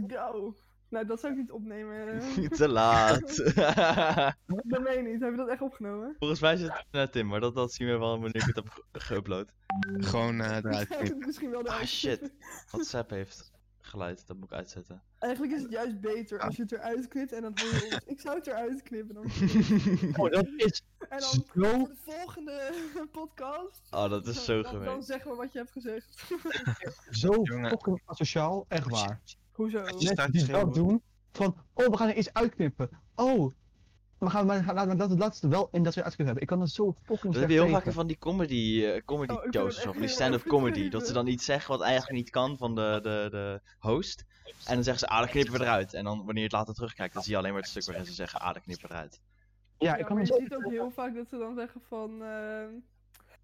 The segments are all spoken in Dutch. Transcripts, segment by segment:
let's go. Nou, dat zou ik niet opnemen. Te laat. dat meen je niet. Heb je dat echt opgenomen? Volgens mij zit het net in, maar dat, dat zien we wel wanneer ik het heb ge- geüpload. Gewoon eh eruit Ik het misschien wel Ah eruit shit. WhatsApp heeft geluid, dat moet ik uitzetten. Eigenlijk is het juist beter als je het eruit knipt en dan hoor je ons. Ik zou het eruit knippen dan. Oh, dat is En dan voor de volgende podcast. Oh, dat is zo dan, dan gemeen. zeggen we wat je hebt gezegd. Zo Jongen. fucking asociaal, echt waar. Hoezo? Je Mensen staat die te dat doen, van, oh, we gaan er iets uitknippen. Oh, we gaan maar, laten we dat het laatste wel in dat we uitknippen hebben. Ik kan er zo fucking Dat heb je heel vaak van die comedy, eh, comedy Oh, ik shows of die stand-up comedy. Dat ze dan iets zeggen wat eigenlijk niet kan van de, de, de host. En dan zeggen ze, ah, dat knippen we eruit. En dan wanneer je het later terugkijkt, dan zie je alleen maar het stuk waarin ze zeggen, ah, dat knippen we eruit. Ja, ik kan maar je zo... ziet ook heel vaak dat ze dan zeggen van... ehm,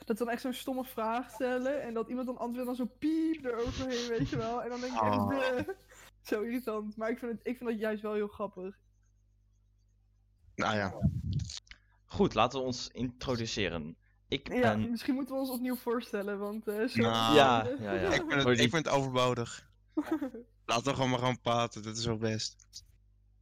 dat ze dan echt zo'n stomme vraag stellen en dat iemand dan antwoordt dan zo piep eroverheen, weet je wel. En dan denk je echt, Oh. Zo irritant. Maar ik vind, het, ik vind dat juist wel heel grappig. Nou ja. Goed, laten we ons introduceren. Ik Ja, ben... misschien moeten we ons opnieuw voorstellen, want... eh zo Nou, Ja, ja, ja. Ik vind het, Voor die- ik vind het overbodig. Laten we gewoon maar gaan praten, dat is wel best.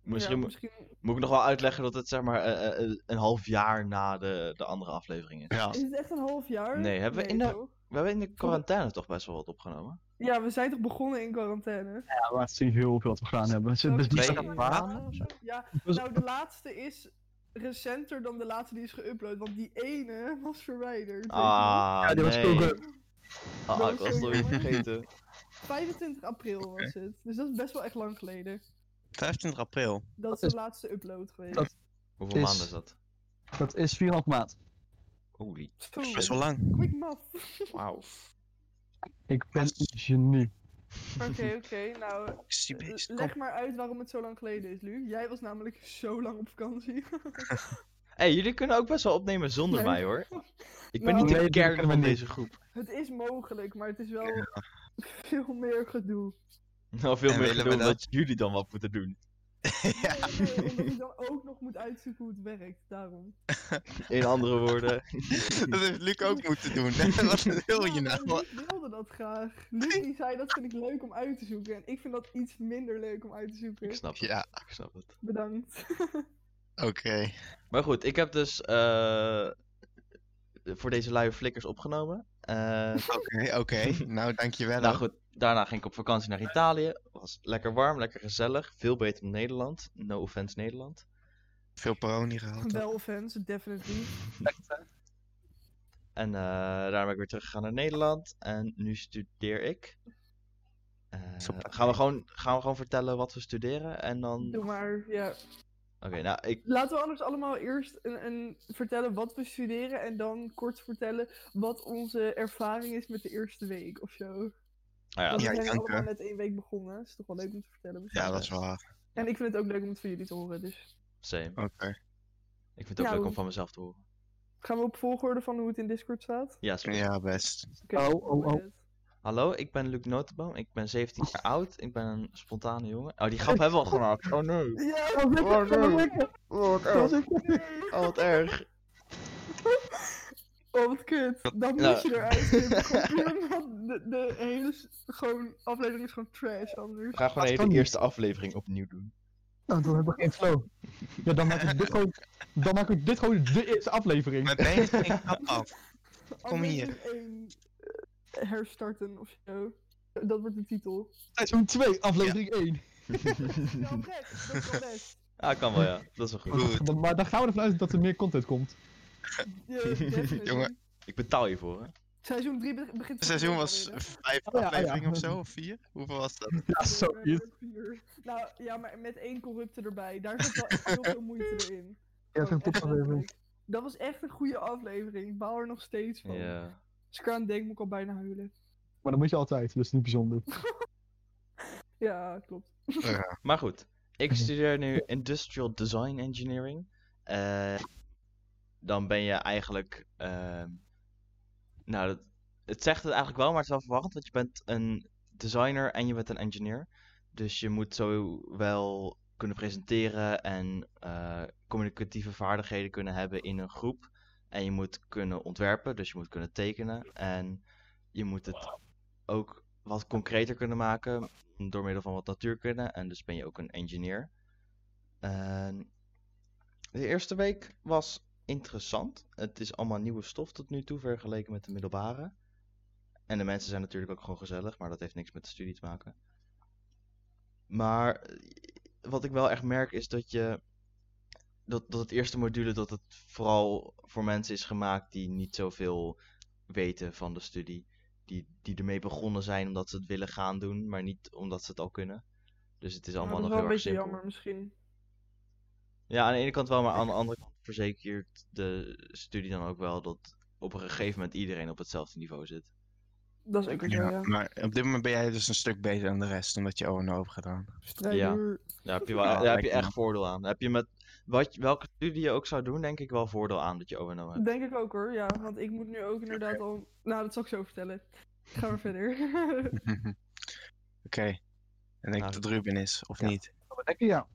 Misschien, ja, mo- misschien... moet ik nog wel uitleggen dat het zeg maar eh, eh, een half jaar na de, de andere aflevering is. Ja. Is het echt een half jaar? Nee, hebben we in de-? We hebben in de quarantaine toch best wel wat opgenomen. Ja, we zijn toch begonnen in quarantaine? Ja, laat zien heel veel wat we gedaan hebben. Het is best niet of zo? Ja, nou de laatste is recenter dan de laatste die is geüpload, want die ene was verwijderd. Ah, Ja, die was nee. Ah, Dat ik was het alweer vergeten. 25 april was het, dus dat is best wel echt lang geleden. 25 april. Dat is is- de laatste upload geweest. dat- Hoeveel Is- maanden is dat? Dat is 4,5 maand. Holy, Zo, Best wel lang. Quick math. wauw. Ik ben een genie. Oké, oké, nou leg maar uit waarom het zo lang geleden is, Lu. Jij was namelijk zo lang op vakantie. Hé, hey, jullie kunnen ook best wel opnemen zonder Nee. mij hoor. Ik ben Nou, niet de nee, kern van deze groep. het is mogelijk, maar het is wel veel meer gedoe. Nou, veel En meer gedoe dat? dat jullie dan wat moeten doen. ja. Nee, nee, omdat ik dan ook nog moet uitzoeken hoe het werkt, daarom. In andere woorden. Dat heeft Luc ook moeten doen. Wat wil je nou? Luc wilde dat graag. Luc die zei dat vind ik leuk om uit te zoeken. En ik vind dat iets minder leuk om uit te zoeken. Ik snap het. Ja, Ik snap het. Bedankt. oké. Maar goed, ik heb dus eh, voor deze luie flikkers opgenomen. Eh, Oké, oké. Nou, dankjewel. nou goed, daarna ging ik op vakantie naar Italië. Was lekker warm, lekker gezellig. Veel beter dan Nederland. No offense Nederland. Veel paroni gehaald. Wel offense, definitely. En eh, daarna ben ik weer teruggegaan naar Nederland. En nu studeer ik. Eh, gaan, we gewoon, gaan we gewoon vertellen wat we studeren? En dan. Oké, Doe maar, ja. nou, ik. Laten we anders allemaal eerst een, een, vertellen wat we studeren. En dan kort vertellen wat onze ervaring is met de eerste week of zo. Nou ja, Want we Ja, zijn dank, allemaal net één week begonnen. Dat is toch wel leuk om te vertellen. misschien. Ja, dat is waar. En ik vind het ook leuk om het van jullie te horen. Dus same. Oké. Ik vind het ook Nou. leuk om van mezelf te horen. gaan we op volgorde van hoe het in Discord staat? Ja, goed. Ja, best. Oké, Oh, oh, oh. Hallo, ik ben Luc Notenboom. Ik ben 17 jaar oud. Ik ben een spontane jongen. Oh, die grap hebben we al gemaakt. Oh nee. Ja, Dat was Oh, ik, dat was nee. Oh, wat erg. Oh, wat erg. Oh, wat kut. Dan moet Nou. je eruit de, de hele gewoon, aflevering is gewoon trash anders. We gaan gewoon even de eerste aflevering opnieuw doen. Nou, dan hebben we geen flow. Ja, dan maak ik dit gewoon, dan maak ik dit gewoon de eerste aflevering. Met mij is geen grap af. Kom hier. Aflevering 1 eh, herstarten of zo. Dat wordt de titel. Seizoen 2, aflevering 1. Ja. Dat is wel best. Ah, kan wel, ja. Dat is wel goed. Goed. Maar dan gaan we ervan uit dat er meer content komt. Jongen. Ik betaal je voor, hè. Seizoen 3 begint Het seizoen was alweer, hè? vijf Oh, ja, ja. afleveringen of zo, of vier? Hoeveel was dat? Ja, zoiets. Vier. Nou ja, maar met één corrupte erbij. Daar zit wel echt heel veel moeite in. Ja, dat is een Gewoon echt. Dat was echt een goede aflevering. Ik baal er nog steeds van. Ja. Als ik denk, moet ik al bijna huilen. Maar dat moet je altijd, dus niet bijzonder. Ja, klopt. Ja. Maar goed, ik studeer nu Industrial Design Engineering. Eh, dan ben je eigenlijk. ehm, nou, dat, het zegt het eigenlijk wel, maar het is wel verwarrend, want je bent een designer en je bent een engineer. Dus je moet zowel kunnen presenteren en eh, communicatieve vaardigheden kunnen hebben in een groep. En je moet kunnen ontwerpen, dus je moet kunnen tekenen. En je moet het ook wat concreter kunnen maken door middel van wat natuurkunde. En dus ben je ook een engineer. En de eerste week was interessant. Het is allemaal nieuwe stof tot nu toe vergeleken met de middelbare. En de mensen zijn natuurlijk ook gewoon gezellig, maar dat heeft niks met de studie te maken. Maar eh, wat ik wel echt merk is dat je. Dat, dat het eerste module dat het vooral voor mensen is gemaakt die niet zoveel weten van de studie. Die, die ermee begonnen zijn omdat ze het willen gaan doen, maar niet omdat ze het al kunnen. Dus het is allemaal dat is nog wel heel een erg beetje simpel. jammer misschien. Ja, aan de ene kant wel, maar aan de andere kant verzekert de studie dan ook wel dat op een gegeven moment iedereen op hetzelfde niveau zit. Dat is ook weer zo, Ja, ja. maar op dit moment ben jij dus een stuk beter dan de rest, omdat je O&O hebt gedaan. Strijder. Daar heb je, wel, Ja, daar heb je me echt voordeel aan. Daar heb je met wat, welke studie je ook zou doen, denk ik wel voordeel aan dat je ONO hebt. Denk ik ook hoor, ja. Want ik moet nu ook inderdaad al... Nou, dat zal ik zo vertellen. Ga maar verder. Oké. En denk Nou, dat Ruben is, of ja. niet? Ja.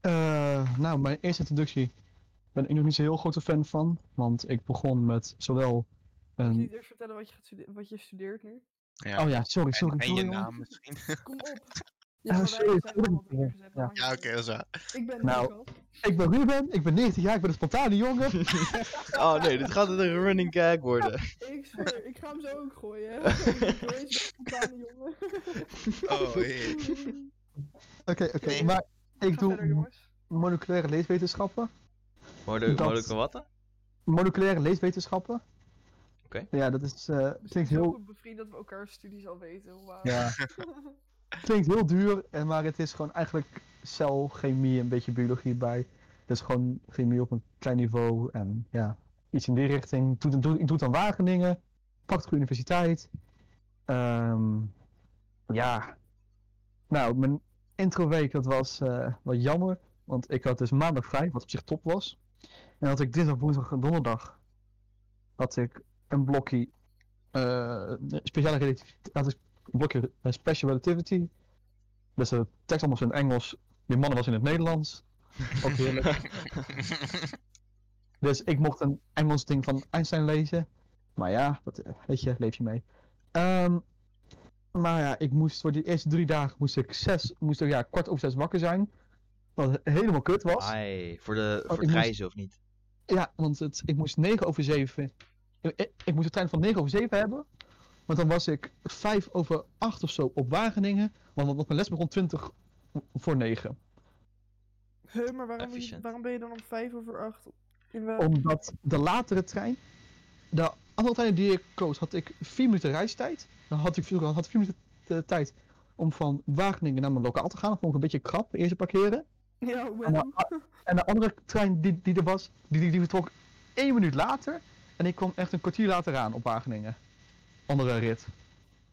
Eh, nou, mijn eerste introductie ben ik nog niet zo heel grote fan van. Want ik begon met zowel Moet je een... niet eerst vertellen wat je, gaat stude- wat je studeert nu? Ja. Oh ja, sorry, En, sorry. en sorry, je naam misschien? Kom op. Ah, maar wij sorry, Ja. Ja, oké, dat is waar. Ik ben Nou. Ik ben Ruben, ik ben 19 jaar, ik ben een spontane jongen. Oh nee, dit gaat een running gag worden. Ik zweer, ik ga hem zo ook gooien. hè. Deze spontane jongen. Oh, heer. Oké, oké, maar ik doe verder, leeswetenschappen. Molu- Dat- wat? Moleculaire leeswetenschappen. Oké. Ja, dat is, eh, zijn klinkt heel, goed bevriend dat we elkaar studies al weten. Ja, klinkt heel duur, en maar het is gewoon eigenlijk celchemie, een beetje biologie bij. Het is gewoon chemie op een klein niveau en ja, iets in die richting. Ik doe, doe, ik doe het aan Wageningen, Prachtige Universiteit. Ehm, ja, nou, mijn introweek dat was eh wat jammer, want ik had dus maandag vrij, wat op zich top was. En had ik dinsdag, woensdag en donderdag had ik een blokje eh, speciale relativiteit, had ik een blokje special relativity. Dus de tekst allemaal in het Engels, die mannen was in het Nederlands. Ook heerlijk. Dus ik mocht een Engels ding van Einstein lezen. Maar ja, dat, eh, weet je, leef je mee. Ehm, maar ja, ik moest voor die eerste drie dagen moest ik zes, moest ik ja, kwart over zes wakker zijn. Wat helemaal kut was. Ai, voor, de, Oh, voor het moest- reizen of niet? Ja, want het, ik moest 9 over 7. Ik, ik- ik moest de trein van 9 over 7 hebben. Want dan was ik 5 over 8 of zo op Wageningen. Want, want mijn les begon 20 voor 9. Huh, maar waarom, waarom ben je dan om vijf over acht in wel... Omdat de latere trein. De andere trein die ik koos, had ik 4 minuten reistijd. Dan had ik vroeger had ik 4 minuten de tijd om van Wageningen naar mijn lokaal te gaan. Dat vond ik een beetje krap, eerst parkeren. Ja, En wel. de, en de andere trein die, die er was, die, die, die vertrok 1 minuut later. En ik kwam echt een kwartier later aan op Wageningen. Andere rit.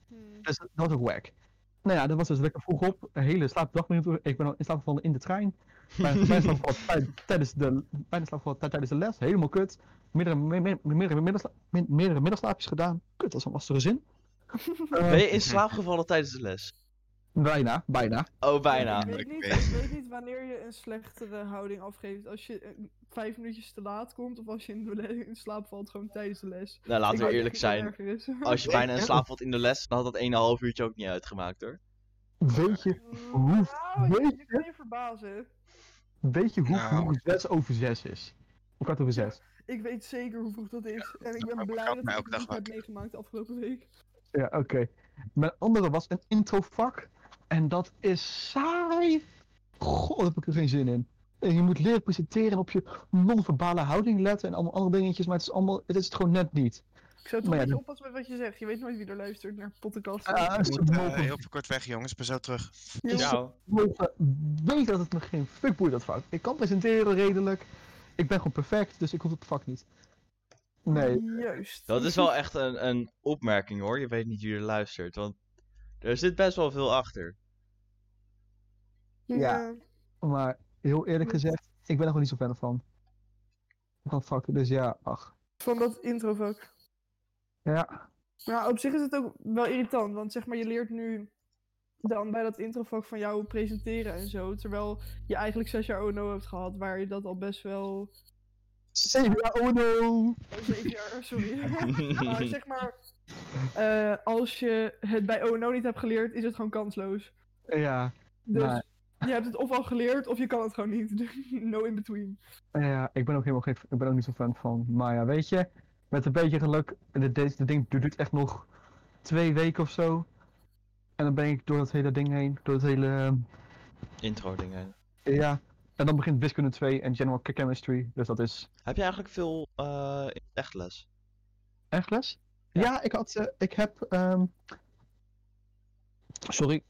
Hmm. Dus dat was ook wack. Nou ja, dat was dus lekker vroeg op. Een hele slaapdagminuten. Ik ben al in slaap gevallen in de trein. Bijna, bijna slaap gevallen tij- tijdens de, bijna tijdens de les. Helemaal kut. Meerdere, me- me- meerdere, middagsla- me- meerdere middagslaapjes gedaan. Kut, dat is een lastige zin. Eh, Ben je in slaap gevallen tijdens de les? Bijna, bijna. Oh, bijna. Ik weet, niet, weet. ik weet niet wanneer je een slechtere houding afgeeft. Als je eh, vijf minuutjes te laat komt of als je in, de in slaap valt gewoon tijdens de les. Nou, laten Ik we eerlijk zijn. Als je bijna in slaap valt in de les, dan had dat 1,5 uurtje ook niet uitgemaakt hoor. Weet je, Hoe- Nou, weet je kan je verbazen. weet je hoe Nou. vroeg 6 over 6 is? Of kwart over 6? Ik weet zeker hoe vroeg dat is. En ik dat ben blij dat ik het niet heb meegemaakt de afgelopen week. Ja, oké. Mijn andere was een introvak. En dat is saai. God, daar heb ik er geen zin in. En je moet leren presenteren en op je non-verbale houding letten en allemaal andere dingetjes, maar het is allemaal, het is het gewoon net niet. Ik zou toch Maar ja, oppassen met wat je zegt. Je weet nooit wie er luistert naar podcast. Ik moet mogen, heel veel kort weg, jongens. Ik ben zo terug. Ja. Ciao. mogen weten dat het me geen fuck boeit dat vak. Ik kan presenteren redelijk. Ik ben gewoon perfect, dus ik hoef het vak niet. Nee, Juist. Dat is wel echt een, een opmerking hoor. Je weet niet wie er luistert. Want er zit best wel veel achter. Ja. maar heel eerlijk gezegd, ik ben er gewoon niet zo fan van. Van vakken, dus ja, ach. Van dat introvak. Ja, Maar op zich is het ook wel irritant, want zeg maar, je leert nu dan bij dat introvak van jou presenteren en zo, terwijl je eigenlijk zes jaar ONO hebt gehad, waar je dat al best wel... zeven jaar, oh no! Oh, zeven jaar, sorry. maar zeg maar, Eh, als je het bij ONO niet hebt geleerd, is het gewoon kansloos. Ja, Dus Maar- je hebt het of al geleerd, of je kan het gewoon niet. no in between. ja, ik ben ook helemaal geen, ik ben ook niet zo fan van. Maar ja, weet je, met een beetje geluk, de, deze de ding duurt echt nog twee weken of zo. En dan ben ik door dat hele ding heen, door het hele, ehm, Intro dingen. ja. En dan begint wiskunde 2 en general chemistry, dus dat is Heb je eigenlijk veel eh echt les? echt les. Ja, ik had, eh, ik heb, ehm, sorry,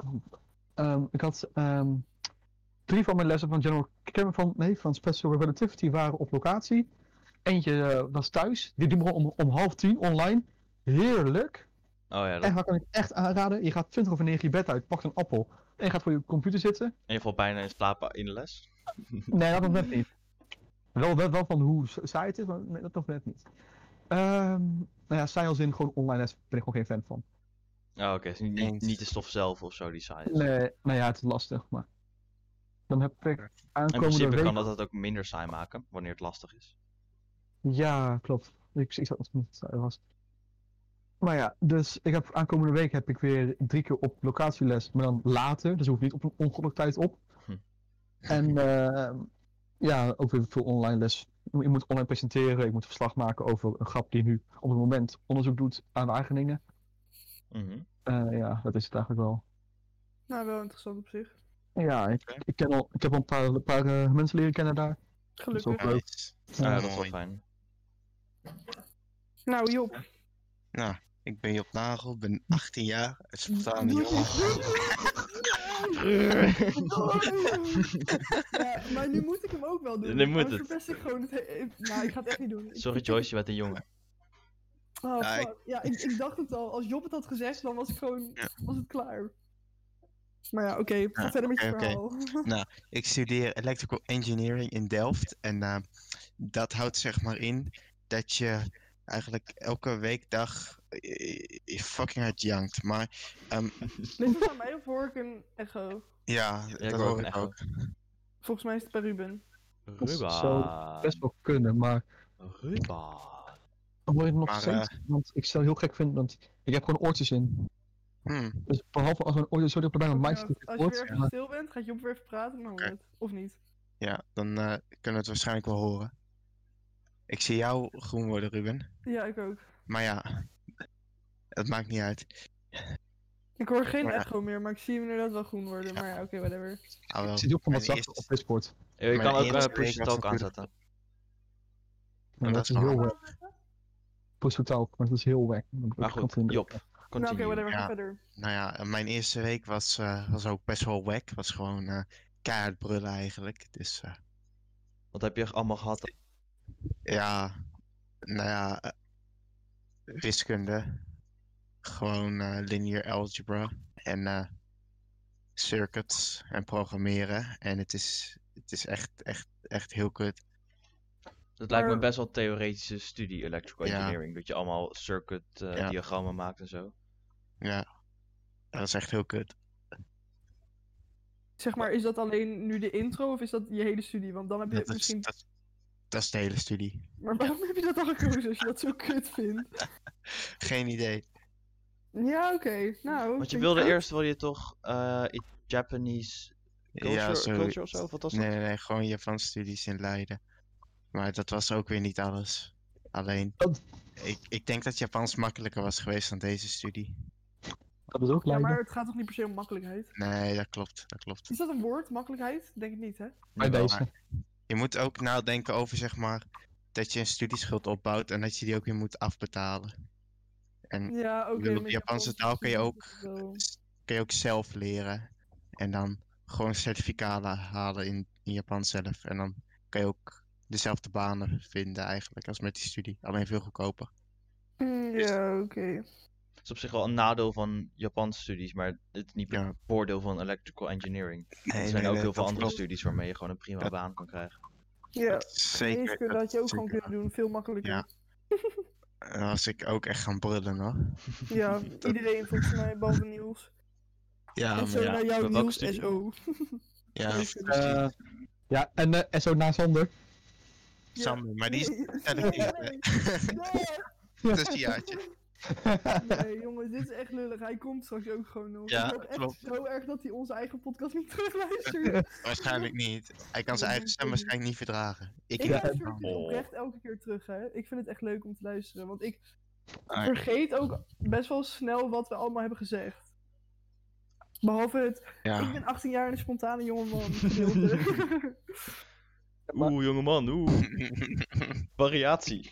Ehm, ik had ehm, drie van mijn lessen van general van, nee, van special relativity waren op locatie. Eentje eh, was thuis, die doen we om, om half tien online. Heerlijk. Oh ja, dat... En waar kan ik echt aanraden? Je gaat 20 over 9 je bed uit, pakt een appel en je gaat voor je computer zitten. En je valt bijna in slaap in de les? Nee, dat nog net niet. Wel, wel, wel van hoe saai het is, maar nee, dat nog net niet. Ehm nou ja, saai als in gewoon online les ben ik gewoon geen fan van. Oh, oké. dus niet, niet, de stof zelf of zo die saai is. Nee, nou ja, het is lastig, maar... Dan heb ik In aankomende principe week... kan dat het ook minder saai maken, wanneer het lastig is. Ja, klopt. Ik, ik zat als het saai was. Maar ja, dus ik heb aankomende week heb ik weer drie keer op locatieles, maar dan later, dus hoef ik niet op een ongelukkige tijd op. Hm. En eh, ja, ook weer veel online les. Ik moet online presenteren, ik moet verslag maken over een grap die nu op het moment onderzoek doet aan Wageningen. Mhm. Eh, ja, dat is het eigenlijk wel. Nou, wel interessant op zich. Ja, ik, ik, ken al, ik heb al een paar, een paar eh, mensen leren kennen daar. Gelukkig. ook leuk. Nice. Ja, dat is wel fijn. Nou, Job. Nou, ik ben Job Nagel, ben 18 jaar, een spontane jongen. ja, maar nu moet ik hem ook wel doen. Nu moet het. verpest ik gewoon het he- Nou, ik ga het echt niet doen. Ik- Sorry Joyce, je bent een jongen. Oh, Ja, ik- fuck. Ja, ik, ik dacht het al. Als Job het had gezegd, dan was ik gewoon... Was het klaar. Maar ja, oké. ga Ja, verder met je verhaal. Ik studeer Electrical Engineering in Delft en eh, dat houdt zeg maar in dat je eigenlijk elke weekdag eh, eh, fucking hard jankt. Maar ehm, Ligt het aan mij of hoor ik een echo? ja, ik dat hoor ik ook. Volgens mij is het bij Ruben. Dat Ruba. zou Best wel kunnen, maar Ruba. dan hoor je het nog Maar, steeds. Want ik zou heel gek vinden, want ik heb gewoon oortjes in. Hmm, Dus behalve als een mijn mic Ja, zit, als je weer even stil bent, gaat Job weer even praten, dan. Of niet. ja, dan eh, kunnen we het waarschijnlijk wel horen. Ik zie jou groen worden, Ruben. Ja, ik ook. Maar ja, het maakt niet uit. Ik hoor geen Maar echo meer, maar ik zie hem inderdaad wel groen worden. Maar ja, oké, whatever. Ah, wel. Ik zit ook van wat zachter op Discord. Je kan ook eerste push talk aanzetten. Maar dat dat is heel wack. Push to talk, maar dat is heel wack. Dat Maar goed. Job. Nou, oké, Continue. whatever, ga Ja. verder. Nou ja, mijn eerste week was, eh, was ook best wel wack. Was gewoon eh keihard brullen eigenlijk. Dus eh, Wat heb je allemaal gehad? ja, nou ja, eh, wiskunde. Gewoon eh, linear algebra en eh, circuits en programmeren. En het is, het is echt, echt, echt heel kut. Het lijkt me best wel theoretische studie, electrical Ja. engineering. Dat je allemaal circuit eh, Ja. diagrammen maakt en zo. Ja, dat is echt heel kut. Zeg maar, is dat alleen nu de intro of is dat je hele studie? Want dan heb je Dat is, misschien... dat, dat is de hele studie. Maar waarom heb je dat dan gekozen als je dat zo kut vindt? Geen idee. Ja, oké. Nou, Want je wilde eerst, wilde je toch eh, Japanese culture, ja, zo, culture of zo? Of wat was dat? Nee, nee, nee, gewoon Japanse studies in Leiden. Maar dat was ook weer niet alles. Alleen, ik, ik denk dat Japans makkelijker was geweest dan deze studie. Dat is ook Ja, maar het gaat toch niet per se om makkelijkheid? Nee, dat klopt, dat klopt. Is dat een woord, makkelijkheid? Denk ik niet, hè? Bij deze. Je moet ook nadenken over, zeg maar, dat je een studieschuld opbouwt en dat je die ook weer moet afbetalen. En Ja, oké. bedoel, met Japanse Japans taal kun je ook- kun je ook zelf leren. En dan gewoon certificaten halen in, in Japan zelf. En dan kan je ook dezelfde banen vinden eigenlijk als met die studie. Alleen veel goedkoper. Mm, Ja, oké. Dat is op zich wel een nadeel van Japanse studies, maar het is niet Ja. het voordeel van electrical engineering. Nee, er zijn nee, ook nee, heel veel andere klopt. studies waarmee je gewoon een prima baan kan krijgen. Ja, Dat Zeker. dat had je ook gewoon kunnen doen. Veel makkelijker. Ja. was ik ook echt gaan brullen hoor. Ja, iedereen volgens mij, behalve Niels. Ja, en maar zo ja. naar jou, Bij welke Niels, studie? SO. ja. Eh, ja, en, eh, en zo na Sander. Ja. Sander, maar die is Nee, nee, nee. Het is een jaartje. Nee, jongens, dit is echt lullig. Hij komt straks ook gewoon nog. Ja, ik hoop echt zo erg dat hij onze eigen podcast niet terugluistert. Waarschijnlijk niet. Hij kan zijn eigen stem ik- waarschijnlijk niet verdragen. Ik, ik ik luister het Oh. oprecht elke keer terug, hè. Ik vind het echt leuk om te luisteren, want ik Ah, vergeet ook best wel snel wat we allemaal hebben gezegd. Behalve het, ik ja. ben 18 jaar en een spontane jongeman. Oeh, jongeman, oeh. Variatie.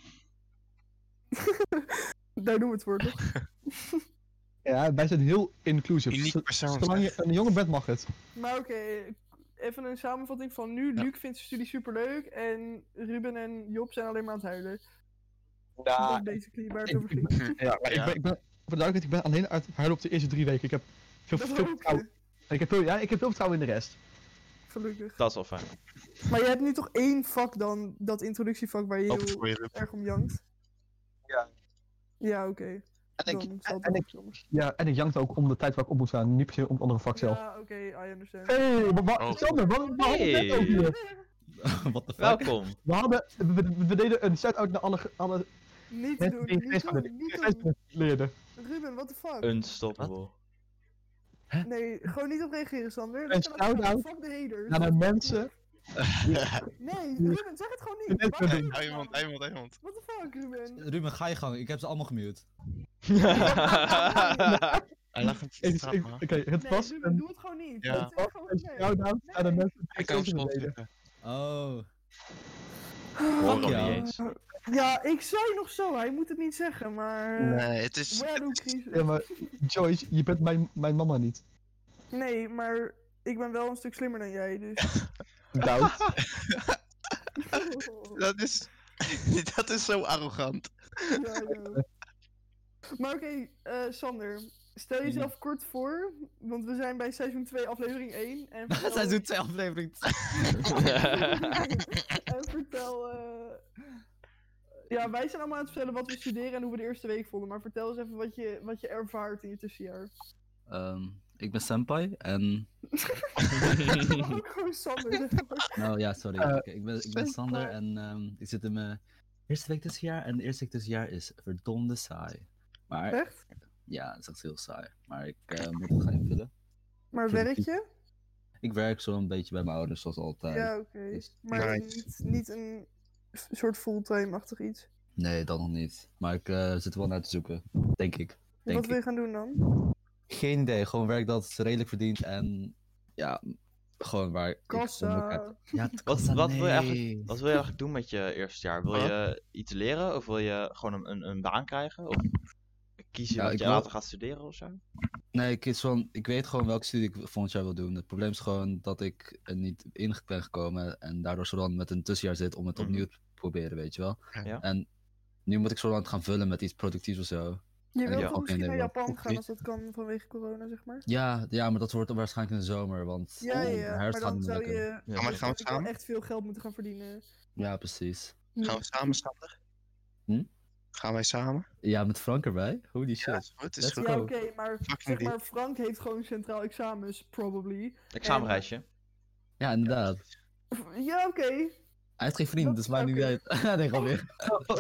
Daar doen we het voor, toch? Ja, wij zijn heel. Uniek persoon. Zolang je een jongen bent, mag het. Maar oké, even een samenvatting van nu. Ja. Luc vindt zijn studie superleuk en Ruben en Job zijn alleen maar aan het huilen. dat Ja, is basically waar het ik- over ik ging. ja, maar ik ben, ik ben, voor de duidelijkheid, ik ben alleen uit huilen op de eerste drie weken. Ik heb veel, Dat vertrouwen, ik heb veel, ja, ik heb veel vertrouwen in de rest. gelukkig. Dat is wel fijn. Maar je hebt nu toch één vak dan, dat introductievak waar je Open heel voor je Ruben. erg om jankt? Ja. Ja, oké. En ik, en ik, soms. ja, en ik jankte ook om de tijd waar ik op moet staan, niet per se om het andere vak zelf. Ja, oké, I understand. Hé, hey, maar wa- Oh. Sander, waarom Hey. net ook hier? What the fuck? Welkom. We hadden, we, we- we deden een shout-out naar alle, alle Niet doen, niet doen, niet doen. Leerden. Ruben, what the fuck? Unstoppable. Nee, gewoon niet op reageren, Sander. Een shout-out de. Naar de mensen. Nee, Ruben, zeg het gewoon De niet. je dat Iemand, iemand, iemand. What the fuck, Ruben? Ruben, ga je gang. Ik heb ze allemaal gemute. Hij lag een man. Oké, het Nee, was Ruben, een, doe het gewoon niet. Ja. Is was gewoon- een shout-out de mensen die Ik kan hem deden. Oh. Hoor hem niet eens. Ja, ik zei nog zo, hij moet het niet zeggen, maar... Nee, het is... Ja, maar Joyce, je bent mijn, mijn mama niet. Nee, maar ik ben wel een stuk slimmer dan jij, dus... Doubt. Dat is... Dat is zo arrogant. ja, ja. Maar oké, eh, Sander. Stel jezelf kort voor, want we zijn bij seizoen 2, aflevering 1. En vertel... Seizoen 2 aflevering. en vertel... eh, Ja, wij zijn allemaal aan het vertellen wat we studeren en hoe we de eerste week vonden. Maar vertel eens even wat je, wat je ervaart in je tussenjaar. Ehm, ik ben Senpai en. Gewoon Sander. Nou ja, sorry. Eh, ik, ben, ik ben Sander en ehm, ik zit in mijn eerste week tussenjaar. En de eerste week tussenjaar is verdomde saai. Maar Echt? ja, het is echt heel saai. Maar ik eh, moet het gaan invullen. Maar werk je? Ik werk zo een beetje bij mijn ouders, zoals altijd. Ja, oké. dus- Maar Nice. niet, niet een soort fulltime-achtig iets. Nee, dat nog niet. Maar ik eh, zit er wel naar te zoeken. Denk ik. Denk wat wil ik. je gaan doen dan? Geen idee. Gewoon werk dat redelijk verdient en ja, gewoon waar Kassa. Ja, het Wat, kassa, wat, wil je eigenlijk, wat wil je eigenlijk doen met je eerste jaar? Wil Wat? je iets leren of wil je gewoon een, een, een baan krijgen? Of kies je Ja, wat je wil- later gaat studeren of zo? Nee, ik, is van, ik weet gewoon welke studie ik volgend jaar wil doen. Het probleem is gewoon dat ik er niet in ben gekomen en daardoor zo dan met een tussenjaar zit om het Mhm. opnieuw te proberen, weet je wel. Ja. En nu moet ik zo dan het gaan vullen met iets productiefs of zo. Je Ja, wilt ja, misschien naar. Japan gaan niet. als dat kan vanwege corona, zeg maar? Ja, ja, maar dat wordt waarschijnlijk in de zomer, want Ja, ja, de ja. Maar dan zou je lukken. Ja. maar gaan we samen? echt veel geld moeten gaan verdienen. Ja, precies. Gaan we samen, Sander? Hm? Gaan wij samen? Ja, met Frank erbij? Holy shit. Ja, is goed, is Let's goed. go. Ja, oké, maar zeg maar, Frank heeft gewoon centraal examens, probably. Examenreisje. Ja, inderdaad. Ja, oké. Hij heeft geen vrienden, Dat- dus maakt niet uit. nee, alweer.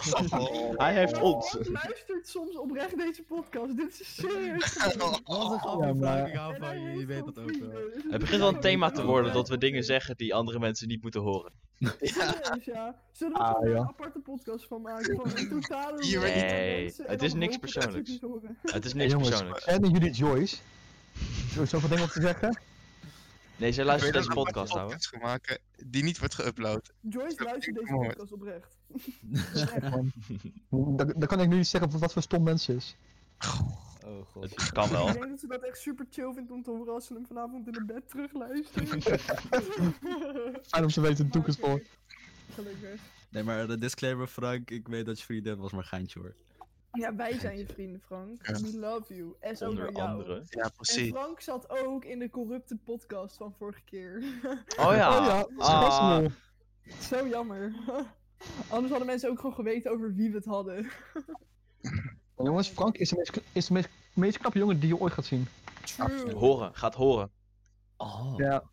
Hij heeft Maar ons. Frank luistert soms oprecht deze podcast. Dit is serieus. Wat een grapje, Ja, maar- Frank. Ik hou En van hij je, je weet gewoon dat ook wel. Het begint wel een thema te gewoon- worden dat we dingen zeggen die andere mensen niet moeten horen. Serieus, ja. Zullen we er Ah, gewoon ja. een aparte podcast van maken? Van een totale Nee, het is niks persoonlijks. Het is niks persoonlijks. En jullie Joyce. Zo- Zoveel dingen om te zeggen. Nee, zij luistert deze een podcast, ouwe. podcast gaan maken die niet wordt geüpload? Joyce luistert deze podcast oprecht. Dan, dan kan ik nu niet zeggen wat voor stom mens is. Oh god. Het kan wel. Ik denk dat ze dat echt super chill vindt om te horen als ze hem vanavond in het bed terugluisteren. Fijn om te weten, de voor. Gelukkig. Nee, maar de disclaimer, Frank. Ik weet dat je vrienden hebt, was maar geintje hoor. Ja, wij zijn je vrienden, Frank. Ja. We love you. En ook Onder andere. Ja, En precies. Frank zat ook in de corrupte podcast van vorige keer. Oh ja. Oh ja, Ah. Zo jammer. Anders hadden mensen ook gewoon geweten over wie we het hadden. Jongens, Frank is de meest, is de meest, meest knappe jongen die je ooit gaat zien. True. Horen, gaat horen. Oh. Ja.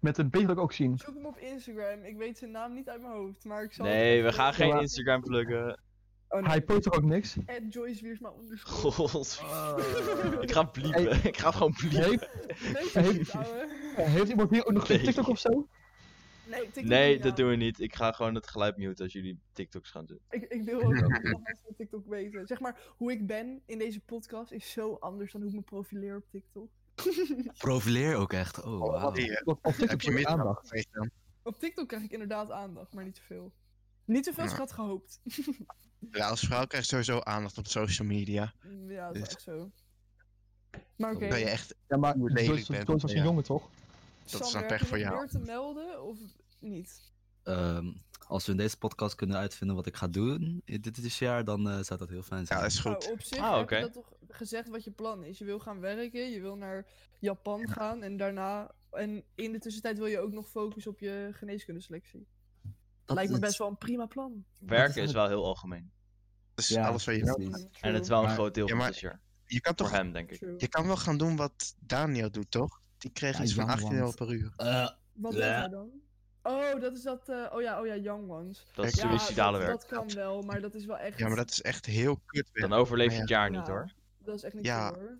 Met de beter ook zien. Zoek hem op Instagram. Ik weet zijn naam niet uit mijn hoofd, maar ik zal... Nee, we gaan geen. Instagram pluggen. Oh, nee. Hij post ook niks? At Joyce Wiersma onderscore. God. Ik ga bliepen. Ik ga gewoon bliepen. Heeft, Nee, ouwe. heeft iemand hier ook nog geen. TikTok of zo? Nee, TikTok Nee, dat doen we niet. Ik ga gewoon het geluid muten als jullie TikToks gaan doen. Ik, ik wil ook dat mensen op TikTok weten. Zeg maar, hoe ik ben in deze podcast is zo anders dan hoe ik me profileer op TikTok. Profileer ook echt. Oh, Wat wauw. hier? Op, op TikTok Heb je meer aandacht. Op TikTok krijg ik inderdaad aandacht, maar niet zoveel. Niet zoveel als ik had gehoopt. Ja, als vrouw krijg je sowieso aandacht op social media. ja, dat is Dus- echt zo. Maar oké, Dat je echt Ja, maar Hoe lelijk Joyce bent, Joyce was een ja. jongen toch? dat is Sander, dan heb pech je voor nog jou. meer te melden of niet? Ehm, als we in deze podcast kunnen uitvinden wat ik ga doen in dit, dit jaar, dan eh, zou dat heel fijn zijn. Ja, is goed. Nou, op zich Ah, heb oké. je dat toch gezegd wat je plan is. Je wil gaan werken, je wil naar Japan gaan en daarna... En in de tussentijd wil je ook nog focussen op je geneeskundeselectie. Dat Lijkt me is- best wel een prima plan. Werken is wel heel algemeen. Dus Ja, alles wat je wil. precies. En het is wel een Maar- groot deel Ja, van dit jaar. Je kan Voor toch hem, denk ik. True. Je kan wel gaan doen wat Daniel doet, toch? Die kreeg Ja, iets van Young 18 euro per uur. Eh, Wat doet hij dan? Oh, dat is dat... eh, oh ja, oh ja, Young Ones. Dat is dat, werk. dat kan wel, maar dat is wel echt... Ja, maar dat is echt heel kut werk. Dan overleef je het ja, jaar niet Ja. hoor. dat is echt niet Ja. zo hoor.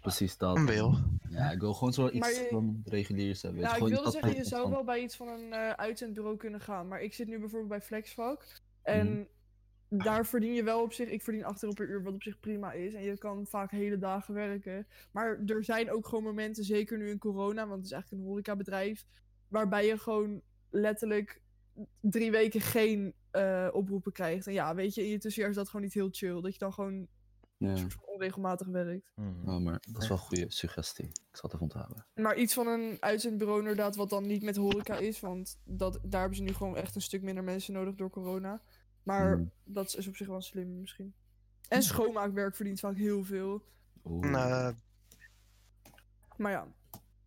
Precies dat. Wil. Ja, ik wil gewoon zo iets je- van reguliers hebben. weet Nou, je, ik gewoon wilde zeggen, je zou van- wel bij iets van een eh uitzendbureau kunnen gaan. Maar ik zit nu bijvoorbeeld bij Flexvak. En Mhm. daar verdien je wel op zich, ik verdien 8 euro per uur, wat op zich prima is. En je kan vaak hele dagen werken. Maar er zijn ook gewoon momenten, zeker nu in corona, want het is eigenlijk een horecabedrijf, waarbij je gewoon letterlijk drie weken geen eh, oproepen krijgt. En ja, weet je, in je tussenjaar is dat gewoon niet heel chill. Dat je dan gewoon Ja. soort van onregelmatig werkt. Mhm. Oh, maar dat is wel een goede suggestie. Ik zal het even onthouden. Maar iets van een uitzendbureau inderdaad, wat dan niet met horeca is. Want dat, daar hebben ze nu gewoon echt een stuk minder mensen nodig door corona. Maar Hmm. dat is op zich wel slim misschien. En schoonmaakwerk verdient vaak heel veel. Oeh. Nou, Maar ja,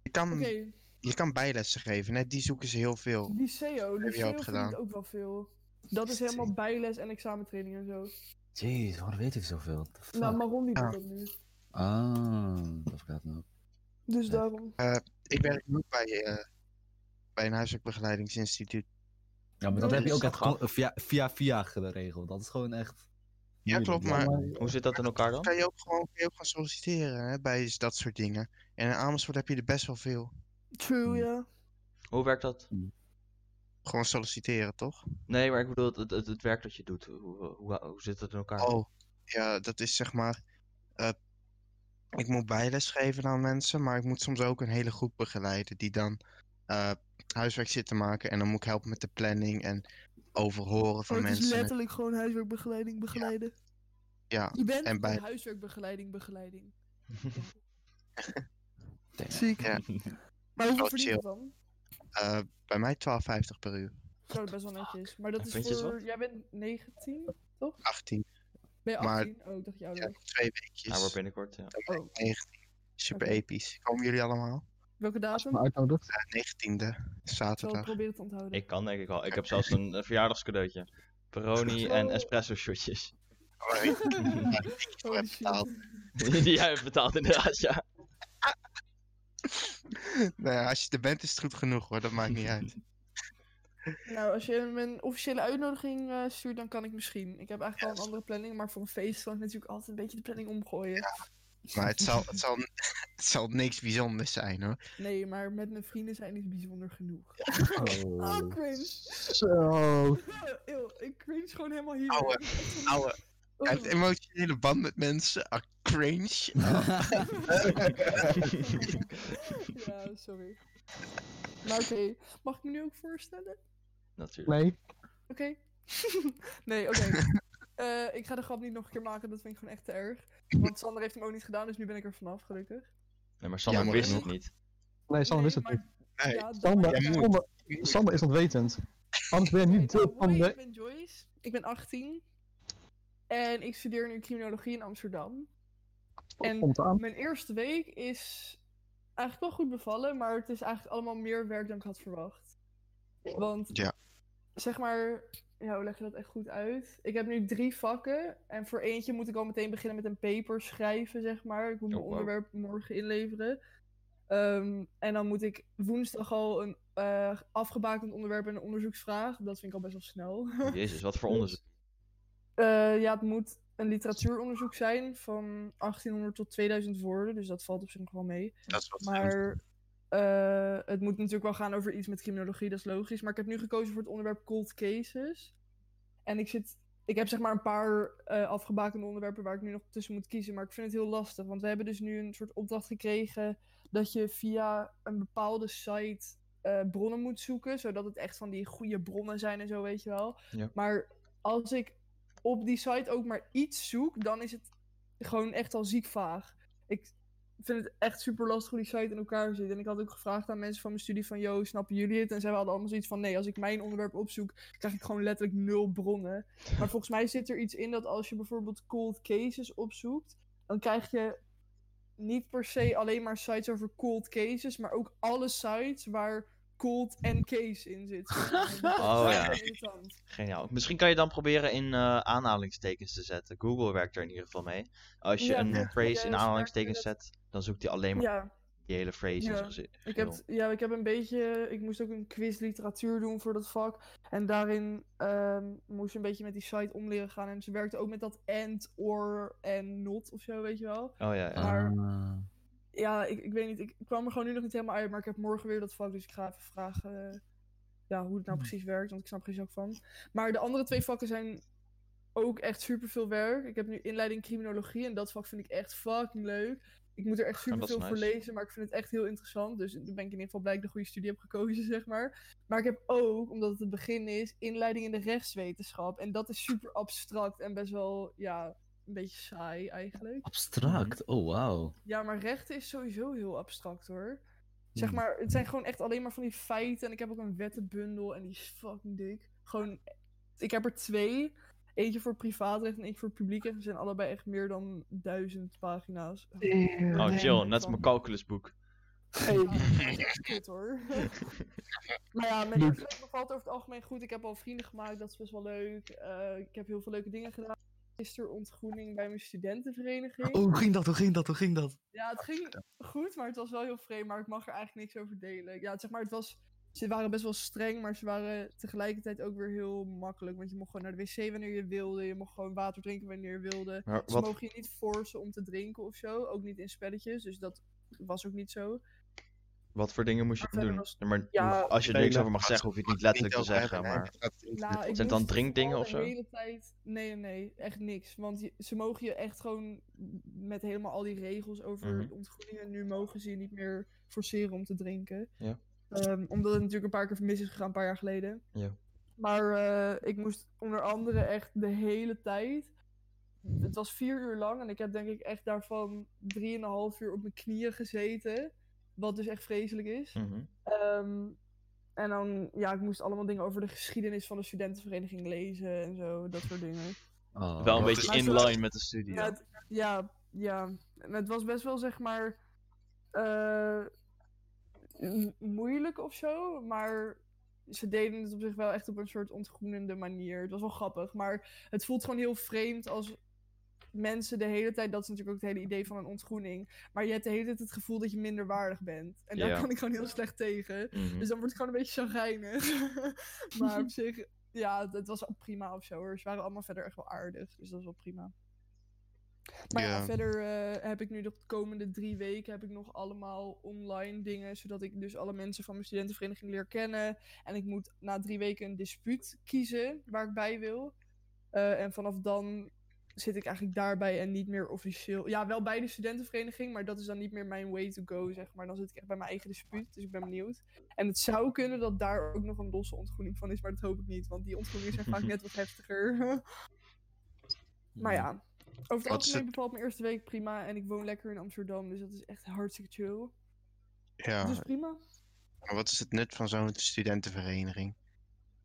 je, kan, oké. je kan bijlessen geven, hè? die zoeken ze heel veel. Die CEO, die Heb je CEO ook verdient gedaan? ook wel veel. Dat is helemaal bijles en examentraining en zo. Jeez, waarom weet ik zoveel? Nou, Maron die doet dat nu. Ah, dat gaat nou. Dus Ja. daarom. Ik werk nu ook bij, eh, bij een huiswerkbegeleidingsinstituut. Ja, maar dat Oh, heb je ook echt gewoon via, via via geregeld. Dat is gewoon echt... Ja, klopt, maar Hoe zit dat in elkaar dan? kan je ook gewoon, kan je ook gaan solliciteren hè, bij dat soort dingen. En in Amersfoort heb je er best wel veel. True, Hmm. ja. Hoe werkt dat? Gewoon solliciteren, toch? Nee, maar ik bedoel, het, het, het werk dat je doet. Hoe, hoe, hoe, hoe zit dat in elkaar? Oh, ja, dat is zeg maar. eh, ik moet bijles geven aan mensen, maar ik moet soms ook een hele groep begeleiden die dan eh, huiswerk zit te maken. En dan moet ik helpen met de planning en overhoren van Oh, het is mensen. letterlijk gewoon huiswerkbegeleiding begeleiden. Ja, Je bent en bij- een huiswerkbegeleiding begeleiding. Ziek. Ja. Maar hoeveel Wel verdient het chill. dan? Eh, bij mij 12,50 per uur. Zo, best wel netjes. Maar dat is voor... wat? Jij bent 19, toch? 18. Ben je Maar- 18? Oh, ik dacht jou Ja, twee weekjes. Hij wordt binnenkort, ja. Ik Oh. 19. Super episch. Komen jullie allemaal? Welke datum? uitnodigt. Ja, 19e. Ik zal Zaterdag. proberen te onthouden. Ik kan denk ik wel. Ik heb zelfs een, een verjaardagscadeautje. Peroni en Oh. espresso shotjes. Waar ik heb betaald. Die jij hebt betaald inderdaad, ja. nou ja, als je er bent is het goed genoeg hoor, dat maakt niet uit. Nou, als je mijn officiële uitnodiging eh, stuurt, dan kan ik misschien. Ik heb eigenlijk al een andere planning, maar voor een feest kan ik natuurlijk altijd een beetje de planning omgooien. Maar het zal, het zal, het zal niks bijzonders zijn hoor. Nee, maar met mijn vrienden zijn is bijzonder genoeg. Oh. Oh, cringe. Zo. Ik cringe gewoon helemaal hier. Ouwe, Ik hij heeft emotionele band met mensen. Ah, cringe. ja, sorry. Maar oké, mag ik me nu ook voorstellen? Natuurlijk. Nee. Oké. nee, oké. Eh, ik ga de grap niet nog een keer maken, dat vind ik gewoon echt te erg. Want Sander heeft hem ook niet gedaan, dus nu ben ik er vanaf, gelukkig. Nee, maar Sander wist het niet. Nee, Sander wist het Nee, niet. Nee, ja, Sander. Sander, Sander is onwetend. Anders ben je niet deel nou, van de... ik ben Joyce. Ik ben 18. En ik studeer nu criminologie in Amsterdam. En Komt aan. mijn eerste week is eigenlijk wel goed bevallen, maar het is eigenlijk allemaal meer werk dan ik had verwacht. Want, Ja. zeg maar, ja, hoe leg je dat echt goed uit? Ik heb nu drie vakken en voor eentje moet ik al meteen beginnen met een paper schrijven, zeg maar. Ik moet mijn Oh, wow. onderwerp morgen inleveren. Ehm, en dan moet ik woensdag al een eh afgebakend onderwerp en een onderzoeksvraag. Dat vind ik al best wel snel. Jezus, wat voor onderzoek. Eh, ja, het moet een literatuuronderzoek zijn van 1800 tot 2000 woorden. Dus dat valt op zich nog wel mee. Dat is wat Maar eh, het moet natuurlijk wel gaan over iets met criminologie, dat is logisch. Maar ik heb nu gekozen voor het onderwerp cold cases. En ik zit. Ik heb zeg maar een paar eh, afgebakende onderwerpen waar ik nu nog tussen moet kiezen. Maar ik vind het heel lastig. Want we hebben dus nu een soort opdracht gekregen dat je via een bepaalde site bronnen moet zoeken. Zodat het echt van die goede bronnen zijn en zo, weet je wel. Ja. Maar als ik op die site ook maar iets zoek, dan is het gewoon echt al ziek vaag. Ik vind het echt super lastig hoe die site in elkaar zit. En ik had ook gevraagd aan mensen van mijn studie van, yo, snappen jullie het? En zij hadden allemaal zoiets van, nee, als ik mijn onderwerp opzoek, krijg ik gewoon letterlijk nul bronnen. Maar volgens mij zit er iets in dat als je bijvoorbeeld cold cases opzoekt, dan krijg je niet per se alleen maar sites over cold cases, maar ook alle sites waar cold en case in zit. Oh, ja. Geniaal. Misschien kan je dan proberen in eh, aanhalingstekens te zetten. Google werkt er in ieder geval mee. Als je Ja, een ja. phrase in aanhalingstekens zet, dan zoekt hij alleen maar Ja, die hele phrase in Ja. Ik heb, ja, ik heb een beetje. Ik moest ook een quiz literatuur doen voor dat vak. En daarin ehm, moest je een beetje met die site om leren gaan. En ze werkte ook met dat and, or en not of zo, weet je wel. Oh ja, ja. Maar- Ah. Ja, ik, ik weet niet. Ik, ik kwam er gewoon nu nog niet helemaal uit. Maar ik heb morgen weer dat vak. Dus ik ga even vragen eh, ja, hoe het nou precies werkt. Want ik snap er geen zak van. Maar de andere twee vakken zijn ook echt super veel werk. Ik heb nu inleiding criminologie. En dat vak vind ik echt fucking leuk. Ik moet er echt Oh, super veel voor lezen. Maar ik vind het echt heel interessant. Dus dan ben ik in ieder geval blij dat ik de goede studie heb gekozen, zeg maar. Maar ik heb ook, omdat het het begin is, inleiding in de rechtswetenschap. En dat is super abstract en best wel, ja, een beetje saai eigenlijk. Abstract, oh wauw. Ja, maar rechten is sowieso heel abstract hoor. Zeg Hmm. maar, het zijn gewoon echt alleen maar van die feiten. En ik heb ook een wettenbundel en die is fucking dik. Gewoon, ik heb er twee. Eentje voor privaatrecht en eentje voor publiekrecht. Ze zijn allebei echt meer dan duizend pagina's. Oh, Nee, chill. Net mijn calculusboek. Ja, dat is echt kut hoor. maar ja, mijn bevalt over het algemeen goed. Ik heb al vrienden gemaakt, dat is best wel leuk. Eh, ik heb heel veel leuke dingen gedaan. Gisteren ontgroening bij mijn studentenvereniging. Oh, hoe ging dat? Hoe ging dat? Hoe ging dat? Ja, het ging goed, maar het was wel heel vreemd. Maar ik mag er eigenlijk niks over delen. Ja, zeg maar, het was... Ze waren best wel streng, maar ze waren tegelijkertijd ook weer heel makkelijk. Want je mocht gewoon naar de wc wanneer je wilde. Je mocht gewoon water drinken wanneer je wilde. Maar Ze wat, mogen je niet forcen om te drinken of zo. Ook niet in spelletjes, dus dat was ook niet zo. Wat voor dingen moest je Maar doen? Maar Ja, als je er niks over mag zeggen, hoef je het niet letterlijk te zeggen. Maar Nou, Zijn het dan drinkdingen of zo? De hele tijd... Nee, nee, echt niks. Want je- ze mogen je echt gewoon met helemaal al die regels over de ontgroeningen. Nu mogen ze je niet meer forceren om te drinken. Ja. Ehm, omdat het natuurlijk een paar keer mis is gegaan, een paar jaar geleden. Ja. Maar eh, ik moest onder andere echt de hele tijd. Het was vier uur lang en ik heb denk ik echt daarvan drieënhalf uur op mijn knieën gezeten. Wat dus echt vreselijk is. Mhm. Ehm, en dan, ja, ik moest allemaal dingen over de geschiedenis van de studentenvereniging lezen en zo, dat soort dingen. Oh, wel een beetje in line met de studie. Ja, Ja. het, ja, het was best wel, zeg maar, eh, m- moeilijk of zo, maar ze deden het op zich wel echt op een soort ontgroenende manier. Het was wel grappig, maar het voelt gewoon heel vreemd als mensen de hele tijd, dat is natuurlijk ook het hele idee van een ontgroening, maar je hebt de hele tijd het gevoel dat je minder waardig bent. En daar Ja. kan ik gewoon heel slecht tegen. Mhm. Dus dan wordt het gewoon een beetje chagrijnig. maar op zich, ja, het, het was wel prima of zo hoor. Ze waren allemaal verder echt wel aardig, dus dat was wel prima. Maar ja, Ja. verder eh, heb ik nu de komende drie weken heb ik nog allemaal online dingen, zodat ik dus alle mensen van mijn studentenvereniging leer kennen. En ik moet na drie weken een dispuut kiezen waar ik bij wil. Eh, en vanaf dan zit ik eigenlijk daarbij en niet meer officieel. Ja, wel bij de studentenvereniging, maar dat is dan niet meer mijn way to go, zeg maar. Dan zit ik echt bij mijn eigen dispuut, dus ik ben benieuwd. En het zou kunnen dat daar ook nog een losse ontgroening van is, maar dat hoop ik niet, want die ontgroeningen zijn vaak net wat heftiger. maar ja, over het is algemeen bevalt mijn eerste week prima en ik woon lekker in Amsterdam, dus dat is echt hartstikke chill. Ja, Dus prima. maar wat is het nut van zo'n studentenvereniging?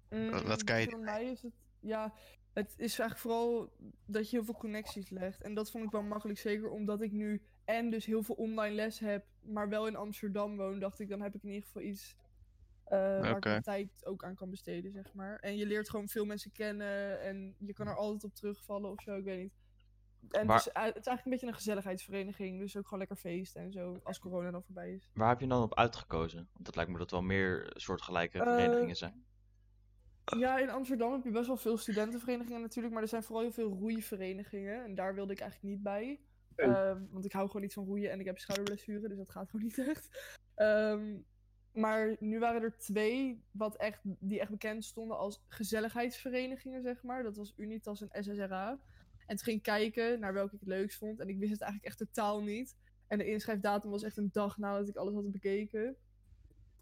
Wat- wat Mm, kan je Voor mij is het, ja, het is eigenlijk vooral dat je heel veel connecties legt. En dat vond ik wel makkelijk, zeker omdat ik nu en dus heel veel online les heb, maar wel in Amsterdam woon, dacht ik, dan heb ik in ieder geval iets eh, waar ik mijn tijd ook aan kan besteden, zeg maar. En je leert gewoon veel mensen kennen en je kan er altijd op terugvallen of zo, ik weet niet. En is, eh, het is eigenlijk een beetje een gezelligheidsvereniging, dus ook gewoon lekker feesten en zo, als corona dan voorbij is. Waar heb je dan op uitgekozen? Want het lijkt me dat wel meer soortgelijke Eh, verenigingen zijn. Ja, in Amsterdam heb je best wel veel studentenverenigingen natuurlijk, maar er zijn vooral heel veel roeiverenigingen. En daar wilde ik eigenlijk niet bij. Ehm, want ik hou gewoon niet van roeien en ik heb schouderblessure, dus dat gaat gewoon niet echt. Ehm, maar nu waren er twee wat echt, die echt bekend stonden als gezelligheidsverenigingen, zeg maar. Dat was Unitas en SSRA. En toen ging ik kijken naar welke ik het leukst vond. En ik wist het eigenlijk echt totaal niet. En de inschrijfdatum was echt een dag nadat ik alles had bekeken.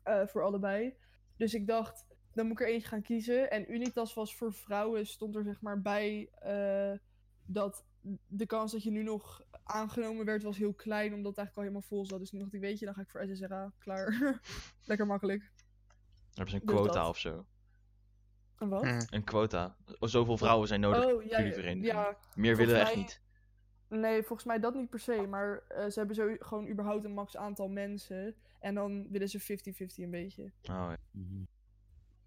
eh, voor allebei. Dus ik dacht, dan moet ik er eentje gaan kiezen. En Unitas was voor vrouwen, stond er zeg maar bij eh, dat de kans dat je nu nog aangenomen werd was heel klein, omdat het eigenlijk al helemaal vol zat. Dus nu dacht ik, weet je, dan ga ik voor SSRA. Klaar. Lekker makkelijk. Hebben ze een Dus quota dat. of zo? En wat? Hm. Een quota. Oh, Zoveel vrouwen zijn nodig. oh, ja, jullie ja, vereniging. ja. Meer willen we echt niet. Nee, volgens mij dat niet per se. Maar eh, ze hebben zo gewoon überhaupt een max aantal mensen. En dan willen ze 50-50 een beetje. Oh, ja.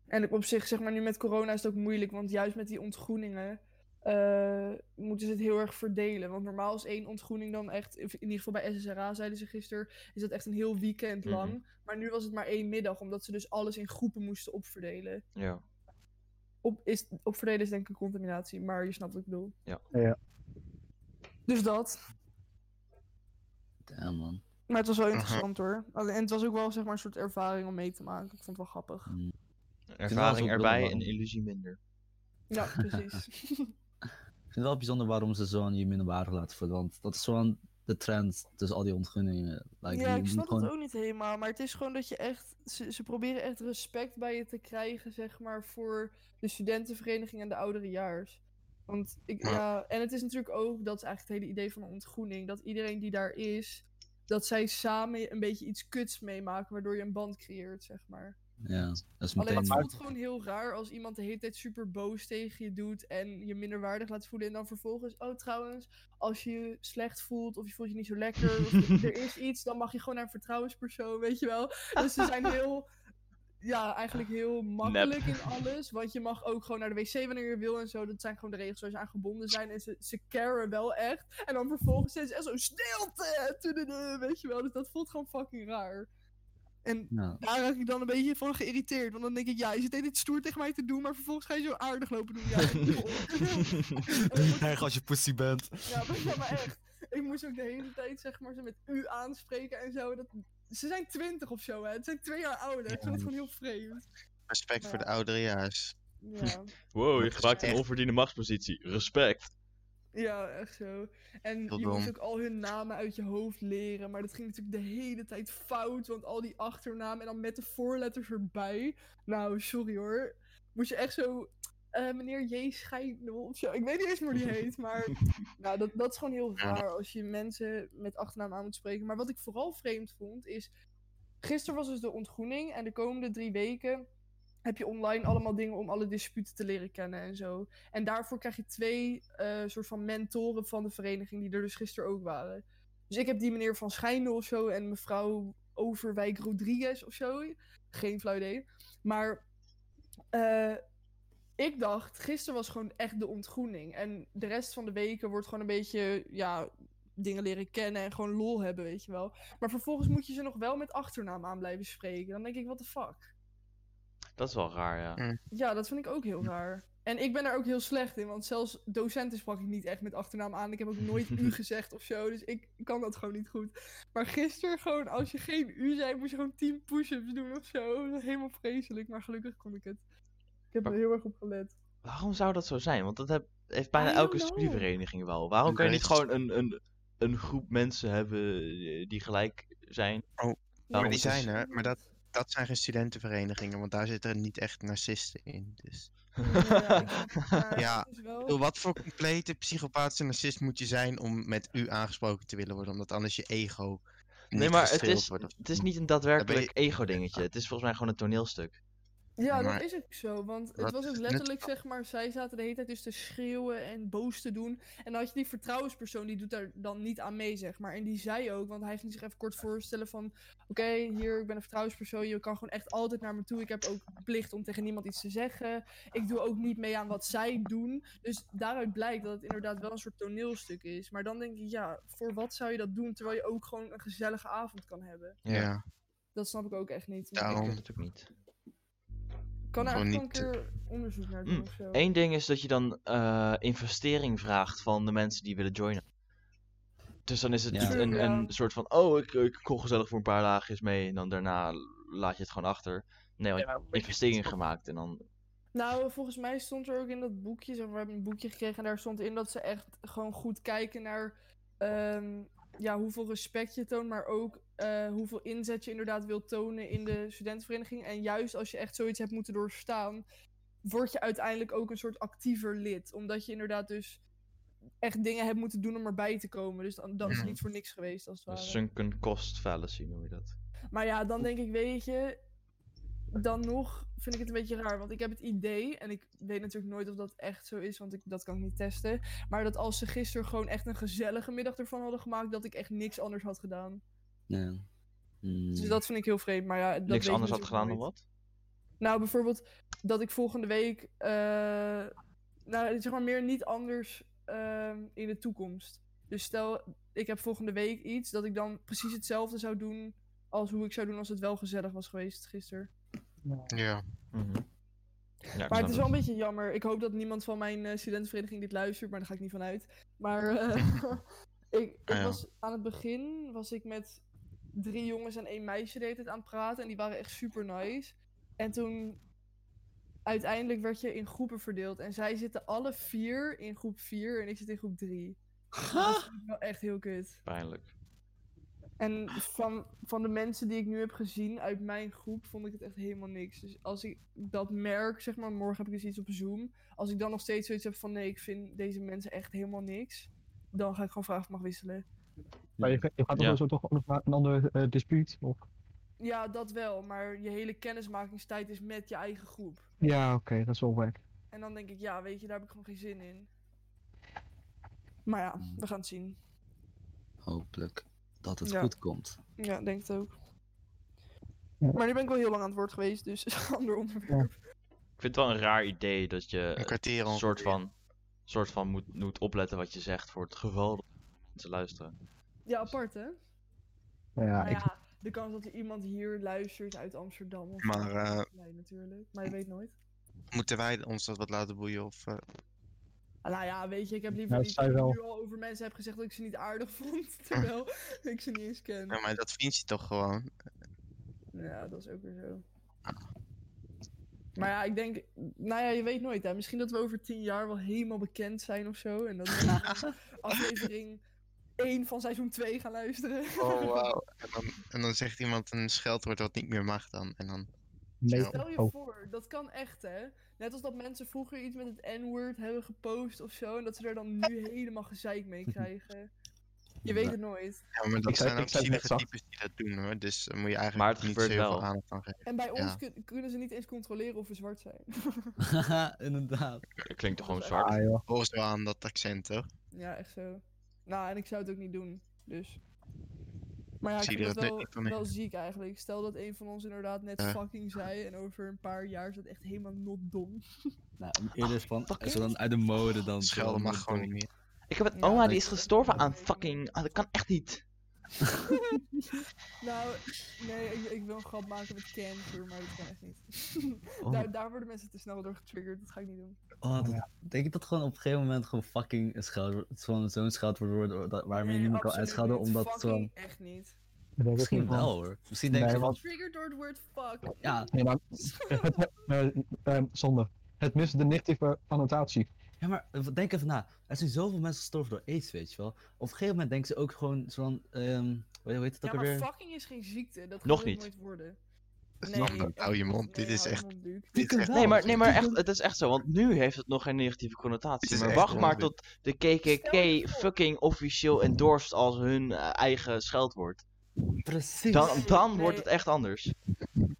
Mhm. En op zich, zeg maar, nu met corona is het ook moeilijk. Want juist met die ontgroeningen eh, moeten ze het heel erg verdelen. Want normaal is één ontgroening dan echt, in ieder geval bij SSRA zeiden ze gisteren, is dat echt een heel weekend Mhm. lang. Maar nu was het maar één middag, omdat ze dus alles in groepen moesten opverdelen. ja. Op, is, opverdelen is denk ik een contaminatie, maar je snapt wat ik bedoel. Ja. Ja. Dus dat. Damn, man. Maar het was wel interessant hoor. En het was ook wel zeg maar een soort ervaring om mee te maken. Ik vond het wel grappig. Mm. Ervaring erbij en illusie minder. Ja, precies. Ik vind het wel bijzonder waarom ze zo aan je minderwaardig laten voelen. Want dat is gewoon de trend tussen al die ontgunningen. Like, ja, ik snap gewoon... het ook niet helemaal. Maar het is gewoon dat je echt... Ze, ze proberen echt respect bij je te krijgen, zeg maar, voor de studentenvereniging en de ouderejaars. Want ik, ja, en het is natuurlijk ook, dat is eigenlijk het hele idee van een ontgroening, dat iedereen die daar is, dat zij samen een beetje iets kuts meemaken, waardoor je een band creëert, zeg maar. Ja, dat is Alleen meteen... het voelt gewoon heel raar als iemand de hele tijd super boos tegen je doet en je minderwaardig laat voelen. En dan vervolgens, oh trouwens, als je je slecht voelt of je voelt je niet zo lekker of er is iets, dan mag je gewoon naar een vertrouwenspersoon, weet je wel. Dus ze zijn heel, ja, eigenlijk heel makkelijk in alles. Want je mag ook gewoon naar de wc wanneer je wil en zo. Dat zijn gewoon de regels waar ze aan gebonden zijn. En ze, ze caren wel echt. En dan vervolgens zijn ze echt zo stilte, weet je wel. Dus dat voelt gewoon fucking raar. En Ja. daar raak ik dan een beetje van geïrriteerd. Want dan denk ik, ja, je zit tijd stoer tegen mij te doen, maar vervolgens ga je zo aardig lopen doen. Ja, Erg als je pussy bent. ja, maar, ja, maar echt. Ik moest ook de hele tijd, zeg maar, ze met u aanspreken en zo. Dat, ze zijn twintig of zo, hè. Het zijn twee jaar ouder. Ik vind het gewoon heel vreemd. Respect voor de Ja. ouderejaars. Ja, Wow, je gebruikt een onverdiende machtspositie. Respect. Ja echt zo. En je moest ook al hun namen uit je hoofd leren. Maar dat ging natuurlijk de hele tijd fout. Want al die achternamen en dan met de voorletters erbij. Nou, sorry hoor. Moest je echt zo... eh, meneer J. Scheidel of zo. Ik weet niet eens hoe die heet, maar nou, dat, dat is gewoon heel raar als je mensen met achternaam aan moet spreken. Maar wat ik vooral vreemd vond is, gisteren was dus de ontgroening en de komende drie weken heb je online allemaal dingen om alle disputen te leren kennen en zo. En daarvoor krijg je twee eh, soort van mentoren van de vereniging die er dus gisteren ook waren. Dus ik heb die meneer Van Schijndel of zo en mevrouw Overwijk Rodriguez of zo. Geen flauw idee. Maar eh, ik dacht, gisteren was gewoon echt de ontgroening. En de rest van de weken wordt gewoon een beetje, ja, dingen leren kennen en gewoon lol hebben, weet je wel. Maar vervolgens moet je ze nog wel met achternaam aan blijven spreken. Dan denk ik, what the fuck? Dat is wel raar, ja. Ja, dat vind ik ook heel raar. En ik ben daar ook heel slecht in, want zelfs docenten sprak ik niet echt met achternaam aan. Ik heb ook nooit u gezegd of zo, dus ik kan dat gewoon niet goed. Maar gisteren gewoon, als je geen u zei, moest je gewoon 10 push-ups doen of zo. Dat is Helemaal vreselijk, maar gelukkig kon ik het. Ik heb er heel erg op gelet. Waarom zou dat zo zijn? Want dat heb, heeft bijna elke know. studievereniging wel. Waarom kan je niet gewoon een, een, een groep mensen hebben die gelijk zijn? maar Waarom die zijn er, maar dat, dat zijn geen studentenverenigingen, want daar zitten niet echt narcisten in. Dus. Ja, maar is wel- Wat voor complete psychopathische narcist moet je zijn om met u aangesproken te willen worden, omdat anders je ego. Nee, maar het is, wordt het is niet een daadwerkelijk ego-dingetje. Het is volgens mij gewoon een toneelstuk. Ja, Maar- dat is ook zo. Want het Wat was ook letterlijk, zeg maar, zij zaten de hele tijd dus te schreeuwen en boos te doen. En dan had je die vertrouwenspersoon, die doet daar dan niet aan mee, zeg maar. En die zei ook, want hij ging zich even kort voorstellen van... Oké, hier, ik ben een vertrouwenspersoon, je kan gewoon echt altijd naar me toe. Ik heb ook plicht om tegen niemand iets te zeggen. Ik doe ook niet mee aan wat zij doen. Dus daaruit blijkt dat het inderdaad wel een soort toneelstuk is. Maar dan denk ik, ja, voor wat zou je dat doen, terwijl je ook gewoon een gezellige avond kan hebben? Ja. Dat snap ik ook echt niet. Ik Daarom. weet het ook niet. Kan er eigenlijk een keer onderzoek naar doen Mm, of zo. Eén ding is dat je dan eh, investering vraagt van de mensen die willen joinen. Dus dan is het Ja. niet een, Ja. een soort van, oh, ik, ik kom gezellig voor een paar dagjes mee en dan daarna laat je het gewoon achter. Nee, want je hebt investering gemaakt en dan... Nou, volgens mij stond er ook in dat boekje, zeg maar, we hebben een boekje gekregen en daar stond in dat ze echt gewoon goed kijken naar ehm, ja, hoeveel respect je toont, maar ook eh, hoeveel inzet je inderdaad wil tonen in de studentenvereniging. En juist als je echt zoiets hebt moeten doorstaan, word je uiteindelijk ook een soort actiever lid. Omdat je inderdaad dus echt dingen hebt moeten doen om erbij te komen. Dus dan, dan is Mhm. niet voor niks geweest, als het ware. sunken cost fallacy noem je dat. Maar ja, dan denk ik, weet je, dan nog vind ik het een beetje raar. Want ik heb het idee, en ik weet natuurlijk nooit of dat echt zo is, want ik, dat kan ik niet testen. Maar dat als ze gisteren gewoon echt een gezellige middag ervan hadden gemaakt, dat ik echt niks anders had gedaan. Ja. Mm. Dus dat vind ik heel vreemd. Maar ja, dat weet Niks anders had gedaan dan wat? Nou, bijvoorbeeld dat ik volgende week, eh, nou zeg maar meer niet anders ehm, in de toekomst. Dus stel, ik heb volgende week iets, dat ik dan precies hetzelfde zou doen als hoe ik zou doen als het wel gezellig was geweest gisteren. Ja. Mhm. Ja, ik Maar het is wel een beetje jammer. Ik hoop dat niemand van mijn eh, studentenvereniging dit luistert, maar daar ga ik niet van uit. Maar eh, ik, ik Ah, ja. was aan het begin was ik met drie jongens en één meisje deed het aan het praten en die waren echt super nice. En toen uiteindelijk werd je in groepen verdeeld en zij zitten alle vier in groep 4 en ik zit in groep 3. Dat vind ik wel echt heel kut. Pijnlijk. En van, van de mensen die ik nu heb gezien uit mijn groep, vond ik het echt helemaal niks. Dus als ik dat merk, zeg maar, morgen heb ik dus iets op Zoom. Als ik dan nog steeds zoiets heb van nee, ik vind deze mensen echt helemaal niks. Dan ga ik gewoon vragen of ik mag wisselen. Maar je, je gaat Ja. toch zo toch ook nog naar een ander eh, dispuut? Of... Ja, dat wel. Maar je hele kennismakingstijd is met je eigen groep. Ja, oké, dat is wel wack. En dan denk ik, ja, weet je, daar heb ik gewoon geen zin in. Maar ja, we gaan het zien. Hopelijk dat het Ja. goed komt. Ja, denk het ook. Ja. Maar nu ben ik wel heel lang aan het woord geweest, dus ander onderwerp. Ik vind het wel een raar idee dat je Een een soort van, soort van moet, moet opletten wat je zegt voor het geval dat mensen luisteren. Ja, apart hè? Nou ja, Nou ik, ja, de kans dat er iemand hier luistert uit Amsterdam of Maar, zo, eh, nee, natuurlijk. Maar je weet nooit. Moeten wij ons dat wat laten boeien? Of, eh, Ah, nou ja, weet je, ik heb liever Nou, niet dat ik nu al over mensen heb gezegd dat ik ze niet aardig vond, terwijl ik ze niet eens ken. ja, maar dat vind je toch gewoon? Ja, dat is ook weer zo. Maar ja, ik denk, nou ja, je weet nooit hè. Misschien dat we over tien jaar wel helemaal bekend zijn of zo. En dat we dan aflevering 1 van seizoen 2 gaan luisteren. Oh, wauw. En dan, en dan zegt iemand een scheldwoord wat niet meer mag dan. En dan nee, Ja. Stel je oh, voor, dat kan echt hè. Net als dat mensen vroeger iets met het N-word hebben gepost of zo. En dat ze er dan nu helemaal gezeik mee krijgen. Je weet Ja. het nooit. Ja, maar dat Ik zei- zijn ook zielige types die dat doen hoor. Dus daar moet je Maar eigenlijk het niet gebeurt zoveel wel. aandacht aan geven. En bij ons Ja. kun- kunnen ze niet eens controleren of we zwart zijn. Haha, inderdaad. Dat klinkt toch gewoon Ja, zwart? ah, joh. Volgens wel aan dat accent toch? ja, echt zo. Nou, en ik zou het ook niet doen. Dus. Maar ja, ik Zie vind het het wel, wel ziek eigenlijk. Stel dat een van ons inderdaad net Ja. fucking zei. En over een paar jaar is dat echt helemaal not dom. Nou, eerder is van, we dan uit de mode dan... Schelden mag gewoon niet meer. Ik heb een Ja, oma die is is- gestorven aan fucking... ah, dat kan echt niet. Nou, nee, ik, ik wil een grap maken met cancer, maar dat kan echt niet. Oh. daar, daar worden mensen te snel door getriggerd. Dat ga ik niet doen. Oh, dat, denk ik dat gewoon op een gegeven moment gewoon fucking een scheldwoord, zo'n zo'n scheldwoord wordt waarmee je Nee, niet meer kan uitschelden, omdat het. Fucking echt niet. Ik Misschien wel hoor. Misschien denk Nee, je van, want- Triggered door het woord fuck. ja, Nee, maar het, het, eh, eh, zonde. Het mist de negatieve annotatie. Ja, maar eh, denk even na. Er zijn zoveel mensen gestorven door aids, weet je wel. Op een gegeven moment denken ze ook gewoon zo'n, ehm hoe heet het Ja, ook maar alweer? fucking is geen ziekte. Dat Nog niet. nooit worden. Nog niet, echt hou je mond. Dit Nee, is hou je echt- mond. Dit is echt Nee, maar, nee, maar echt, het is echt zo. Want nu heeft het nog geen negatieve connotatie. Maar wacht maar tot de KKK fucking officieel endorsed als hun eh, eigen scheldwoord. Precies. Dan, Nee, dan nee. wordt het echt anders.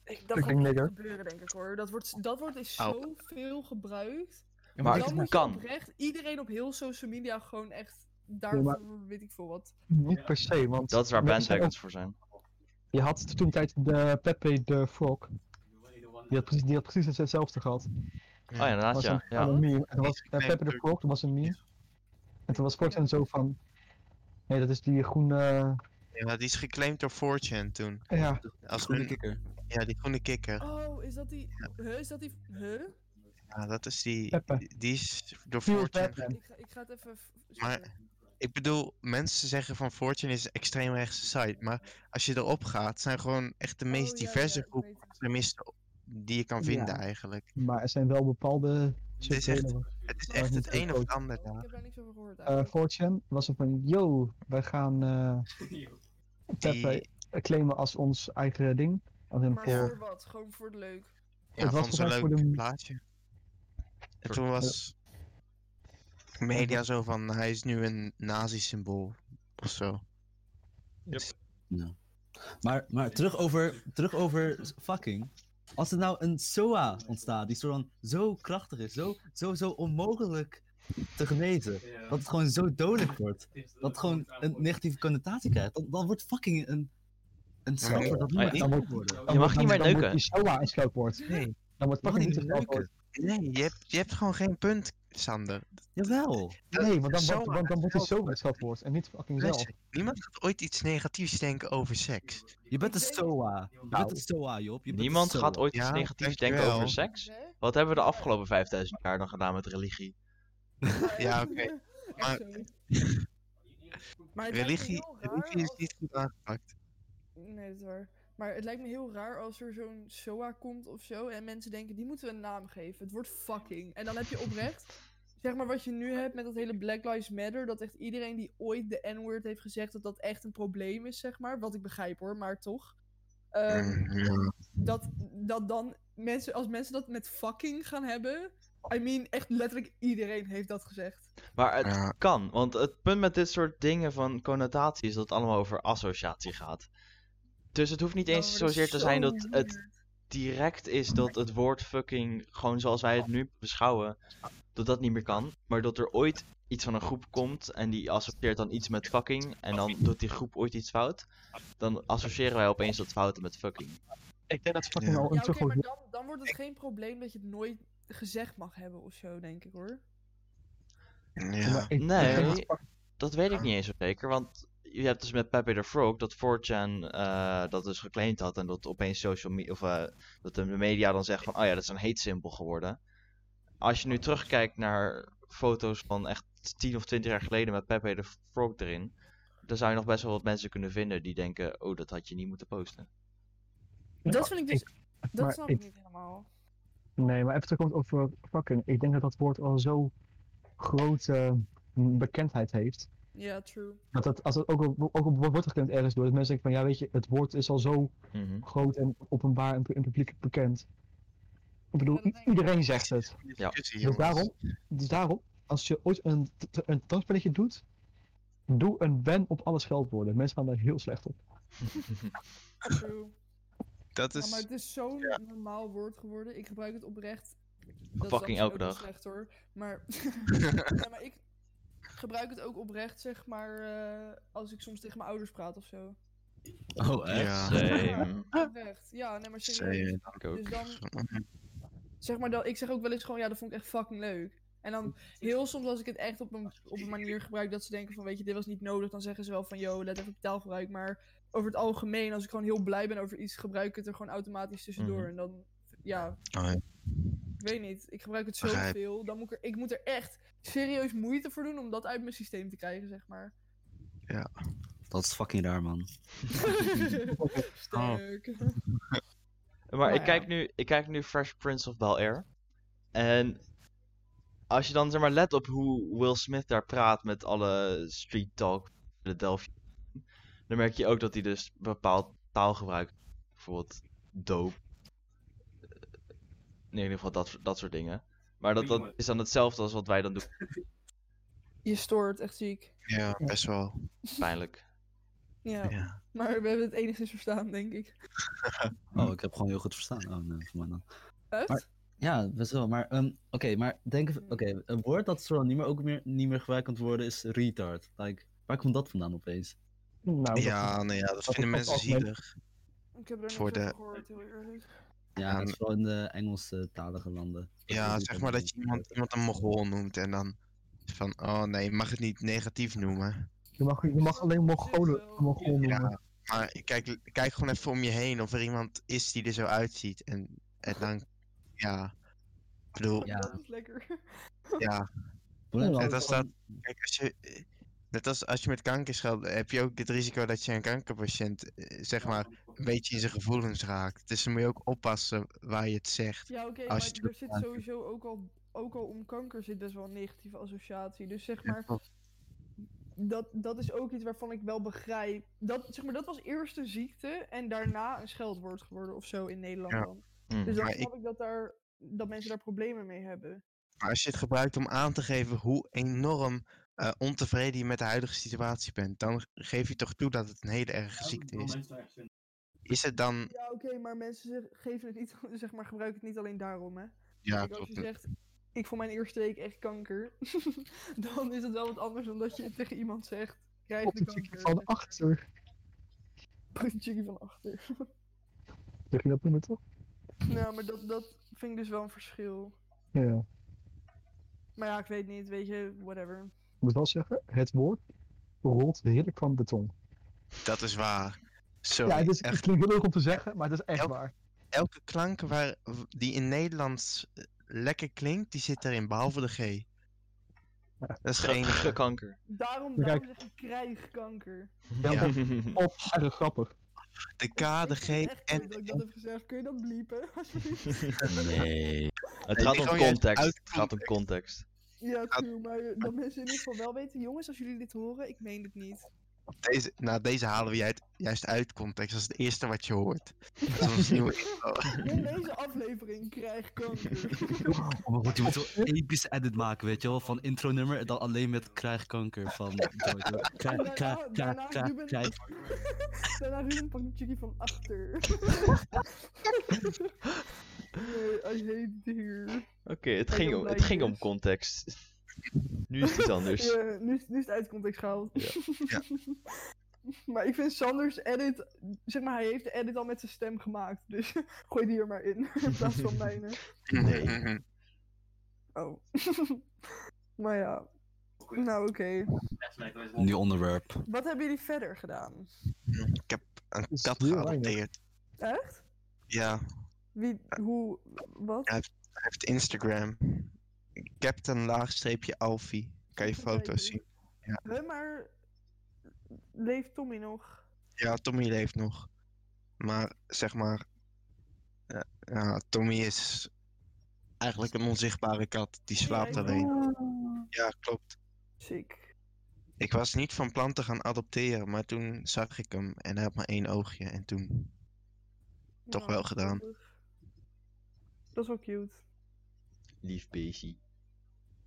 Ik, dat gaat gebeuren, denk ik hoor. Dat, wordt, dat woord is Au. zoveel gebruikt. Ja, Maar dan het kan. oprecht iedereen op heel social media gewoon echt daarvoor, maar- weet ik veel wat. Niet per se, want... Dat is waar bandwagons voor zijn. Je had toen tijd de Pepe de Frog. Die had precies, die had precies hetzelfde gehad. Oh ja, inderdaad, was ja. een, ja. meme. En dat was, eh, Pepe de. Frog, dat was een meme. En toen was Fortune zo van... Nee, dat is die groene... Ja, die is geclaimd door 4chan toen. Ja, Als Groene kikker. ja, die groene kikker. Oh, is dat die... Huh, is dat die... Huh? Ja, dat is die. Peppe. Die, is door Fortune. Ik ga, ik ga het even... Maar-. Ik bedoel, mensen zeggen van Fortune is een extreemrechtse site. Maar als je erop gaat, zijn gewoon echt de meest Oh, ja, diverse ja, ik groepen het. extremisten die je kan vinden Ja. eigenlijk. Maar er zijn wel bepaalde is echt-. Het is echt niet het een of het ander Ik daar. heb daar niks over gehoord Eh. Fortune was er van, yo, wij gaan eh Peppe Die, claimen als ons eigen ding. Als in maar voor, wat? Gewoon voor het leuk. ja, was vond ze een leuk voor de- plaatje. En toen was media zo van, hij is nu een nazi-symbool of zo. Yep. Maar, maar terug, over, terug over fucking. Als er nou een SOA ontstaat die zo dan zo krachtig is, zo, zo, zo onmogelijk te genezen, dat het gewoon zo dodelijk wordt, dat het gewoon een negatieve connotatie krijgt, dan, dan wordt fucking een, een scheldwoord dat niet meer dan kan wordt- worden. dan Je mag niet dan- meer dan wordt neuken. die SOA een scheldwoord. Nee, Dan wordt Mag fucking niet niet een. Nee je, hebt, je hebt gewoon geen punt, Sander. Jawel. Nee, want dan, want dan wordt die SOA een scheldwoord en niet fucking zelf. Luister, niemand gaat ooit iets negatiefs denken over seks. Je bent een denk- SOA. Je bent een SOA, Job. Je bent Niemand gaat ooit iets Ja, negatiefs denken over seks. Wat hebben we de afgelopen 5000 jaar dan gedaan met religie? Ja, oké. Maar- zo. Het Religie, religie is niet goed aangepakt. Nee, dat is waar. Maar het lijkt me heel raar als er zo'n SOA komt of zo. En mensen denken, die moeten we een naam geven. Het wordt fucking. En dan heb je oprecht. Zeg maar wat je nu hebt met dat hele Black Lives Matter. Dat echt iedereen die ooit de N-word heeft gezegd. dat dat echt een probleem is, zeg maar. Wat ik begrijp hoor, maar toch. Ehm, Mm, dat, dat dan mensen, als mensen dat met fucking gaan hebben. I mean, echt letterlijk iedereen heeft dat gezegd. Maar het kan, want het punt met dit soort dingen van connotatie is dat het allemaal over associatie gaat. Dus het hoeft niet eens Oh, zozeer te zijn dat het direct is dat het woord fucking, gewoon zoals wij het nu beschouwen, dat dat niet meer kan. Maar dat er ooit iets van een groep komt en die associeert dan iets met fucking en dan doet die groep ooit iets fout. Dan associëren wij opeens dat fouten met fucking. Ik denk dat fucking Ja. al Ja, een te oké, maar goed dan, dan wordt het geen probleem dat je het nooit gezegd mag hebben of zo, denk ik hoor. Ja. Nee. Dat weet ik niet eens zo zeker, want je hebt dus met Pepe the Frog dat 4chan eh, dat dus geclaimd had en dat opeens social media, of eh, dat de media dan zegt van, oh ja, dat is een hate symbol geworden. Als je nu terugkijkt naar foto's van echt 10 of 20 jaar geleden met Pepe the Frog erin, dan zou je nog best wel wat mensen kunnen vinden die denken, oh, dat had je niet moeten posten. Dat vind ik dus. Dat snap ik- ik niet helemaal. Nee, maar even terug over fucking. Ik denk dat dat woord al zo grote bekendheid heeft. Ja, true. Dat het, als het ook op, ook op wordt gekend ergens door, dat mensen denken van ja, weet je, het woord is al zo Mhm. groot en openbaar en, pu- en publiek bekend. Ik bedoel, iedereen zegt het. Ja. Dus daarom, dus daarom, als je ooit een, een dansspelletje doet, doe een ban op alle scheldwoorden. Mensen gaan daar heel slecht op. True. Dat Ja, is... maar het is zo'n normaal woord geworden. Ik gebruik het oprecht. Dat Fucking elke dag. Slecht, hoor. Maar, ja, maar ik gebruik het ook oprecht, zeg maar, eh, als ik soms tegen mijn ouders praat of zo. Oh, echt? Ja. Oprecht. Ja, nee, maar serieus. Same. Dus dan, zeg maar, dat, ik zeg ook wel eens gewoon, ja, dat vond ik echt fucking leuk. En dan heel soms als ik het echt op een, op een manier gebruik dat ze denken van, weet je, dit was niet nodig, dan zeggen ze wel van, yo, let even op taalgebruik. Maar over het algemeen, als ik gewoon heel blij ben over iets, gebruik ik het er gewoon automatisch tussendoor. Mhm. En dan, ja, Oh, ja. Ik weet niet. Ik gebruik het zoveel. Dan moet ik, er, ik moet er echt serieus moeite voor doen om dat uit mijn systeem te krijgen, zeg maar. Dat is fucking raar, man. Sterk. Maar ik ja. kijk, nu, ik kijk nu Fresh Prince of Bel-Air. En als je dan zeg maar let op hoe Will Smith daar praat met alle street talk Philadelphia. Dan merk je ook dat hij dus bepaald taal gebruikt. Bijvoorbeeld dope. In ieder geval dat, dat soort dingen. Maar dat, dat is dan hetzelfde als wat wij dan doen. Je stoort, echt ziek. ja, best wel. Pijnlijk. Ja, Ja. maar we hebben het enigszins verstaan, denk ik. Oh, ik heb gewoon heel goed verstaan. Oh, nee, voor mij dan. Echt? Maar- Ja, best wel. Maar, ehm, oké, maar denk even, oké, een woord dat zo niet meer, ook meer, niet meer gebruikt kan worden is retard. Like, waar komt dat vandaan opeens? Nou, dat- Ja, nou ja, dat dat vinden mensen zielig. Ik heb er Voor niks over de- gehoord, heel eerlijk. Ja, dat is vooral in de Engelstalige landen. Ja, zeg maar dat je iemand, iemand een mogol noemt en dan van, oh nee, je mag het niet negatief noemen. je, mag, je mag alleen Mongolen wel. Mongool noemen. Ja, maar kijk, kijk gewoon even om je heen of er iemand is die er zo uitziet. En En dan, ja. Ik bedoel, Ja. Dat is lekker. ja. Net als dat, kijk, als je, net als als je met kanker scheldt, heb je ook het risico dat je een kankerpatiënt, eh, zeg maar, een beetje in zijn gevoelens raakt. Dus dan moet je ook oppassen waar je het zegt. Ja, oké, maar er zit kanker- sowieso ook al, ook al om kanker zit best wel een negatieve associatie. Dus zeg maar, dat, dat is ook iets waarvan ik wel begrijp. Dat, zeg maar, dat was eerst een ziekte en daarna een scheldwoord geworden of zo in Nederland Ja. dan. Mm. Dus dan snap ik dat, daar, dat mensen daar problemen mee hebben. Maar als je het gebruikt om aan te geven hoe enorm eh, ontevreden je met de huidige situatie bent, dan geef je toch toe dat het een hele erge ziekte is. Is het dan, Ja, oké, maar mensen geven het niet, zeg maar, gebruiken het niet alleen daarom, hè. ja, Kijk, als je zegt, ik vond mijn eerste week echt kanker, dan is het wel wat anders dan dat je tegen iemand zegt, krijg Op de kanker. van achter. Chickie van achter. Zeg je dat nummer toch? nou, maar dat, dat vind ik dus wel een verschil. Ja. Maar ja, ik weet niet, weet je, whatever. Ik moet wel zeggen, het woord rolt heerlijk van de tong. Dat is waar. Sorry, ja, het, is, het echt, klinkt heel leuk om te zeggen, maar het is echt Elk- waar. elke klank waar, die in Nederlands eh, lekker klinkt, die zit erin, behalve de G. Dat is de Ge- enige. Gekanker. Daarom, Kijk. daarom zeg ik krijg kanker. Ja, Ja. Of erg grappig. De K, de G Ik en leuk dat ik dat heb gezegd. Kun je dat bliepen? alsjeblieft? Nee. Het gaat om context. Het gaat om context. ja, true, maar dat mensen in ieder geval wel weten. Jongens, als jullie dit horen, ik meen het niet. Deze, nou, deze halen we juist, juist uit context. Dat is het eerste wat je hoort. Dat is ons nieuwe intro. In deze aflevering krijg kanker. Oh mijn god, je moet zo'n epische edit maken, weet je wel? Van intro nummer en dan alleen met krijg kanker van Jojo. Krijg, krijg, krijg, krijg, krijg. Daarna Ruben pakt de chickie van achter. nee, I hate it here. Oké, het, Ik ging om, het ging om context. Nu is het iets anders. Ja, nu, is- nu is het uit context gehaald. Ja. Ja. maar ik vind Sanders edit, zeg maar, hij heeft de edit al met zijn stem gemaakt. Dus gooi die er maar in, in plaats van mijne. Nee. Oh. maar ja. Nou, oké. Nieuw onderwerp. Wat hebben jullie verder gedaan? Ik heb een kat geadopteerd. Echt? Ja, Wie, hoe, wat? Hij heeft Instagram. Captain laagstreepje Alfie. Kan je foto's zien. Huh, maar leeft Tommy nog? Ja, Tommy leeft nog. Maar zeg maar. Ja, ja, Tommy is eigenlijk een onzichtbare kat. Die slaapt Ja, alleen. Oh, Ja, klopt. sick. Ik was niet van plan te gaan adopteren, maar toen zag ik hem en hij had maar één oogje. En toen. Toch wel gedaan. Dat is wel cute. Lief beestje.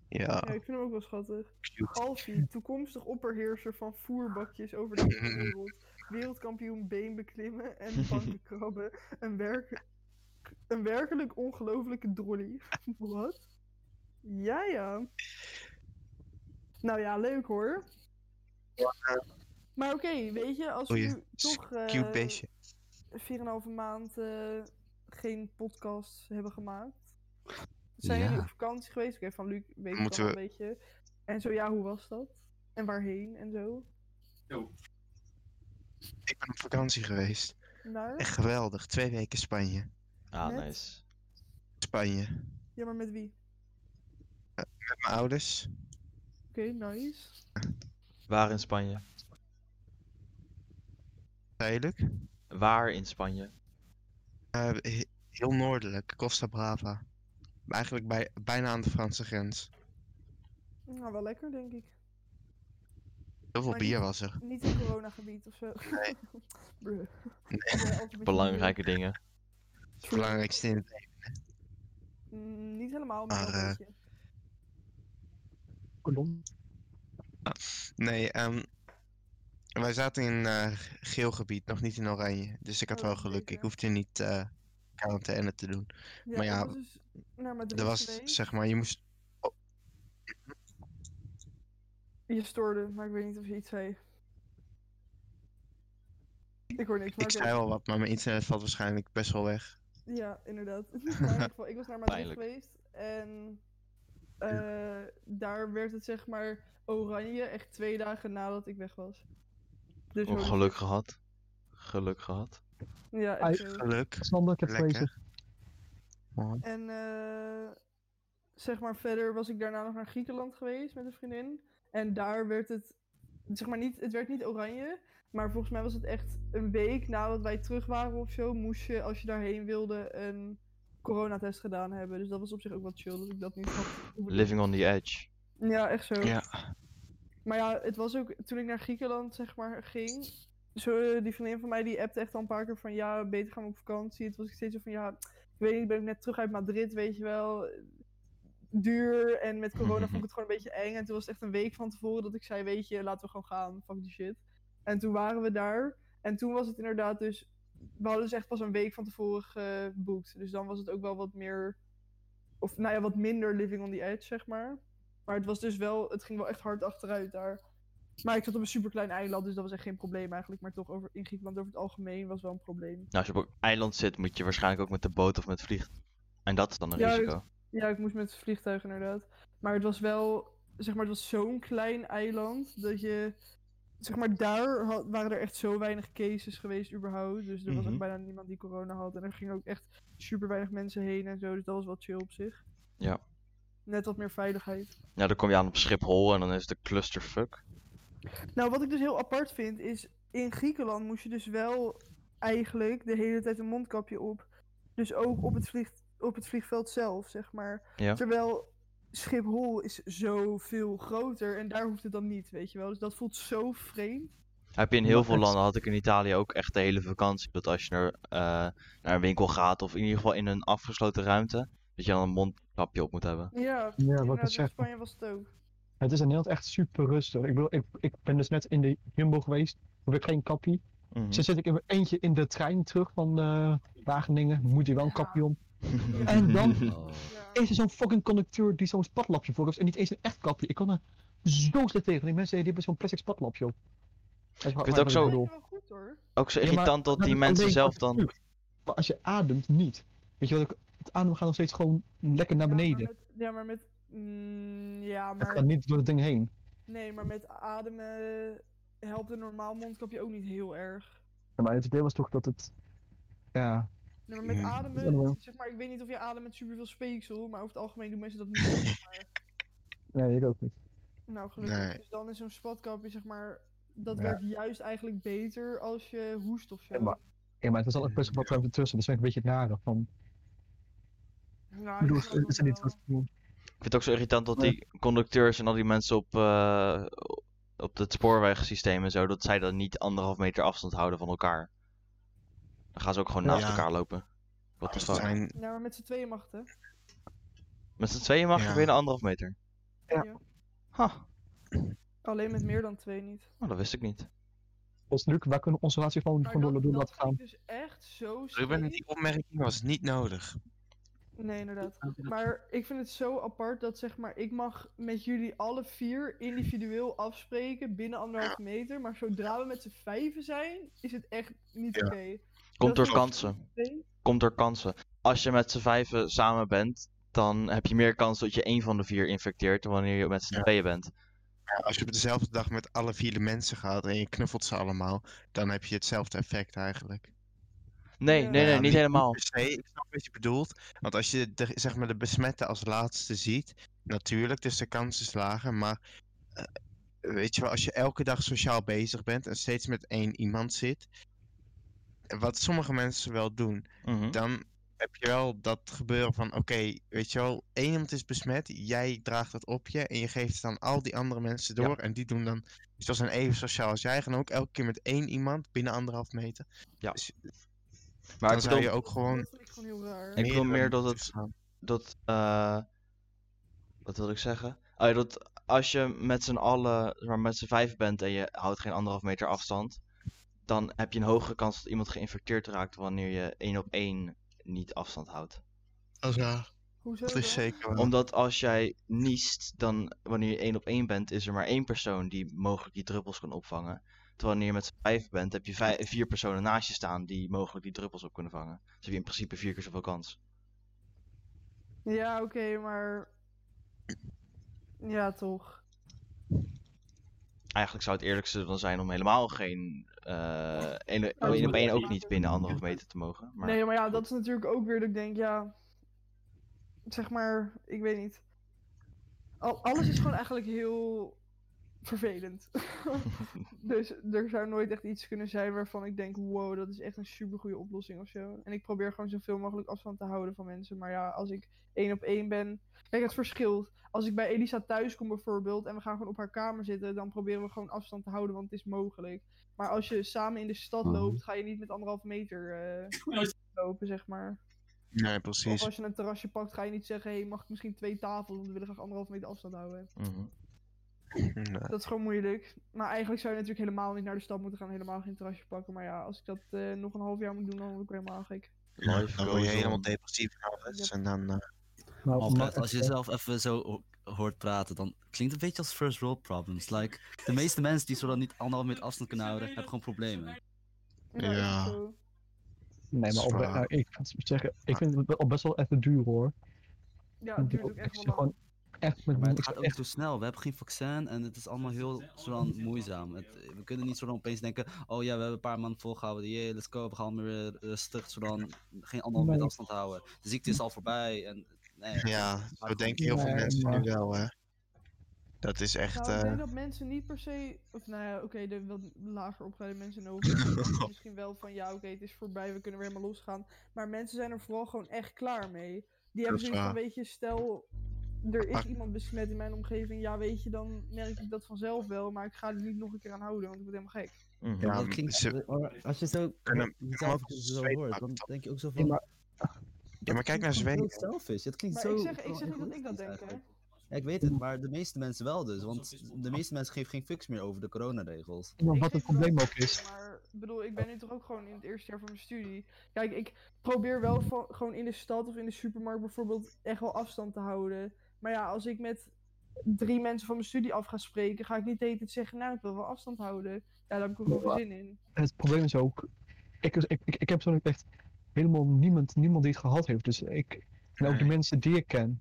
Ja, Ja, ik vind hem ook wel schattig. Alfie, toekomstig opperheerser van voerbakjes over de hele wereld. Wereldkampioen beenbeklimmen en bankenkrabben. Een, werk... een werkelijk ongelofelijke drolly. Wat? Ja, ja. Nou ja, leuk hoor. Maar oké, weet je, als we toch Cute eh beestje. 4,5 maand eh, geen podcast hebben gemaakt. Zijn Ja. jullie op vakantie geweest? Oké, van Luc weet ik Moeten al een beetje. En zo ja, hoe was dat? En waarheen en zo? Ik ben op vakantie geweest. Naar? Echt geweldig. Twee weken Spanje. Ah, Met? nice. Spanje. Ja, maar met wie? Met mijn ouders. Oké, nice. Waar in Spanje? Tijdelijk. Waar in Spanje? Eh, he- heel noordelijk. Costa Brava. Eigenlijk bij, bijna aan de Franse grens. Nou, wel lekker, denk ik. Heel veel Maar bier niet- was er. Niet in coronagebied of zo. Nee. Nee. Belangrijke dingen. Het belangrijkste in het bier. Mm, niet helemaal, maar, Maar, eh. Nee, ehm, wij zaten in eh geel gebied, nog niet in oranje. Dus ik had Oh, wel geluk. Ik hoefde niet eh quarantaine te doen. Ja, maar ja, ik was dus naar Madrid Er was, geweest. zeg maar, je moest... Je stoorde, maar ik weet niet of je iets zei. Ik hoor niks, maar Ik oké. zei al wat, maar mijn internet valt waarschijnlijk best wel weg. Ja, inderdaad. in ieder geval, ik was naar Madrid geweest en eh, daar werd het zeg maar oranje echt twee dagen nadat ik weg was. Dus Oh, geluk gehad. Geluk gehad. Ja, zo. Geluk. Sander, ik heb Lekker. gelezen. Mooi. En eh, zeg maar verder was ik daarna nog naar Griekenland geweest met een vriendin. En daar werd het, zeg maar niet, het werd niet oranje. Maar volgens mij was het echt een week nadat wij terug waren of zo, moest je als je daarheen wilde een coronatest gedaan hebben. Dus dat was op zich ook wat chill, dat ik dat niet had. Living on the edge. Ja, echt zo. Ja. Maar ja, het was ook toen ik naar Griekenland zeg maar ging. Zo, die vriendin van mij die appte echt al een paar keer van ja, beter gaan we op vakantie. Het was ik steeds zo van ja, ik weet niet, ik ben ook net terug uit Madrid, weet je wel. Duur en met corona vond ik het gewoon een beetje eng. En toen was het echt een week van tevoren dat ik zei, weet je, laten we gewoon gaan, fuck die shit. En toen waren we daar. En toen was het inderdaad dus, we hadden dus echt pas een week van tevoren geboekt. Dus dan was het ook wel wat meer, of nou ja, wat minder living on the edge, zeg maar. Maar het was dus wel, het ging wel echt hard achteruit daar. Maar ik zat op een superklein eiland, dus dat was echt geen probleem eigenlijk. Maar toch over, in Griekenland over het algemeen was wel een probleem. Nou, als je op een eiland zit, moet je waarschijnlijk ook met de boot of met vlieg. En dat is dan een Ja, risico. Ja, ik moest met het vliegtuig inderdaad. Maar het was wel, zeg maar, het was zo'n klein eiland dat je, zeg maar, daar had- waren er echt zo weinig cases geweest überhaupt. Dus er was Mhm. ook bijna niemand die corona had. En er gingen ook echt super weinig mensen heen en zo. Dus dat was wel chill op zich. Ja. Net wat meer veiligheid. Ja, dan kom je aan op Schiphol en dan is een clusterfuck. Nou, wat ik dus heel apart vind, is in Griekenland moest je dus wel eigenlijk de hele tijd een mondkapje op. Dus ook op het, vlieg, op het vliegveld zelf, zeg maar. Ja. Terwijl Schiphol is zoveel groter en daar hoeft het dan niet, weet je wel. Dus dat voelt zo vreemd. Heb je in heel veel landen, had ik in Italië ook echt de hele vakantie. Dat als je naar, eh, naar een winkel gaat, of in ieder geval in een afgesloten ruimte, dat je dan een mondkapje op moet hebben. Ja, Ja, wat in. Spanje was het ook. Het is in Nederland echt super rustig. Ik bedoel, ik, ik ben dus net in de Jumbo geweest. Hoef ik geen kapje. Mhm. Zo zit ik in eentje in de trein terug van eh, Wageningen. Moet je wel een kapje om. En dan Oh. Is er zo'n fucking conducteur die zo'n spatlapje voor heeft. En niet eens een echt kapje. Ik kon er zo slecht tegen. Die mensen die hebben zo'n plastic spatlapje op. Dat is vind het ook zo- ik bedoel. goed hoor. Ook zo Ja, maar irritant dat dat die mensen zelf dan... Maar als je ademt, niet. Weet je wat, ik- het ademen gaat nog steeds gewoon lekker naar Ja, maar beneden. met- Ja, maar met... mm, ja, Het gaat maar... niet door het ding heen. Nee, maar met ademen helpt een normaal mondkapje ook niet heel erg. Ja, maar het idee was toch dat het... Ja, Nee, maar met. Ja, ademen, maar- zeg maar, ik weet niet of je ademt met superveel speeksel, maar over het algemeen doen mensen dat niet. maar. nee, ik ook niet. Nou, gelukkig. Nee. Dus dan is zo'n spatkapje, zeg maar, dat Ja. werkt juist eigenlijk beter als je hoest of zo. Ja, maar- Ja, maar het was al best wel wat ruimte tussen. Dat is echt een beetje het nare van... Nou, Ik bedoel, ik het het is er niet doen. Ik vind het ook zo irritant dat die conducteurs en al die mensen op, eh, op het spoorwegsysteem en zo, dat zij dan niet anderhalf meter afstand houden van elkaar. Dan gaan ze ook gewoon naast Ja. elkaar lopen. Wat de Ze fuck. zijn, Ja, maar met z'n tweeën mag het, hè? Met z'n tweeën mag je Ja. binnen anderhalf meter. Ja. Ha, Alleen met meer dan twee niet. oh, dat wist ik niet. Als Luc, wij kunnen onze relatie door, dat, door dat laten gaan. ik dus echt zo Ruben, streed. die opmerking was niet nodig. Nee, inderdaad. Maar ik vind het zo apart dat zeg maar, ik mag met jullie alle vier individueel afspreken binnen anderhalve meter. Maar zodra we met z'n vijven zijn, is het echt niet Ja. oké. Komt door kansen. Komt door kansen. Als je met z'n vijven samen bent, dan heb je meer kans dat je één van de vier infecteert dan wanneer je met z'n Ja. tweeën bent. Ja, als je op dezelfde dag met alle vier de mensen gaat en je knuffelt ze allemaal, dan heb je hetzelfde effect eigenlijk. Nee, nee, nee, Ja, niet helemaal. per se, ik snap wat je bedoelt. Want als je de, zeg maar, de besmette als laatste ziet, natuurlijk, dus de kans is lager. Maar eh, weet je wel, als je elke dag sociaal bezig bent en steeds met één iemand zit, wat sommige mensen wel doen, Mhm. dan heb je wel dat gebeuren van, oké, weet je wel, één iemand is besmet, jij draagt het op je en je geeft het aan al die andere mensen Ja. door. En die doen dan, dus dat zijn even sociaal als jij, gaan ook elke keer met één iemand binnen anderhalf meter. Ja. Dus Maar dan ik zou je ook gewoon Dat ik gewoon heel raar. Ik bedoel meer dat het- dat, eh wat wil ik zeggen? Oh ja, dat als je met z'n allen, maar met z'n vijf bent en je houdt geen anderhalf meter afstand, dan heb je een hogere kans dat iemand geïnfecteerd raakt wanneer je één op één niet afstand houdt. Dat is waar. Hoezo Dat is zeker waar. Omdat als jij niest, dan wanneer je één op één bent, is er maar één persoon die mogelijk die druppels kan opvangen. Terwijl wanneer je met z'n vijf bent, heb je vier personen naast je staan die mogelijk die druppels op kunnen vangen. Dus heb je in principe vier keer zoveel kans. Ja, oké, maar. Ja, toch. Eigenlijk zou het eerlijkste dan zijn om helemaal geen één Oh, één op één ook niet binnen anderhalf meter te mogen. Maar Nee, maar ja, dat is natuurlijk ook weer dat ik denk, ja. zeg maar, ik weet niet. Al, alles is gewoon eigenlijk heel vervelend. dus er zou nooit echt iets kunnen zijn waarvan ik denk, wow, dat is echt een super goede oplossing of zo. En ik probeer gewoon zoveel mogelijk afstand te houden van mensen. Maar ja, als ik één op één ben. Kijk, het verschilt. Als ik bij Elisa thuis kom bijvoorbeeld en we gaan gewoon op haar kamer zitten, dan proberen we gewoon afstand te houden, want het is mogelijk. Maar als je samen in de stad Mhm. loopt, ga je niet met anderhalve meter eh, lopen, zeg maar. Nee, Of precies. als je een terrasje pakt, ga je niet zeggen, hé, mag ik misschien twee tafels, want we willen graag anderhalve meter afstand houden. Mhm. Nee. Dat is gewoon moeilijk. Maar eigenlijk zou je natuurlijk helemaal niet naar de stad moeten gaan, helemaal geen terrasje pakken. Maar ja, als ik dat eh, nog een half jaar moet doen, dan word ik helemaal gek. Life Dan word je helemaal depressief en alles. Yep. En dan, eh, Nou, als je jezelf even zo ho- hoort praten, dan klinkt het een beetje als first world problems. Like, de meeste mensen die zo dan niet anderhalf meter afstand kunnen houden, hebben gewoon problemen. Ja, Ja. Nee, maar op, nou, ik zeggen, ik vind het wel- best wel even duur hoor. Ja, het ik, duurt ook echt zie wel lang. Echt met Maar het gaat ook echt zo snel. We hebben geen vaccin en het is allemaal heel zo dan moeizaam. Het, we kunnen niet zo dan opeens denken, oh ja, we hebben een paar maanden volgehouden, yeah, let's go, we gaan weer rustig, zo dan geen anderhalf meter Nee. afstand houden. De ziekte is al voorbij en nee. ja, zo denken heel veel mensen nu wel, hè. Dat is echt... Nou, ik eh, denk dat mensen niet per se, of nou ja, oké, de wat lager opgeleide mensen in Overijssel denken misschien wel van ja, oké, het is voorbij, we kunnen weer helemaal losgaan. Maar mensen zijn er vooral gewoon echt klaar mee. Die hebben zoiets van, waar. weet je, stel er is Maar- iemand besmet in mijn omgeving, ja, weet je, dan merk ik dat vanzelf wel, maar ik ga er niet nog een keer aan houden, want ik word helemaal gek. Mhm. Ja, Dat klinkt- ze- als je zo kunnen- jezelf zo hoort, maken, dan denk je ook zo van... maar- dat maar kijk naar Zweden. selfish. Het klinkt Maar zo... ik zeg, ik zeg niet dat ik dat denk, hè. Ja, ik weet het, maar de meeste mensen wel dus. Want de meeste mensen geven geen fucks meer over de coronaregels. maar Ik wat het probleem ook is. Maar ik bedoel, ik ben nu toch ook gewoon in het eerste jaar van mijn studie. Kijk, ik probeer wel van, gewoon in de stad of in de supermarkt bijvoorbeeld echt wel afstand te houden. Maar ja, als ik met drie mensen van mijn studie af ga spreken, ga ik niet de hele tijd zeggen, nou, ik wil wel afstand houden. Ja, daar heb ik ook wel geen zin in. Het probleem is ook, ik, ik, ik, ik heb zo echt helemaal niemand, niemand die het gehad heeft. Dus ik, en ook de mensen die ik ken.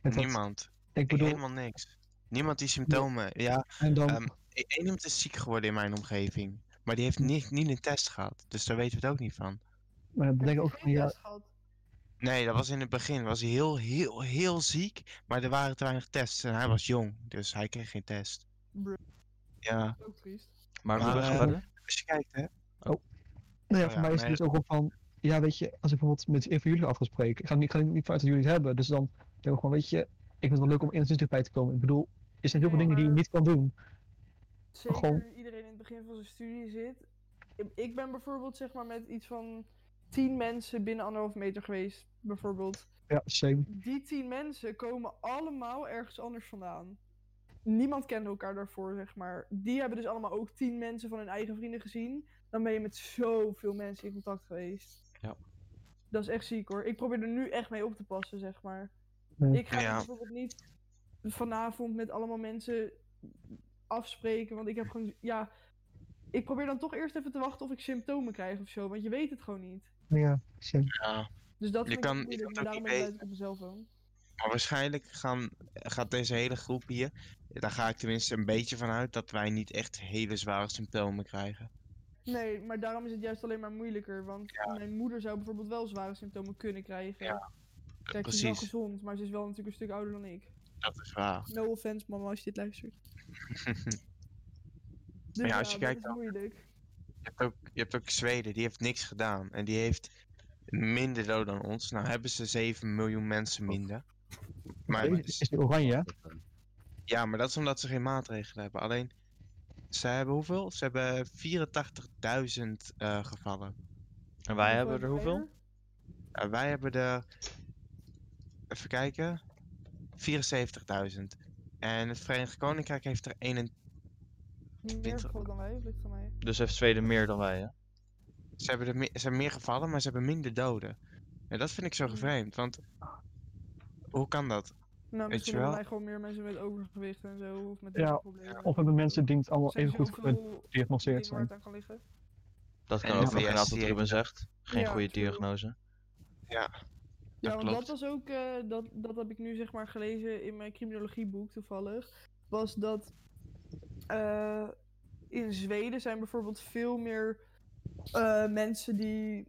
En dat- Niemand. Ik bedoel, Helemaal niks. Niemand die symptomen. Ja, en dan, ehm, e- één iemand is ziek geworden in mijn omgeving. Maar die heeft niet, niet een test gehad. Dus daar weten we het ook niet van. maar dan Heb denk ik je ook van geen ja, test gehad? Nee, dat was in het begin. Was hij heel, heel, heel ziek. Maar er waren te weinig tests. En hij was jong. Dus hij kreeg geen test. Bruh. Ja. Ook triest. Maar Maar, terug eh, verder. Als je kijkt, hè. nou ja, Oh voor ja, mij is nee. het dus ook op van, ja weet je, als ik bijvoorbeeld met een van jullie af ga spreken, ik ga niet, ga niet vanuit dat jullie het hebben. Dus dan denk ik gewoon, weet je, ik vind het wel leuk om enigszins dichtbij te komen. Ik bedoel, er zijn heel veel Ja, dingen die je niet kan doen. Zeker Gewoon- iedereen in het begin van zijn studie zit. Ik- Ik ben bijvoorbeeld zeg maar met iets van tien mensen binnen anderhalf meter geweest, bijvoorbeeld. Ja, same. Die tien mensen komen allemaal ergens anders vandaan. Niemand kende elkaar daarvoor, zeg maar. Die hebben dus allemaal ook tien mensen van hun eigen vrienden gezien. Dan ben je met zoveel mensen in contact geweest. Ja. Dat is echt ziek hoor. Ik probeer er nu echt mee op te passen, zeg maar. Nee. Ik ga Ja. bijvoorbeeld niet vanavond met allemaal mensen afspreken. Want ik heb gewoon, ja... Ik probeer dan toch eerst even te wachten of ik symptomen krijg of zo. Want je weet het gewoon niet. Ja, same. Ja. Dus dat Je vind kan- ik je kan daarom niet ik op mezelf woon. Maar waarschijnlijk gaan, gaat deze hele groep hier. Daar ga ik tenminste een beetje van uit. Dat wij niet echt hele zware symptomen krijgen. Nee, maar daarom is het juist alleen maar moeilijker. Want mijn moeder zou bijvoorbeeld wel zware symptomen kunnen krijgen. Ja, Kijk, ze is wel precies. gezond, maar ze is wel natuurlijk een stuk ouder dan ik. Dat is waar. No offense, mama, als je dit luistert. Dus ja, als je kijkt is dan- moeilijk. Je hebt, ook, je hebt ook Zweden, die heeft niks gedaan. En die heeft minder doden dan ons. Nou hebben ze 7 miljoen mensen minder. Maar, Is, is die oranje? hè? ja, maar dat is omdat ze geen maatregelen hebben. Alleen, ze hebben hoeveel? Ze hebben 84.000 eh, gevallen. En wij hebben er hoeveel? Eh, wij hebben er, even kijken, 74.000. En het Verenigd Koninkrijk heeft er 21. Meer dan wij, ligt van mij? Dus heeft Zweden meer dan wij, hè? Ze hebben, er meer, ze hebben meer gevallen, maar ze hebben minder doden. En dat vind ik zo gevreemd, want hoe kan dat? Nou, Weet misschien je hebben wel? wij gewoon meer mensen met overgewicht en zo. Of met Ja, problemen. Of hebben mensen die het allemaal zijn even goed waar zijn. aan kan liggen. Dat En kan ook inderdaad wat Ruben zegt. Geen Ja, goede true. diagnose. Ja, Dat want dat was ook, eh, dat, dat heb ik nu zeg maar gelezen in mijn criminologieboek toevallig. Was dat eh, in Zweden zijn bijvoorbeeld veel meer eh, mensen die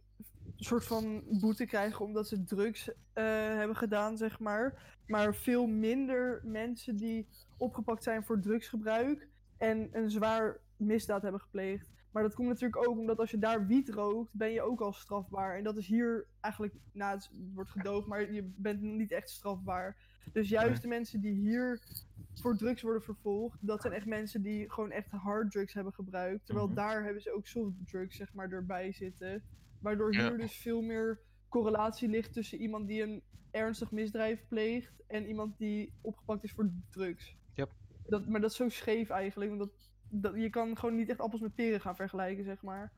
soort van boete krijgen omdat ze drugs eh, hebben gedaan, zeg maar. Maar veel minder mensen die opgepakt zijn voor drugsgebruik en een zwaar misdaad hebben gepleegd. Maar dat komt natuurlijk ook omdat als je daar wiet rookt, ben je ook al strafbaar. En dat is hier eigenlijk, nou het wordt gedoogd, maar je bent niet echt strafbaar. Dus juist de mensen die hier voor drugs worden vervolgd, dat zijn echt mensen die gewoon echt hard drugs hebben gebruikt. Terwijl Mhm. daar hebben ze ook soft drugs zeg maar erbij zitten. Waardoor Ja. hier dus veel meer correlatie ligt tussen iemand die een ernstig misdrijf pleegt en iemand die opgepakt is voor drugs. Yep. Dat, maar dat is zo scheef eigenlijk, want dat, dat, je kan gewoon niet echt appels met peren gaan vergelijken, zeg maar.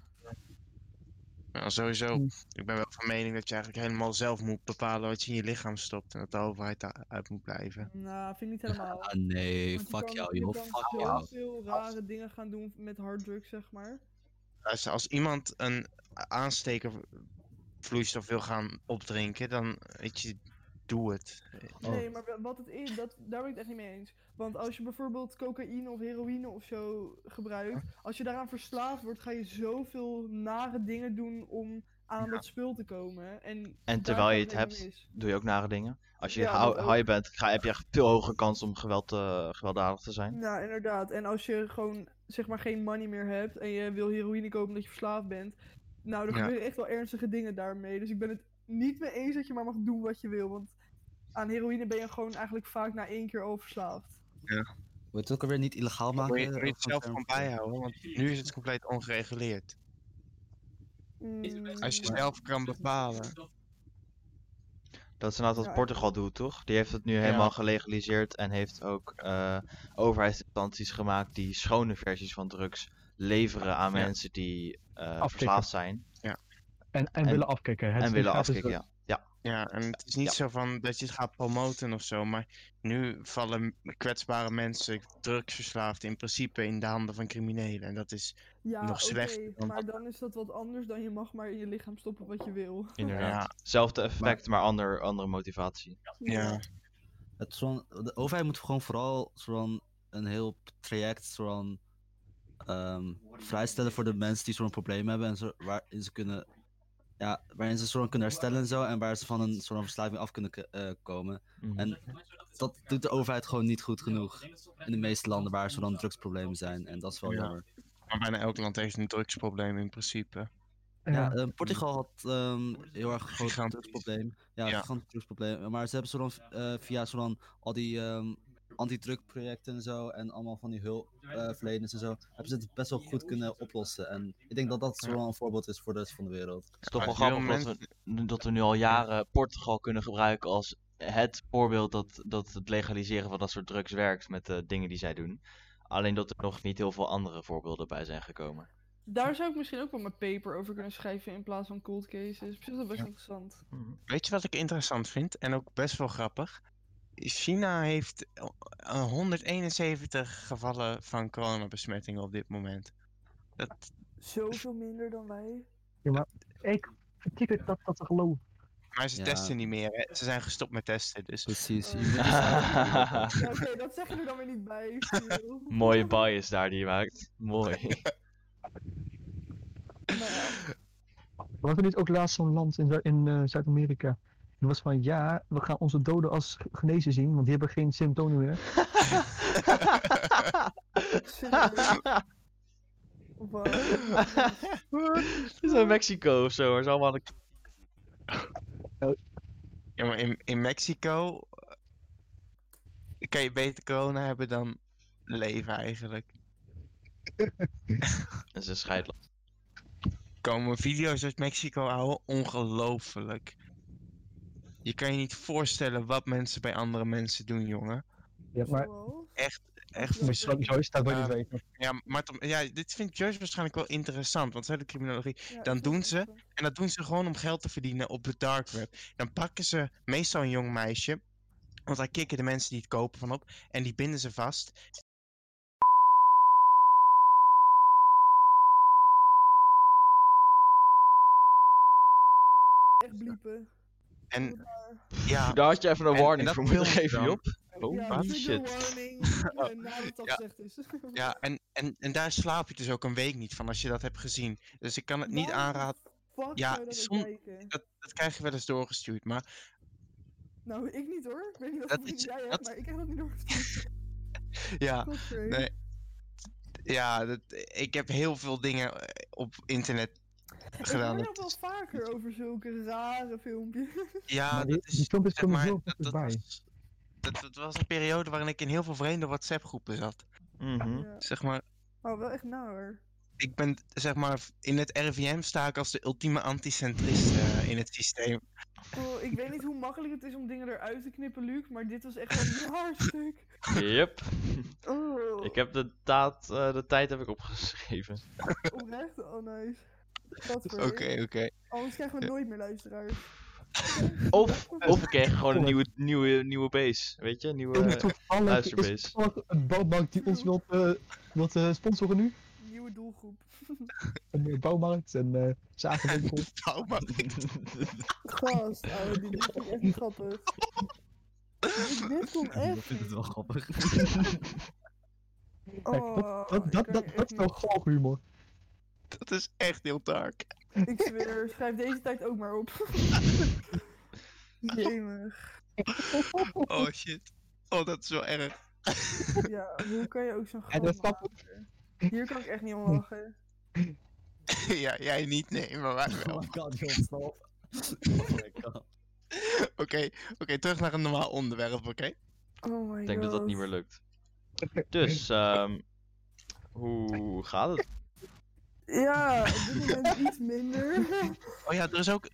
Nou, sowieso. Ik ben wel van mening dat je eigenlijk helemaal zelf moet bepalen wat je in je lichaam stopt. En dat de overheid daaruit moet blijven. Nou, vind ik niet helemaal. Ah nee, Want je fuck kan- jou je joh, kan fuck jou. zoveel rare dingen gaan doen met harddrugs, zeg maar. Als, als iemand een aanstekervloeistof wil gaan opdrinken, dan weet je, doe het. Oh. Nee, maar wa- wat het is, dat, daar ben ik het echt niet mee eens. Want als je bijvoorbeeld cocaïne of heroïne of zo gebruikt, als je daaraan verslaafd wordt, ga je zoveel nare dingen doen om aan dat spul te komen. En, En terwijl je het hebt, mis. doe je ook nare dingen. Als je Ja, high bent, ga, heb je echt veel hogere kans om geweld, eh, gewelddadig te zijn. Nou, inderdaad. En als je gewoon, zeg maar, geen money meer hebt en je wil heroïne kopen omdat je verslaafd bent, nou, dan Ja. gebeuren echt wel ernstige dingen daarmee. Dus ik ben het niet mee eens dat je maar mag doen wat je wil, want aan heroïne ben je gewoon eigenlijk vaak na één keer al verslaafd. Wil je het ook alweer niet illegaal maken? je, wil je Of het zelf gewoon gewoon bijhouden? Want nu is het compleet ongereguleerd. Mm, Als je zelf kan bepalen. Dat is inderdaad wat Ja, Portugal doet, toch? Die heeft het nu helemaal gelegaliseerd en heeft ook eh overheidsinstanties gemaakt die schone versies van drugs leveren aan Ja. mensen die eh, verslaafd zijn En, en, En- willen afkicken. Het en willen afkicken. drugs. Ja. Ja. Ja, en het is niet Ja. zo van dat je het gaat promoten of zo, maar nu vallen kwetsbare mensen, drugsverslaafden, in principe in de handen van criminelen. En dat is, Ja, nog slechter dan maar dan is dat wat anders dan je mag maar in je lichaam stoppen wat je wil. inderdaad. Zelfde effect, maar, ander, andere motivatie. ja, Het is gewoon, de overheid moet gewoon vooral zo'n een heel traject zo'n, ehm, vrijstellen voor de mensen die zo'n probleem hebben en zo, waarin ze kunnen, ja, waarin ze zo'n kunnen herstellen en zo en waar ze van een zo'n verslaving af kunnen eh, komen. Mhm. En dat doet de overheid gewoon niet goed genoeg in de meeste landen waar zo'n drugsproblemen zijn en dat is wel Ja. jammer. maar bijna elk land heeft een drugsprobleem in principe. Ja, Ja. eh, Portugal had ehm, heel erg een groot drugsprobleem. Ja, Ja. drugsprobleem. Maar ze hebben zo dan eh, via zo dan al die ehm anti-drugprojecten en zo en allemaal van die hulpverleners en zo, hebben ze het best wel goed kunnen oplossen. En ik denk dat dat zo wel een voorbeeld is voor de rest van de wereld. Het is toch wel grappig dat we, dat we nu al jaren Portugal kunnen gebruiken als het voorbeeld dat, dat het legaliseren van dat soort drugs werkt met de dingen die zij doen. Alleen dat er nog niet heel veel andere voorbeelden bij zijn gekomen. Daar zou ik misschien ook wel mijn paper over kunnen schrijven in plaats van cold cases. Zich is dat best Ja. interessant. Weet je wat ik interessant vind en ook best wel grappig? China heeft eh, 171 gevallen van coronabesmetting op dit moment. Dat, Zoveel minder dan wij. Ik tik het dat, dat te geloven. maar ze Ja. testen niet meer, hè? Ze zijn gestopt met testen, dus... Precies. Eh. Ja, Oké, dat zeg je er dan weer niet bij. Mooie bias daar die je maakt. Mooi. Ja. Was er niet ook laatst zo'n land in, in eh, Zuid-Amerika? Dat was van ja, we gaan onze doden als ge- genezen zien, want die hebben geen symptomen meer. Het is in Mexico of zo, maar ze allemaal de- Ja, maar in, in Mexico eh, kan je beter corona hebben dan leven eigenlijk. Dat is een scheidland. komen video's uit Mexico houden, ongelooflijk. Je kan je niet voorstellen wat mensen bij andere mensen doen, jongen. Ja, maar Zoals? Echt Ja. verschrikkelijk. Joyce, dat wil niet weten. Ja, maar Tom- ja, dit vindt Joyce waarschijnlijk wel interessant, want ze hebben criminologie. Ja, Dan doen ze-. En dat doen ze gewoon om geld te verdienen op het dark web. Dan pakken ze meestal een jong meisje, want daar kicken de mensen die het kopen van op, en die binden ze vast. Echt bliepen. En ja, Daar had je even een En- en warning dat voor moeten geven. Job. Oh, ja, shit. warning. eh, het al Ja. gezegd is. ja en, en, en daar slaap je dus ook een week niet van als je dat hebt gezien. Dus ik kan het niet aanraden. fuck Ja, dat som-? Dat, dat krijg je wel eens doorgestuurd, maar Nou, ik niet hoor. Ik weet niet Dat is- jij dat- hebt, maar ik heb dat niet doorgestuurd. ja, nee. Ja, dat, ik heb heel veel dingen op internet Ik hoor dat nog wel vaker over zulke rare filmpjes. Ja, Maar die, dat is, die filmpjes komen maar, heel dat, dat, bij. was, dat, dat was een periode waarin ik in heel veel vreemde WhatsApp groepen zat. Mhm. Ja. Zeg maar, Oh, wel echt naar. ik ben, zeg maar, in het RIVM sta ik als de ultieme anticentrist eh, in het systeem. Oh, ik weet niet hoe makkelijk het is om dingen eruit te knippen, Luc, maar dit was echt wel een stuk. Yep. Oh, Ik heb de, daad, eh, de tijd heb ik opgeschreven. oprecht, oh nice. Oké, oké. Anders krijgen we nooit meer luisteraars. Of, of we kregen gewoon een nieuwe, nieuwe, nieuwe base. Weet je, een nieuwe... Is toevallig, is luisterbase. toevallig een bouwmarkt die ons wilt, eh, wilt eh, sponsoren nu? Nieuwe doelgroep. Een eh, bouwmarkt en eh zakenwinkel. Nou, maar Gast, ouwe, vond ik echt niet grappig. Dit, dit kon Ik echt vind het wel grappig. Kijk, Oh, dat, dat, dat, dat echt is wel niet- galgenhumor. dat is echt heel dark. Ik zweer, schrijf deze tijd ook maar op. Jemig. Oh shit. Oh, dat is wel erg. Ja, hoe kan je ook zo'n grap maken? Hier kan ik echt niet om lachen. ja, jij niet, nee, maar wij wel. Oh my god, die ontsnapt. Oh my god. Oké, oké, terug naar een normaal onderwerp, oké? Oh my god. Ik denk dat dat niet meer lukt. Dus, ehm hoe gaat het? Ja, op dit moment iets minder. Oh ja, er is ook...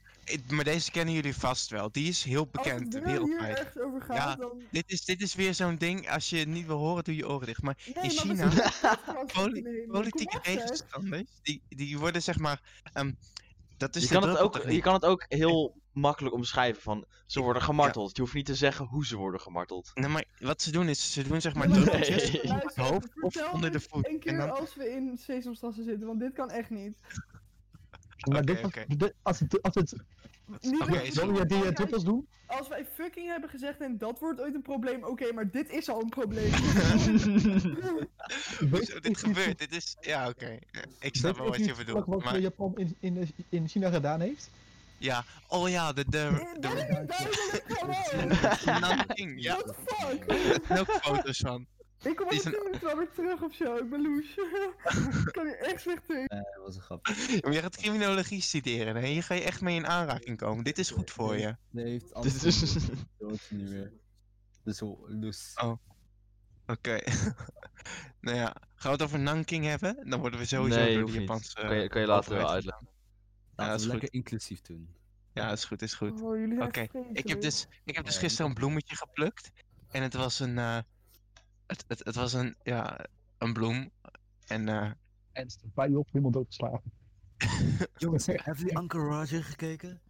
Maar deze kennen jullie vast wel. Die is heel Als bekend hier wereldwijd. ergens over gaat, Ja, dan... Dit is, dit is weer zo'n ding, als je het niet wil horen, doe je oren dicht. Maar Nee, in China, poli- politieke tegenstanders, die, die worden zeg maar... ehm, dat is Je kan, het ook, je kan het ook heel makkelijk omschrijven van ze worden gemarteld. Je hoeft niet te zeggen hoe ze worden gemarteld. Nee, maar wat ze doen is, ze doen zeg maar druppeltjes Nee. op het hoofd of onder de voet. Een En keer dan, als we in Sesamstrassen zitten, want dit kan echt niet. Maar dit dit- als het, als het, Oké, wil je die eh, druppels doen? Als wij fucking hebben gezegd en dat wordt ooit een probleem, oké, maar dit is al een probleem. Zo, dit gebeurt, dit is... Ja, oké. Ik snap wel wat je bedoelt. Wat Maar Japan in, in, in China gedaan heeft? ja, oh ja, de... de, Eh, Dat is de, duidelijk, gewoon. Nanking, ja, What the fuck? er zijn ook foto's van. Ik kom zijn- 10 minuten wel weer terug of zo, ik ben loes. ik kan hier echt slecht tegen. Nee, dat was een grap. Maar je gaat criminologie studeren, hè? Hier ga je echt mee in aanraking komen. Dit is goed voor je. Nee, heeft Dit anders is- dood niet meer. Dus dus. Oh. Oké. nou ja, gaan we het over Nanking hebben? Dan worden we sowieso nee, door de niet. Japanse... kan, je, kan je later wel uitleggen. Laten dat is goed. lekker inclusief doen. Ja, is goed, is goed. Oh, Oké, Ik heb dus, ik heb dus gisteren een bloemetje geplukt. En het was een... eh, het, het, het was een, ja, een bloem. En eh, En bij je op helemaal doodgeslagen. Jongens, hebben jullie Uncle Roger gekeken?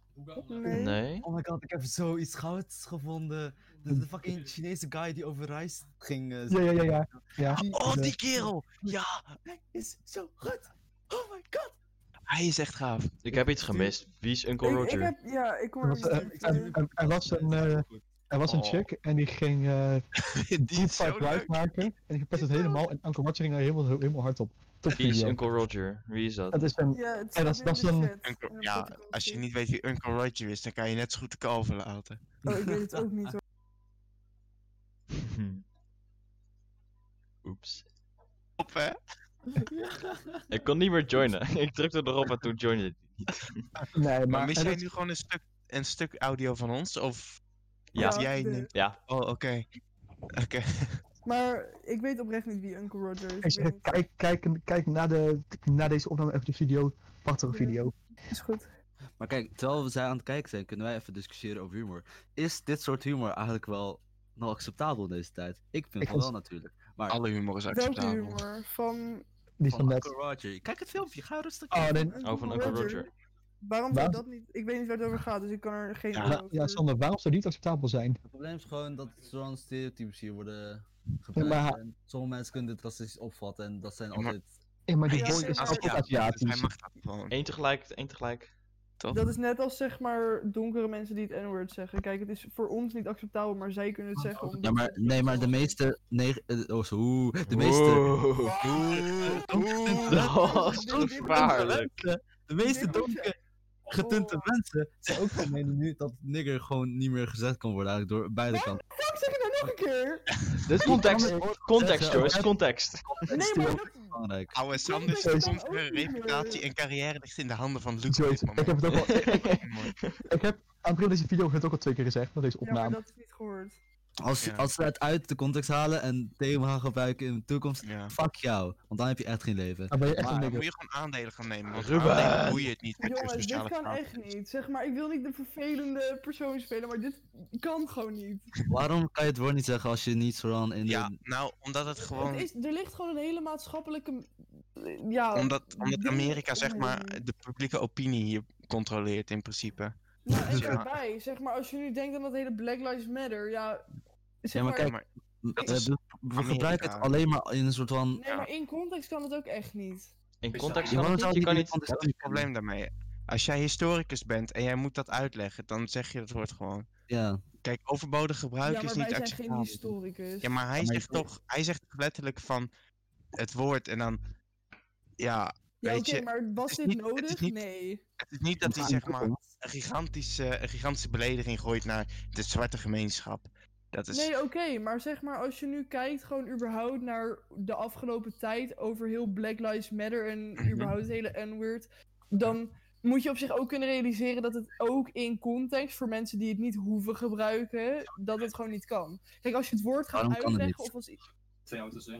Nee. Nee? Oh my god, ik heb zoiets gouds gevonden. De, de fucking Chinese guy die over reis ging. eh, Ja, ja, ja, ja. ja. Oh, die kerel! Ja, Hij is zo goed. Oh my god. hij is echt gaaf. Ik heb iets gemist. Wie is Uncle Ik, Roger? ik heb, ja, ik was, niet eh, was een, eh, er was een Oh. chick en die ging eh Die Deep is zo Fried Rice leuk. maken. En die verpest het helemaal. En Uncle Roger ging er helemaal, helemaal hard op. Top Wie is. Uncle Roger? Wie is dat? Dat is een... Ja, het Ja, dat dat is Uncle- de ja, als je niet weet wie Uncle Roger is, dan kan je net zo goed de kalver laten. Oh, ik weet het ook niet hoor. Oeps. Op, hè? Ik kon niet meer joinen. ik drukte erop en toen joinde niet. Nee, Maar maar... mis en jij nu gewoon een stuk, een stuk audio van ons? Of Ja. wat jij de- nu... Ja. Oh, oké. Oké. Maar ik weet oprecht niet wie Uncle Roger is. Zeg, niet. kijk, kijk, kijk na, de, na deze opname even de video. Prachtige video. Is goed. Maar kijk, terwijl we zij aan het kijken zijn, kunnen wij even discussiëren over humor. Is dit soort humor eigenlijk wel nog acceptabel in deze tijd? Ik vind Ik vind- wel natuurlijk. Maar Alle humor is Welke acceptabel. humor? Van Die van van net. Uncle Roger. Kijk het filmpje, ga rustig Oh, kijken. nee. Oh, van Uncle Roger. Waarom zou dat niet? Ik weet niet waar het over gaat, dus ik kan er geen Ja, Ja, over ja, Sander, waarom zou die niet acceptabel zijn? Het probleem is gewoon dat zo'n stereotypes hier worden Ja, gebruikt. maar- en sommige mensen kunnen dit racistisch opvatten en dat zijn Ja, maar- altijd... Ja, maar die boy is dus Aziatisch. hij mag dat gewoon. Eén tegelijk, één tegelijk. Toch? Dat is net als zeg maar donkere mensen die het N-word zeggen. Kijk, het is voor ons niet acceptabel, maar zij kunnen het zeggen. Omdat Ja, maar nee, maar de meeste... negen- eh, oh, zo, oeh, de meeste... Wow. Dat gevaarlijk. De meeste Dit je- getinte Oh. mensen zijn ook van mening nu dat nigger gewoon niet meer gezegd kan worden eigenlijk door beide Wat? kanten. Fuck, zeg het nou nog een keer! Dit is context, context Joyce, context. Nee, maar dat... Belangrijk. Oude dus kan soms ook niet meer. reputatie en carrière ligt in de handen van dit Ik heb het ook al, ik, heb aan het begin van deze video het ook al twee keer gezegd, met deze Ja, maar opname. dat is niet gehoord. Als, Ja. als ze het uit de context halen en tegen me gaan gebruiken in de toekomst, Ja. fuck jou. Want dan heb je echt geen leven. Dan ben je echt Maar dan moet je gewoon aandelen gaan nemen. Want Ruben! aandelen doe je het niet met je Jongens, dit kan echt niet. Zeg maar, ik wil niet de vervelende persoon spelen, maar dit kan gewoon niet. Waarom kan je het woord niet zeggen als je niet zo dan in de... Ja, nou, omdat het gewoon... Het is, er ligt gewoon een hele maatschappelijke... Ja, Omdat, omdat Amerika, zeg maar, de publieke opinie hier controleert in principe. Nou, en Ja. daarbij, zeg maar, als je nu denkt aan dat hele Black Lives Matter, ja... Zeg Ja, maar Ja, kijk, maar we, dat is we- we gebruiken het alleen maar in een soort van... Nee, maar in context kan het ook echt niet. In context Ja, kan het niet, je kan niet... dat is het probleem daarmee. Als jij historicus bent en jij moet dat uitleggen, dan zeg je dat woord gewoon. Ja. Kijk, overbodig gebruik ja, is niet wij zijn geen acceptabel. historicus. Ja, maar hij Ja, maar zegt toch, hij zegt letterlijk van het woord en dan, ja, Ja, weet oké, je, maar was dit niet- het is nodig? niet- Nee. het is niet dat hij Ja, zeg maar een gigantische, een gigantische belediging gooit naar de zwarte gemeenschap. Dat is, Nee, oké, maar zeg maar als je nu kijkt gewoon überhaupt naar de afgelopen tijd over heel Black Lives Matter en Mhm. überhaupt het hele N-word, dan moet je op zich ook kunnen realiseren dat het ook in context voor mensen die het niet hoeven gebruiken, dat het gewoon niet kan. Kijk, als je het woord gaat Waarom het uitleggen of als...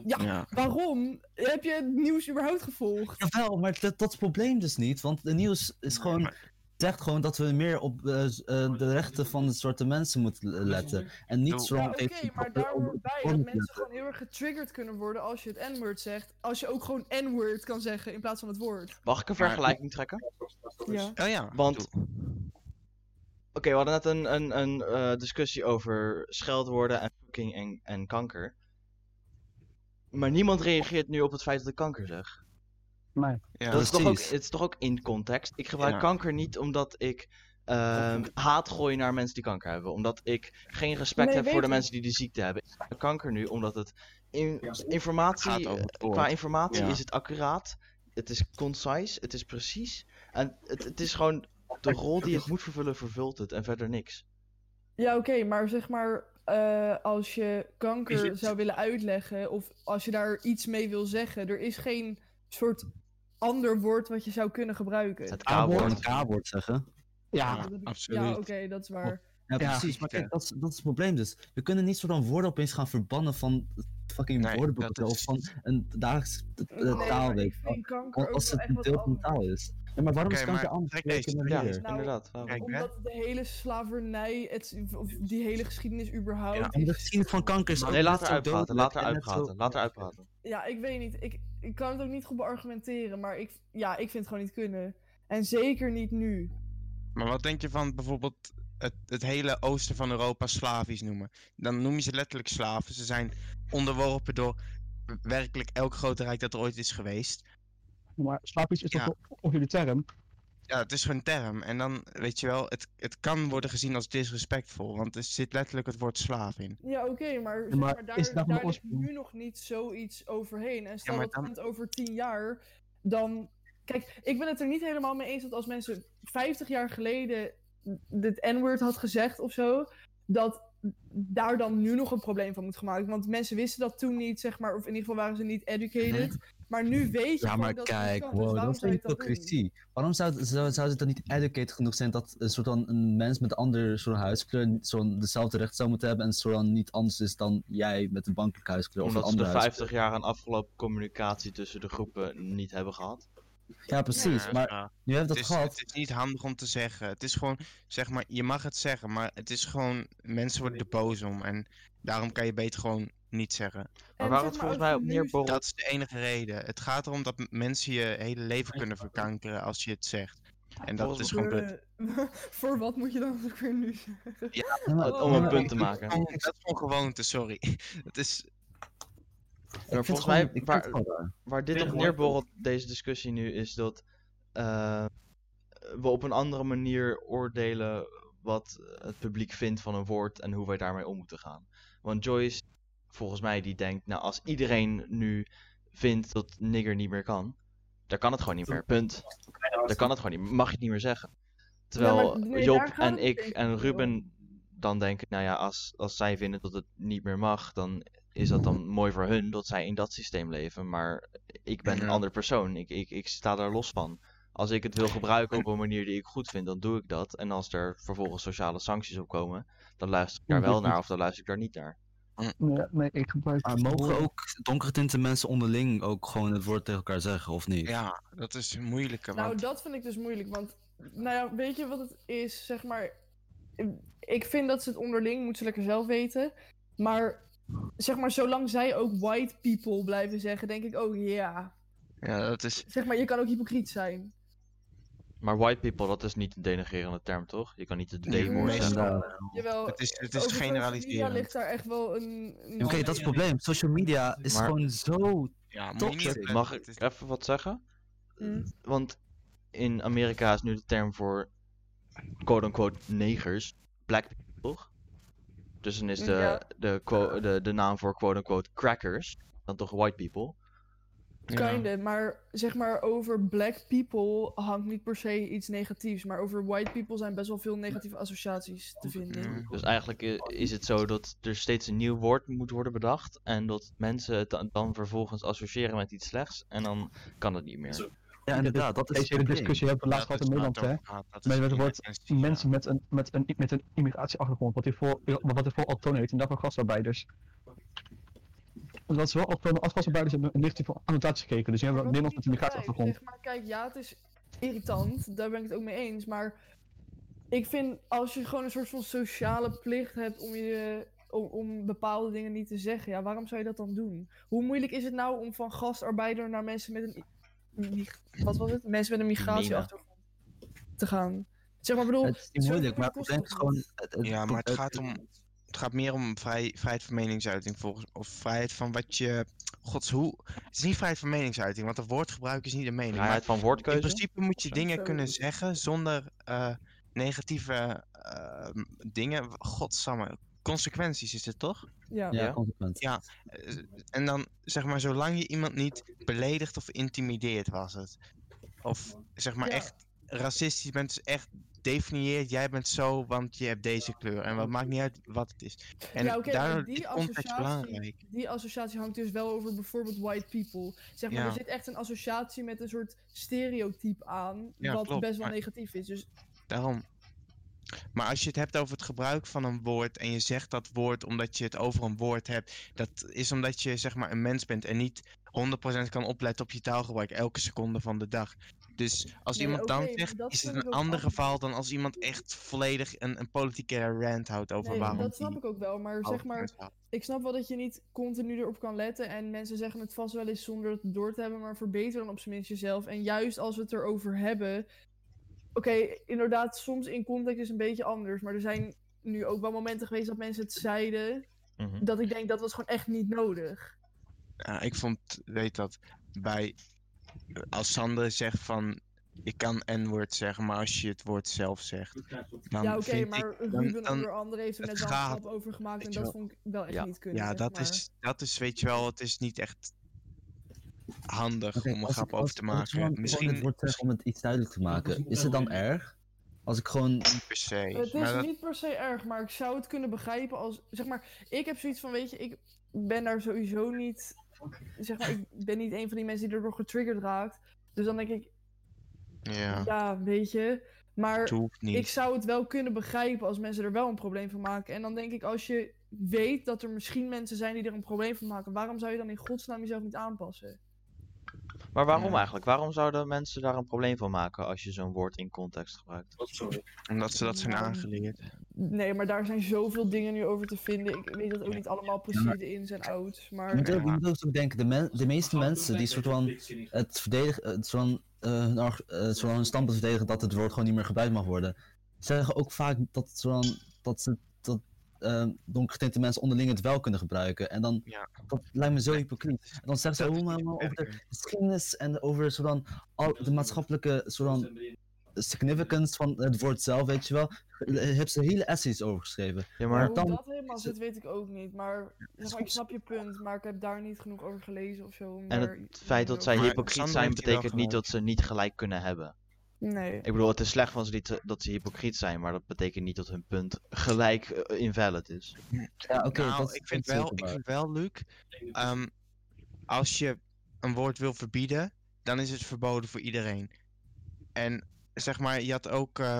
Ja, ja. waarom? Heb je het nieuws überhaupt gevolgd? Jawel, maar dat, dat is het probleem dus niet. Want de nieuws is gewoon, maar- zegt gewoon dat we meer op eh, eh, de rechten van de soorten mensen moeten letten. En niet Ja, zo Ja, oké, even maar daar hoort bij dat mensen gewoon heel erg getriggerd kunnen worden als je het N-word zegt. Als je ook gewoon N-word kan zeggen in plaats van het woord. Mag ik een vergelijking trekken? Ja. Oh ja, Want-. Oké, we hadden net een, een, een eh, discussie over scheldwoorden en fucking en, en kanker. Maar niemand reageert nu op het feit dat ik kanker zeg. Nee. ja. dat is toch ook, het is toch ook in context. Ik gebruik Ja. kanker niet omdat ik ehm, haat gooi naar mensen die kanker hebben. Omdat ik geen respect Nee, heb voor de ik. mensen die de ziekte hebben. Ik gebruik kanker nu omdat het in, informatie, het qua informatie Ja. is het accuraat. Het is concise, het is precies. En het, het is gewoon de rol die het moet vervullen, vervult het en verder niks. Ja, oké, maar zeg maar, eh, als je kanker het- zou willen uitleggen, of als je daar iets mee wil zeggen, er is geen soort ander woord wat je zou kunnen gebruiken. Het K-woord, K-woord. een K-woord zeggen. Ja, absoluut. Ja, oké, dat is waar. Ja, Ja, precies. Maar kijk, dat is, dat is het probleem dus. We kunnen niet zo dan woorden opeens gaan verbannen van het fucking Nee, woordenboek of van een dagelijks Nee, Als het een deel van de taal is. Ja, maar waarom is kanker maar anders? Ja? Nou, inderdaad. waarom? Kijk, hè? Omdat de hele slavernij, het, of die hele geschiedenis überhaupt... Ja. En de is- geschiedenis van kanker is Nee, laat zo eruit praten, dodelijk laat praten, laat eruit praten. Ja, ik weet niet. Ik, ik kan het ook niet goed beargumenteren, maar ik, ja, ik vind het gewoon niet kunnen. En zeker niet nu. Maar wat denk je van bijvoorbeeld het, het hele oosten van Europa Slavisch noemen? Dan noem je ze letterlijk slaven. Ze zijn onderworpen door werkelijk elk groot rijk dat er ooit is geweest. maar slavisch is Ja. toch ook jullie term? Ja, het is gewoon een term. En dan, weet je wel, het, het kan worden gezien als disrespectvol. Want er zit letterlijk het woord slaaf in. Ja, oké, maar, zeg maar maar daar, is het daar ligt nu nog niet zoiets overheen. En stel dat dan- komt over tien jaar, dan... Kijk, ik ben het er niet helemaal mee eens dat als mensen 50 jaar geleden dit N-word had gezegd of zo, dat daar dan nu nog een probleem van moet gemaakt. Want mensen wisten dat toen niet, zeg maar, of in ieder geval waren ze niet educated. Maar nu weet je Ja, gewoon maar dat het niet kijk, kan, dus wow, waarom dat is zou je het dan doen? hypocrisie. Waarom zou, zou, zou het dan niet educated genoeg zijn dat een soort van een mens met een andere soort huidskleur niet zo'n dezelfde recht zou moeten hebben en soort van niet anders is dan jij met een bankelijke huidskleur of Omdat een ze de andere huidskleur? 50 jaar aan afgelopen communicatie tussen de groepen niet hebben gehad. Ja, precies. Ja, maar ja. nu hebben we dat is, gehad. het is niet handig om te zeggen. Het is gewoon, zeg maar, je mag het zeggen, maar het is gewoon, mensen worden er boos om. En daarom kan je beter gewoon niet zeggen. Maar En waar het volgens mij op neerborrelt. Dat is de enige reden. Het gaat erom dat mensen je hele leven kunnen verkankeren als je het zegt. En dat Volgens is gewoon kut. Voor wat moet je dan ook weer nu zeggen? Ja, om een maar- punt te maken. gewoon- Dat is gewoon gewoonte, sorry. Het is, Maar volgens mij, waar-. Waar dit op neerborrelt, deze discussie nu, is dat eh, we op een andere manier oordelen wat het publiek vindt van een woord en hoe wij daarmee om moeten gaan. Want Joyce, volgens mij, die denkt, nou als iedereen nu vindt dat nigger niet meer kan, dan kan het gewoon niet meer. Punt. Dan kan het gewoon niet meer. Mag je het niet meer zeggen. Terwijl Job en ik en. Ruben dan denken, nou ja, als, als zij vinden dat het niet meer mag, dan is dat dan mooi voor hun dat zij in dat systeem leven. Maar ik ben een ander persoon. Ik, ik, ik sta daar los van. Als ik het wil gebruiken op een manier die ik goed vind, dan doe ik dat. En als er vervolgens sociale sancties op komen, dan luister ik daar wel naar of dan luister ik daar niet naar. Nee, nee, ik gebruik... Maar mogen ook donkere mensen onderling ook gewoon het woord tegen elkaar zeggen, of niet? Ja, dat is moeilijker. Nou, dat vind ik dus moeilijk. Want, nou ja, weet je wat het is? Zeg maar, ik vind dat ze het onderling moeten ze lekker zelf weten. Maar, zeg maar, zolang zij ook white people blijven zeggen, denk ik ook, ja. ja, dat is... Zeg maar, je kan ook hypocriet zijn. Maar white people, dat is niet een denigrerende term, toch? Je kan niet het Nee, D-woord meestal- zeggen. Jawel, Het is, het is social media generaliseren. ligt daar echt wel een... Oké, dat is het probleem. Social media is Maar- gewoon zo... Ja, opletten. Mag ik is- even wat zeggen? Mm. Want in Amerika is nu de term voor quote-unquote negers black people, toch? Dus dan is de, Ja. de, quo- de, de naam voor quote-unquote crackers dan toch white people. Ja. Kinda, maar zeg maar over black people hangt niet per se iets negatiefs. Maar over white people zijn best wel veel negatieve associaties te vinden. Dus eigenlijk is het zo dat er steeds een nieuw woord moet worden bedacht. En dat mensen het dan, vervolgens associëren met iets slechts. En dan kan het niet meer. Ja, inderdaad, dat is Deze het hele probleem. discussie hebben we laatst Ja, gehad in Nederland, hè? Met het woord ja. Mensen met een, met, een, met een immigratieachtergrond, wat hij voor, wat hij voor heet, en daarvoor gastarbeiders. Dat is wel allochtonen, als gastarbeiders hebben een negatieve annotatie gekeken, dus hebben Wat Nederlands met een migratieachtergrond. Zeg maar, kijk, ja, het is irritant, daar ben ik het ook mee eens. Maar ik vind als je gewoon een soort van sociale plicht hebt om, je, om, om bepaalde dingen niet te zeggen, ja, waarom zou je dat dan doen? Hoe moeilijk is het nou om van gastarbeider naar mensen met een. Wat was het? Mensen met een migratieachtergrond te gaan? Zeg maar, bedoel. Het is niet moeilijk, maar het is gewoon... niet. het- het- Ja, maar het het- gaat om. Het gaat meer om vrij, vrijheid van meningsuiting volgens. Of vrijheid van wat je. Gods, hoe. Het is niet vrijheid van meningsuiting, want het woordgebruik is niet een mening. Vrijheid van woordkeuze. in principe moet je Zo. dingen kunnen zeggen zonder eh, negatieve eh, dingen. Godsamme. Consequenties is het toch? Ja. Ja, Ja. consequent. Ja. Eh, En dan zeg maar, zolang je iemand niet beledigt of intimideert, was het. Of zeg maar Ja. echt racistisch bent, dus echt definieert, jij bent zo, want je hebt deze kleur. En wat maakt niet uit wat het is. En ja, daardoor die is context associatie, belangrijk. die associatie hangt dus wel over bijvoorbeeld white people. Zeg maar, Ja. er zit echt een associatie met een soort stereotype aan, Ja, wat klopt, best wel maar- negatief is. Dus Daarom. Maar als je het hebt over het gebruik van een woord en je zegt dat woord omdat je het over een woord hebt, dat is omdat je zeg maar een mens bent en niet 100% kan opletten op je taalgebruik elke seconde van de dag. Dus als Nee, iemand dan zegt, is het een ander geval dan als iemand echt volledig een, een politieke rant houdt over nee, waarom dat snap ik ook wel. Maar zeg maar, ik snap wel dat je niet continu erop kan letten. En mensen zeggen het vast wel eens zonder het door te hebben. Maar verbeter dan op zijn minst jezelf. En juist als we het erover hebben. Oké, inderdaad, soms in context is het een beetje anders. Maar er zijn nu ook wel momenten geweest dat mensen het zeiden. Mhm. Dat ik denk dat was gewoon echt niet nodig. Ja, ik vond, weet dat, bij, als Sander zegt van, je kan N-woord zeggen, maar als je het woord zelf zegt, dan ja, oké, vind maar ik, Ruben dan- dan- onder andere heeft er het net wel een grap over gemaakt. En dat wel. vond ik wel echt Ja. niet kunnen. ja, zeg dat maar. is, dat is, weet je wel, het is niet echt handig om een grap ik- over te ik maken. gewoon- gewoon Misschien het woord zeg om het iets duidelijk te maken. Is het dan erg? Als ik gewoon... niet per se. Het maar is dat- niet per se erg, maar ik zou het kunnen begrijpen als. Zeg maar, ik heb zoiets van: weet je, ik ben daar sowieso niet. Zeg maar, ik ben niet een van die mensen die erdoor getriggerd raakt. Dus dan denk ik, ja, ja, weet je. Maar ik zou het wel kunnen begrijpen als mensen er wel een probleem van maken. En dan denk ik, als je weet dat er misschien mensen zijn die er een probleem van maken, waarom zou je dan in godsnaam jezelf niet aanpassen? Maar waarom Ja. eigenlijk? Waarom zouden mensen daar een probleem van maken als je zo'n woord in context gebruikt? Omdat ze dat zijn aangeleerd. Nee, maar daar zijn zoveel dingen nu over te vinden. Ik weet dat ook Ja. niet allemaal precies de ins en outs. Maar Je moet, ook, je Ja. moet ook denken, de, men- de meeste mensen die soort van het verdedigen, het soort van, eh, hun, eh, van hun standpunt verdedigen dat het woord gewoon niet meer gebruikt mag worden, zeggen ook vaak dat, het soort van, dat ze uh, donkergetinte mensen onderling het wel kunnen gebruiken. En dan, Ja. dat lijkt me zo hypocriet. En dan zeggen ze niet over de geschiedenis en over van, al de maatschappelijke van, significance van het woord zelf, weet je wel. Je hebt ze hele essays over geschreven. Ja, Maar hoe dan- dat helemaal is zit, weet ik ook niet. Maar, ik snap je punt, maar ik heb daar niet genoeg over gelezen of zo. om En het feit dat zij hypocriet zijn, heeft betekent niet dat ze niet gelijk kunnen hebben. Nee. Ik bedoel, het is slecht van ze niet te- dat ze hypocriet zijn, maar dat betekent niet dat hun punt gelijk eh, invalid is. Ja, oké. nou, dat, ik vind wel, ik vind wel, Luc, ehm, als je een woord wil verbieden, dan is het verboden voor iedereen. En zeg maar, je had ook, eh,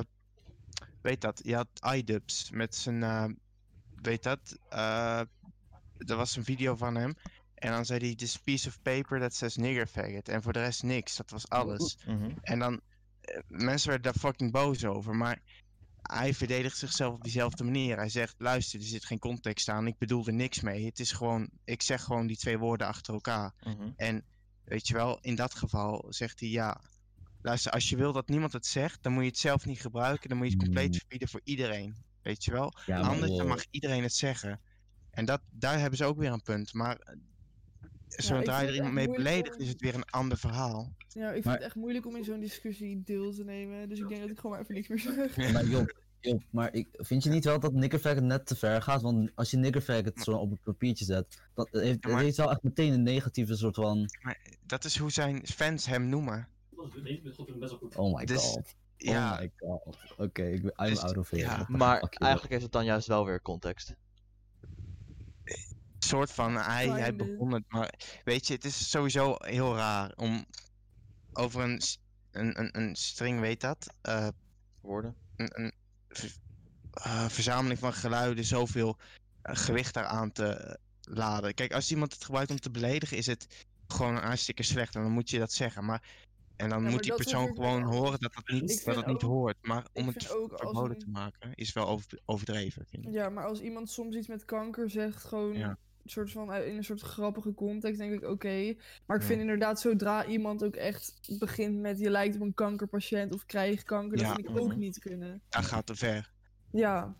weet dat, je had iDubbbz met zijn, eh, weet dat, eh er was een video van hem. En dan zei hij, this piece of paper that says nigger faggot. En voor de rest niks, dat was alles. Mhm. En dan, mensen werden daar fucking boos over, maar hij verdedigt zichzelf op diezelfde manier. Hij zegt, luister, er zit geen context aan, ik bedoel er niks mee. Het is gewoon, ik zeg gewoon die twee woorden achter elkaar. Mhm. En weet je wel, in dat geval zegt hij, ja, luister, als je wil dat niemand het zegt, dan moet je het zelf niet gebruiken, dan moet je het compleet Mm. verbieden voor iedereen. Weet je wel? Ja, Anders dan wow. mag iedereen het zeggen. En dat, daar hebben ze ook weer een punt. Maar eh, zodra je er iemand mee beledigt, om- is het weer een ander verhaal. Ja, ik vind Maar- het echt moeilijk om in zo'n discussie deel te nemen. Dus ik denk dat ik gewoon maar even niks meer zeg. Maar Job, Job, maar ik, vind je niet wel dat niggerfaggot net te ver gaat? Want als je niggerfaggot zo op een papiertje zet, dat heeft, Ja, dat maar- heeft wel echt meteen een negatieve soort van... Dat is hoe zijn fans hem noemen. Oh my Dus, god. Ja, Oh my god. Oké, ik ben I'm Dus, out of here. ja. Maar joh. eigenlijk heeft het dan juist wel weer context. Soort van, hij, hij begon het. Maar weet je, het is sowieso heel raar om over een, een, een, een string, weet dat? eh, Woorden. een, een ver- eh, verzameling van geluiden zoveel eh, gewicht daaraan te laden. Kijk, als iemand het gebruikt om te beledigen, is het gewoon hartstikke slecht. En dan moet je dat zeggen. Maar, en dan moet die persoon natuurlijk gewoon wel horen dat dat niet, dat dat niet ook- hoort. Maar om het verboden een- te maken, is wel over, overdreven. Vind ik. Ja, maar als iemand soms iets met kanker zegt, gewoon Ja. Een soort van, in een soort grappige context, denk ik oké. Maar ik Ja. vind inderdaad, zodra iemand ook echt begint met je lijkt op een kankerpatiënt of krijgt kanker, dat Ja. vind ik ook Mhm. niet kunnen. Dat gaat te ver. Ja,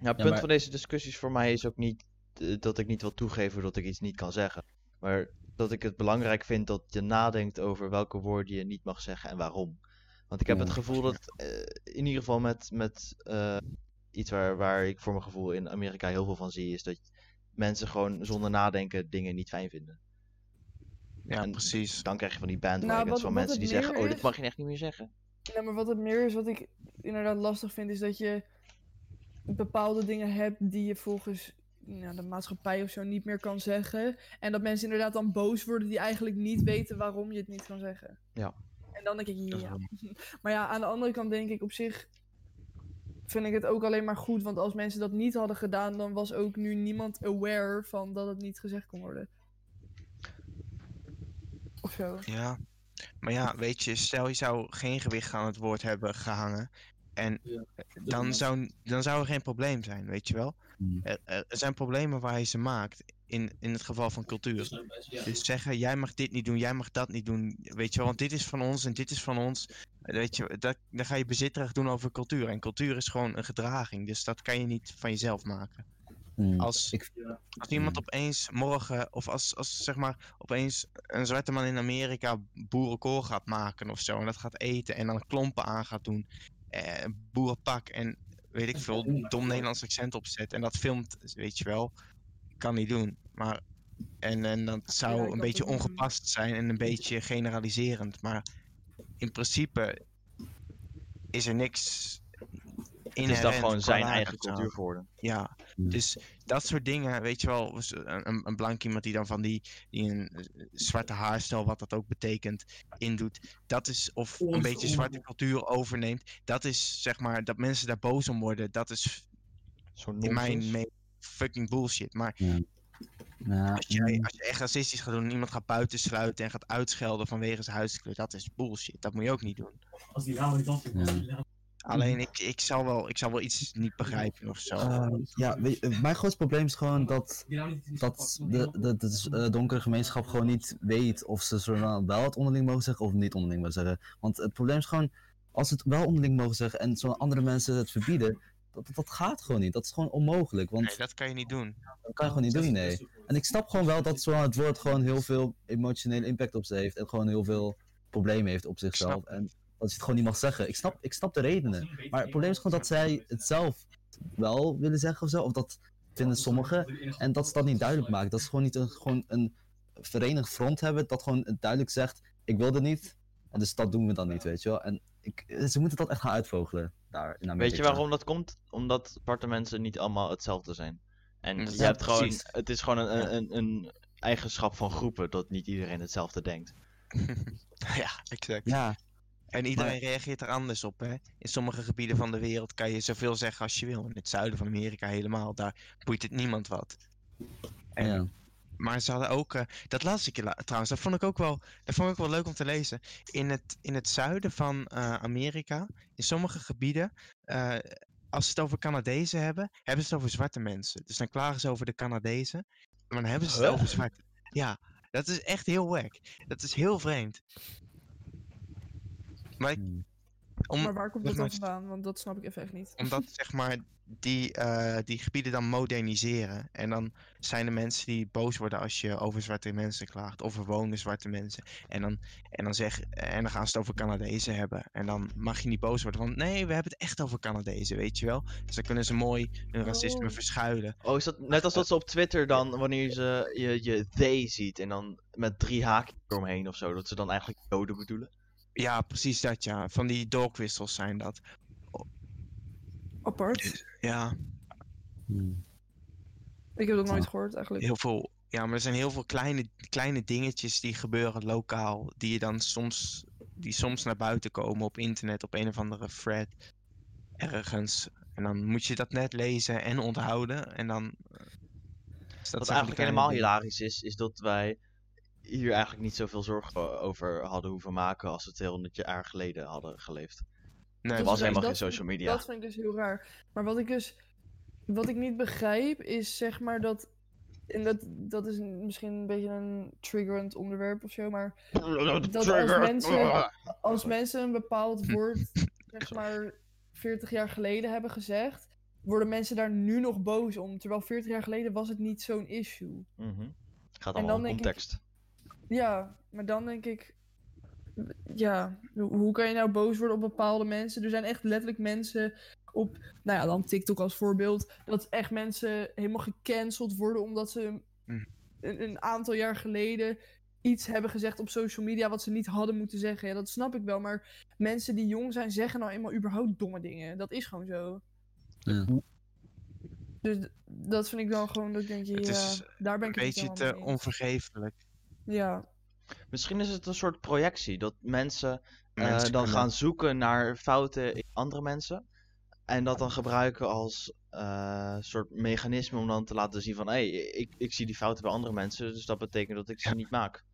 Ja, het punt maar- van deze discussies voor mij is ook niet eh, dat ik niet wil toegeven dat ik iets niet kan zeggen. Maar dat ik het belangrijk vind dat je nadenkt over welke woorden je niet mag zeggen en waarom. Want ik heb Ja. het gevoel dat, eh, in ieder geval met, met eh, iets waar, waar ik voor mijn gevoel in Amerika heel veel van zie, is dat mensen gewoon zonder nadenken dingen niet fijn vinden. Ja, En precies. Dan krijg je van die bandwagons wat- van wat mensen die zeggen, oh, dit mag je echt niet meer zeggen. Ja, maar wat het meer is, wat ik inderdaad lastig vind, is dat je bepaalde dingen hebt die je volgens nou, de maatschappij of zo niet meer kan zeggen. En dat mensen inderdaad dan boos worden die eigenlijk niet weten waarom je het niet kan zeggen. Ja. En dan denk ik, ja. Maar ja, aan de andere kant denk ik op zich vind ik het ook alleen maar goed. Want als mensen dat niet hadden gedaan, dan was ook nu niemand aware van dat het niet gezegd kon worden. Of zo. Ja, maar ja, weet je, stel je zou geen gewicht aan het woord hebben gehangen. En dan zou, dan zou er geen probleem zijn, weet je wel? Hmm. Er, er er zijn problemen waar je ze maakt, in, in het geval van cultuur. Dus zeggen, jij mag dit niet doen, jij mag dat niet doen, weet je wel, want dit is van ons en dit is van ons. Weet je, dat, dan ga je bezitterig doen over cultuur. En cultuur is gewoon een gedraging, dus dat kan je niet van jezelf maken. Hmm. Als, Ik, als iemand Hmm. opeens morgen, of als, als zeg maar opeens een zwarte man in Amerika boerenkool gaat maken of zo, en dat gaat eten en dan klompen aan gaat doen, eh, boerenpak en weet ik veel, dom Nederlands accent opzet en dat filmt, weet je wel, kan niet doen. Maar, en, en dat zou een beetje doen. ongepast zijn en een beetje generaliserend, maar in principe is er niks Het is dan inherent gewoon zijn eigen cultuur geworden. Ja, Hmm. dus dat soort dingen, weet je wel, een, een, blank iemand die dan van die, die een zwarte haarstijl, wat dat ook betekent, indoet. Dat is, of een beetje zwarte cultuur overneemt. Dat is, zeg maar, dat mensen daar boos om worden. Dat is in mijn fucking bullshit. Maar nou, als je, als je echt racistisch gaat doen en iemand gaat buitensluiten en gaat uitschelden vanwege zijn huidskleur, dat is bullshit. Dat moet je ook niet doen. Als die af Ja. Alleen ik, ik, zal wel, ik zal wel iets niet begrijpen of zo. eh, ja, je, mijn grootste probleem is gewoon dat dat de, de, de, eh, donkere gemeenschap gewoon niet weet of ze zo wel het onderling mogen zeggen of niet onderling mogen zeggen. Want het probleem is gewoon, als ze het wel onderling mogen zeggen en zo'n andere mensen het verbieden, dat, dat, dat gaat gewoon niet. Dat is gewoon onmogelijk, want Nee, dat kan je niet doen. dat kan je gewoon niet doen, nee. En ik snap gewoon wel dat zo'n het woord gewoon heel veel emotionele impact op ze heeft en gewoon heel veel problemen heeft op zichzelf. En dat je het gewoon niet mag zeggen. Ik snap, ik snap de redenen. Maar het probleem is gewoon dat zij het zelf wel willen zeggen of zo. Of dat vinden sommigen. En dat ze dat niet duidelijk maken. Dat ze gewoon niet een, gewoon een verenigd front hebben. Dat gewoon duidelijk zegt: Ik wil dit niet. En dus dat doen we dan niet, weet je wel. En ik, ze moeten dat echt gaan uitvogelen daar in Amerika. Weet je waarom dat komt? Omdat zwarte mensen niet allemaal hetzelfde zijn. En Ja, je hebt gewoon, precies. het is gewoon een, een, een, een eigenschap van groepen dat niet iedereen hetzelfde denkt. ja, exact. Ja, En iedereen reageert er anders op, hè. In sommige gebieden van de wereld kan je zoveel zeggen als je wil. In het zuiden van Amerika helemaal, daar boeit het niemand wat. En, ja. Maar ze hadden ook, eh, dat las ik trouwens, dat vond ik ook wel, dat vond ik ook wel leuk om te lezen. In het, in het zuiden van eh, Amerika, in sommige gebieden, eh, als ze het over Canadezen hebben, hebben ze het over zwarte mensen. Dus dan klagen ze over de Canadezen, maar dan hebben ze het Huh? over zwarte. Ja, dat is echt heel wack. Dat is heel vreemd. Maar ik- Hmm. Om, maar waar komt dat dan vandaan? Want dat snap ik even echt niet. omdat zeg maar die, eh, die gebieden dan moderniseren. En dan zijn er mensen die boos worden als je over zwarte mensen klaagt. Of verwonen zwarte mensen. En dan, en, dan zeg, en dan gaan ze het over Canadezen hebben. En dan mag je niet boos worden. Want nee, we hebben het echt over Canadezen, weet je wel. Dus dan kunnen ze mooi hun racisme Oh. verschuilen. Oh, is dat net als dat ze op Twitter dan, wanneer ze je, je they ziet en dan met drie haakjes eromheen of zo, dat ze dan eigenlijk joden bedoelen? Ja, precies dat ja. Van die dogwissels zijn dat. Apart. Ja, Hmm. Ik heb dat nooit gehoord eigenlijk. heel veel. Ja, maar er zijn heel veel kleine, kleine dingetjes die gebeuren lokaal. Die je dan soms, die soms naar buiten komen op internet, op een of andere thread. Ergens. En dan moet je dat net lezen en onthouden. En dan. eh, is dat Wat eigenlijk helemaal dingen. hilarisch is, is dat wij hier eigenlijk niet zoveel zorgen over hadden hoeven maken als we 200 jaar geleden hadden geleefd. Nee, Er Dat was helemaal geen social media. Dat vind ik dus heel raar. Maar wat ik dus. Wat ik niet begrijp is zeg maar dat. En dat, dat is misschien een beetje een triggerend onderwerp of zo. Maar dat als mensen, als mensen een bepaald woord, zeg maar, 40 jaar geleden hebben gezegd. Worden mensen daar nu nog boos om? Terwijl 40 jaar geleden was het niet zo'n issue. Mhm. Gaat allemaal om ik- context. Ja, maar dan denk ik. Ja, hoe kan je nou boos worden op bepaalde mensen? Er zijn echt letterlijk mensen op, nou ja, dan TikTok als voorbeeld, dat echt mensen helemaal gecanceld worden omdat ze Mm. een, een aantal jaar geleden iets hebben gezegd op social media wat ze niet hadden moeten zeggen. Ja, dat snap ik wel, maar mensen die jong zijn zeggen nou eenmaal überhaupt domme dingen. Dat is gewoon zo. Ja. Dus dat vind ik dan gewoon dat denk, ja, Het is daar ben Een ik het niet beetje te onvergeeflijk. Ja, Misschien is het een soort projectie, dat mensen eh, dan kunnen- gaan zoeken naar fouten in andere mensen. En dat dan gebruiken als eh, soort mechanisme om dan te laten zien van... hé, hey, ik, ik zie die fouten bij andere mensen, dus dat betekent dat ik ze Ja. niet maak.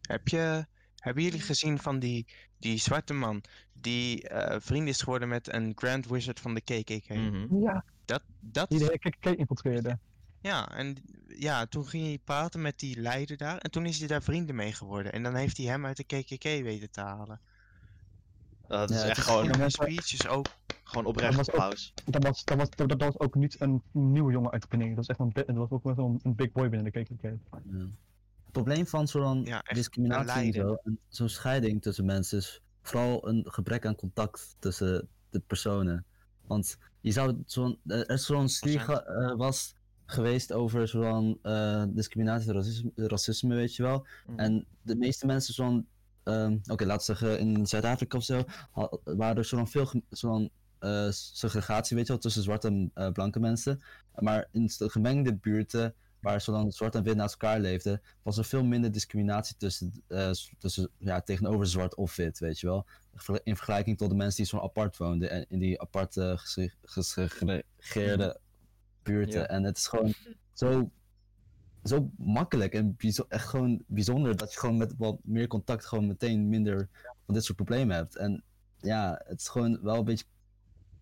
Heb je, hebben jullie gezien van die, die zwarte man die eh, vriend is geworden met een Grand Wizard van de KKK? Mhm. Ja, Dat, dat die de KKK infiltreerde. Ja, en ja, toen ging hij praten met die leider daar. En toen is hij daar vrienden mee geworden. En dan heeft hij hem uit de KKK weten te halen. Dat is echt gewoon, En speeches ook. gewoon Dat oprecht was ook- applaus. Dat was, dat, was, dat, dat was ook niet een nieuwe jongen uit Penning. Dat, is echt een, dat was ook wel zo'n een big boy binnen de KKK. Ja. Het probleem van zo'n Ja, discriminatie en leider. zo, en zo'n scheiding tussen mensen, is vooral een gebrek aan contact tussen de personen. Want je zou zo'n, eh, er is zo'n studie ge- eh, was geweest over zo'n eh, discriminatie, racisme, racisme, weet je wel. Mhm. En de meeste mensen zo'n, ehm, oké, laten we zeggen in Zuid-Afrika of zo, waren er zo'n veel zo'n eh, segregatie, weet je wel, tussen zwarte en eh, blanke mensen. Maar in de gemengde buurten, waar zolang zwart en wit naast elkaar leefden, was er veel minder discriminatie tussen, tussen ja, tegenover zwart of wit, weet je wel. In vergelijking tot de mensen die zo apart woonden en in die aparte gese- gesegregeerde buurten. Ja. En het is gewoon zo, zo makkelijk en echt gewoon bijzonder dat je gewoon met wat meer contact gewoon meteen minder van dit soort problemen hebt. En ja, het is gewoon wel een beetje,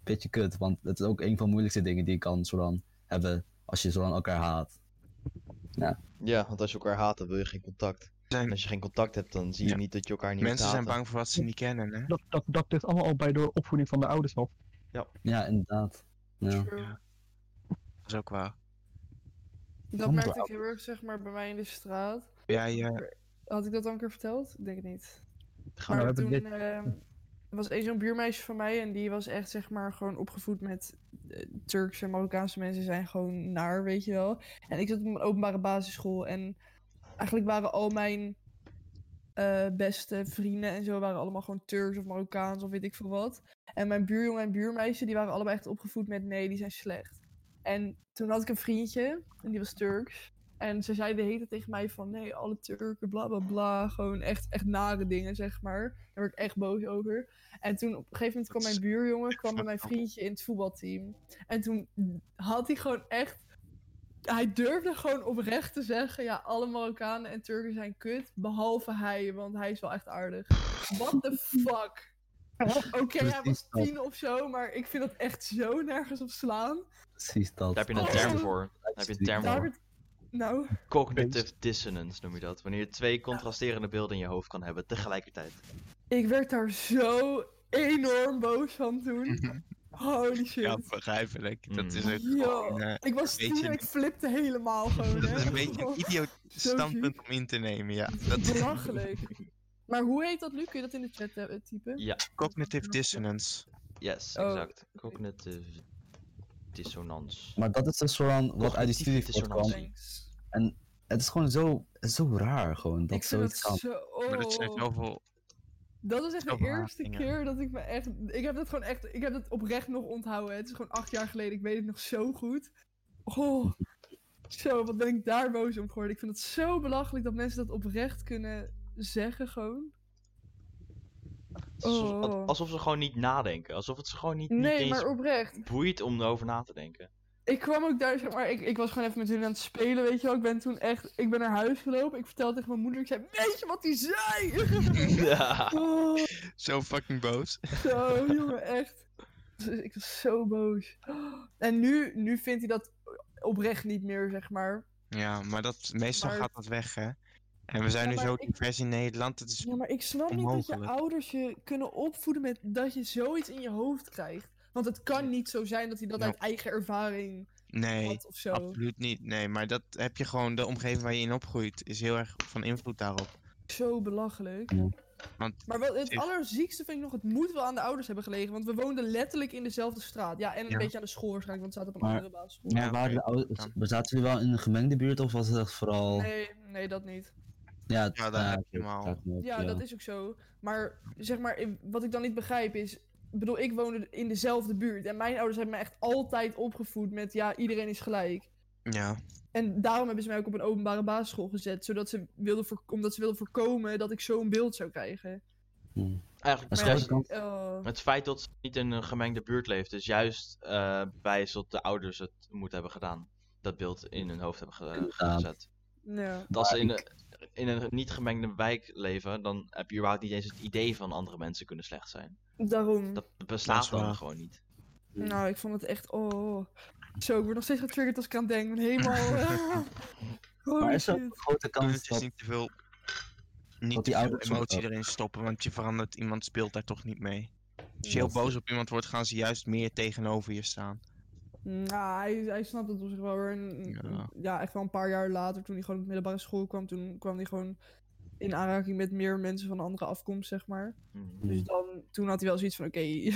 beetje kut, want het is ook een van de moeilijkste dingen die je kan zo dan hebben als je zo dan elkaar haat. Ja, want als je elkaar haat, dan wil je geen contact. En als je geen contact hebt, dan zie je Ja. niet dat je elkaar niet mensen zijn bang voor wat ze niet kennen, hè? Dat, dat, dat ligt allemaal al bij de opvoeding van de ouders af. Ja, inderdaad. Ja. true. Dat is ook waar. Dat merkte ik heel erg, zeg maar, bij mij in de straat. Ja, je, Had ik dat al een keer verteld? Ik denk het niet. Gaan Maar toen hebben ehm, er was één zo'n buurmeisje van mij en die was echt, zeg maar, gewoon opgevoed met eh, Turkse en Marokkaanse mensen zijn gewoon naar, weet je wel. En ik zat op een openbare basisschool en eigenlijk waren al mijn eh, beste vrienden en zo waren allemaal gewoon Turks of Marokkaans of weet ik veel wat. En mijn buurjongen en buurmeisje, die waren allebei echt opgevoed met nee, die zijn slecht. En toen had ik een vriendje, en die was Turks. En ze zei de hele tijd tegen mij van, nee, alle Turken, bla bla bla. Gewoon echt, echt nare dingen, zeg maar. Daar werd ik echt boos over. En toen op een gegeven moment kwam mijn buurjongen, kwam bij mijn vriendje in het voetbalteam. En toen had hij gewoon echt... Hij durfde gewoon oprecht te zeggen, ja, alle Marokkanen en Turken zijn kut. Behalve hij, want hij is wel echt aardig. What the fuck? Oké, hij was tien of zo, maar ik vind dat echt zo nergens op slaan. Precies dat. Daar heb je een term voor. Daar heb je een term voor. Nou, Cognitive dissonance noem je dat. Wanneer je twee contrasterende beelden in je hoofd kan hebben tegelijkertijd. ik werd daar zo enorm boos van toen. Holy shit. Ja, begrijpelijk. Dat is Mm. Yo, gewoon... eh, ik was weet tien je- en ik flipte helemaal gewoon. dat is een beetje een idioot standpunt om in te nemen, ja. Dat Belachelijk. Maar hoe heet dat nu? Kun je dat in de chat eh, typen? Ja, cognitive dissonance. yes, Oh. exact. Cognitive dissonance. Maar dat is dus gewoon wat uit die studie voortkwam. Thanks. Het is gewoon zo, zo raar gewoon, dat ik zoiets kan. zo... Maar dat zijn oh. zoveel... Dat is echt de eerste dingen. keer dat ik me echt... Ik heb dat gewoon echt... Ik heb dat oprecht nog onthouden. Het is gewoon acht jaar geleden. Ik weet het nog zo goed. Oh. Zo, wat ben ik daar boos om geworden. Ik vind het zo belachelijk dat mensen dat oprecht kunnen zeggen gewoon. Alsof, Oh. alsof ze gewoon niet nadenken. Alsof het ze gewoon niet, niet Nee, eens maar oprecht. boeit om erover na te denken. Ik kwam ook daar, zeg maar, ik, ik was gewoon even met hun aan het spelen, weet je wel. Ik ben toen echt, ik ben naar huis gelopen. Ik vertelde tegen mijn moeder, ik zei, weet je wat hij zei? Ja. oh, Zo fucking boos. zo, jongen, echt. Ik was zo boos. En nu, nu vindt hij dat oprecht niet meer, zeg maar. Ja, maar dat, meestal Maar- gaat dat weg, hè. En we zijn Ja, nu maar zo ik- divers in Nederland. Het is... Ja, maar ik snap niet dat je ouders je kunnen opvoeden met dat je zoiets in je hoofd krijgt. Want het kan niet zo zijn dat hij dat uit eigen ervaring Nee, had of zo. absoluut niet. Nee, maar dat heb je gewoon... De omgeving waar je in opgroeit is heel erg van invloed daarop. Zo belachelijk. Want Maar wel, het Is- allerziekste vind ik nog, het moet wel aan de ouders hebben gelegen. Want we woonden letterlijk in dezelfde straat. Ja, en een Ja. beetje aan de school waarschijnlijk, want het staat op een Maar- andere basisschool. Maar Ja, waren de ouders, zaten jullie wel in een gemengde buurt of was het echt vooral... Nee, nee, dat niet. Ja, het- Ja, daar dat is ook zo. Maar zeg maar, wat ik dan niet begrijp is. Ik bedoel, ik woonde in dezelfde buurt. En mijn ouders hebben me echt altijd opgevoed met ja, iedereen is gelijk. ja, En daarom hebben ze mij ook op een openbare basisschool gezet. Zodat ze wilden voor, omdat ze wilden voorkomen dat ik zo'n beeld zou krijgen. Hm. Eigenlijk Dat Maar is eh, Het feit dat ze niet in een gemengde buurt leeft, is juist eh bewijs dat de ouders het moeten hebben gedaan. Dat beeld in hun hoofd hebben ge- gezet. ja. Als ze in, een- in een niet gemengde wijk leven, dan heb je überhaupt niet eens het idee van andere mensen kunnen slecht zijn. Daarom. Dat bestaat is dan gewoon niet. Nou, ik vond het echt. Oh. Zo, ik word nog steeds getriggerd als ik aan denk. Helemaal. ah. Maar is er een grote het kans is dat... niet te veel... Niet dat te die veel emotie erin stoppen, want je verandert... Iemand speelt daar toch niet mee. Als je heel boos op iemand wordt, gaan ze juist meer tegenover je staan. Nou, hij, hij snapt het op zich wel hoor. En, Ja. ja. echt wel een paar jaar later, toen hij gewoon op de middelbare school kwam, toen kwam hij gewoon in aanraking met meer mensen van een andere afkomst, zeg maar. Mhm. Dus dan, toen had hij wel zoiets van, oké.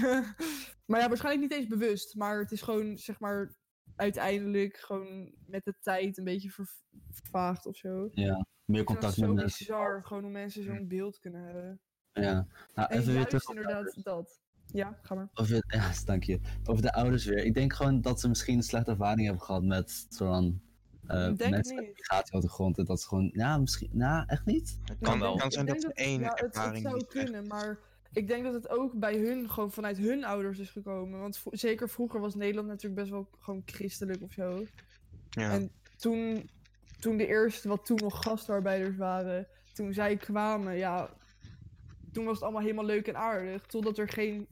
maar ja, waarschijnlijk niet eens bewust. Maar het is gewoon, zeg maar, uiteindelijk gewoon met de tijd een beetje ver- vervaagd of zo. Ja, meer Ik vind contact dat met zo mensen. bizar, gewoon hoe mensen zo'n beeld kunnen hebben. Ja. Nou, En even weer terug inderdaad dat. Ja, ga maar. Over, ja, dank je. Over de ouders weer. Ik denk gewoon dat ze misschien een slechte ervaring hebben gehad met zo'n eh Ik denk het mensen met niet. migratieachtergrond. En dat ze gewoon, ja, misschien, nou, echt niet. Het Ja, kan wel. kan zijn dat één ja, het- zou echt- kunnen, maar ik denk dat het ook bij hun gewoon vanuit hun ouders is gekomen. Want zeker vroeger was Nederland natuurlijk best wel gewoon christelijk of zo. Ja, En toen, toen de eerste, wat toen nog gastarbeiders waren, toen zij kwamen, ja, toen was het allemaal helemaal leuk en aardig. Totdat er geen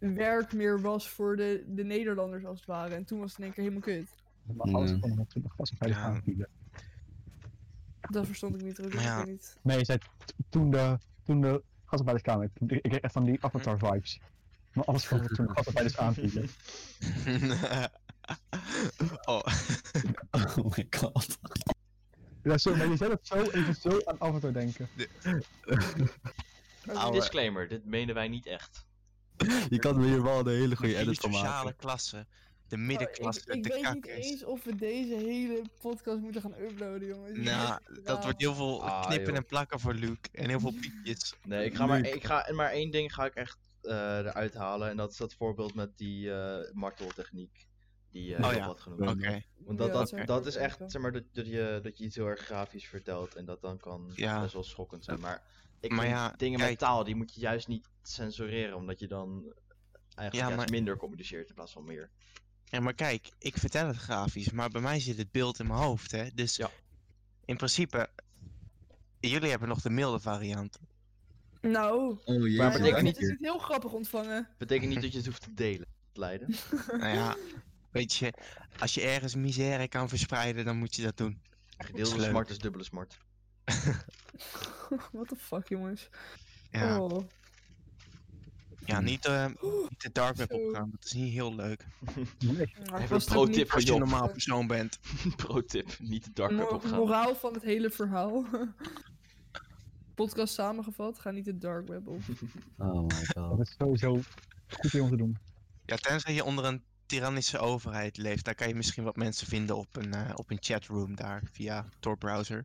werk meer was voor de, de Nederlanders als het ware. En toen was het in één keer helemaal kut. Maar alles kon Ja. Dat verstond ik niet terug. Ja. niet. Nee, je zei toen de, toen de toen- ik kreeg echt van die Avatar vibes. Maar alles van toen de gastarbeiders aanvielen. oh, Oh my god. Ja, zo, maar je zei dat zo even zo aan Avatar denken. Disclaimer, dit menen wij niet echt. Je kan me hier wel een hele goede edit van sociale maken. klasse. de Oh, middenklasse ik, ik de weet niet eens of we deze hele podcast moeten gaan uploaden, jongens. Nou, dat wordt heel veel Ah, knippen joh. en plakken voor Luke. En heel veel piepjes. Nee, ik ga maar, ik ga, maar één ding ga ik echt eh, eruit halen. En dat is dat voorbeeld met die eh, marteltechniek. Die eh Oh ja, wat genoemd. Oké. Want dat, Ja, dat, ik dat is echt, zeg maar, dat, dat, je, dat je iets heel erg grafisch vertelt. En dat dan kan Ja. best wel schokkend zijn. Maar ik Maar vind ja, dingen kijk. met taal, die moet je juist niet censureren. Omdat je dan eigenlijk Ja, juist maar- minder communiceert in plaats van meer. Ja, maar kijk, ik vertel het grafisch, maar bij mij zit het beeld in mijn hoofd, hè. Dus Ja. in principe, jullie hebben nog de milde variant. Nou, Oh. Maar betekent niet- het niet heel grappig ontvangen. Betekent niet dat je het hoeft te delen, Leiden. nou ja, weet je, als je ergens misère kan verspreiden, dan moet je dat doen. Gedeelde smart is dubbele smart. What the fuck, jongens. Ja, Oh. ja niet, eh, niet de dark web opgaan, dat is niet heel leuk. Nou, Even een pro-tip voor Als je een normaal persoon bent. Pro-tip, niet de dark web opgaan. moraal van het hele verhaal. Podcast samengevat, ga niet de dark web op. Oh my Dat god. is sowieso goed om te doen. Ja, tenzij je onder een tyrannische overheid leeft, daar kan je misschien wat mensen vinden op een, eh, op een chatroom daar, via Tor browser.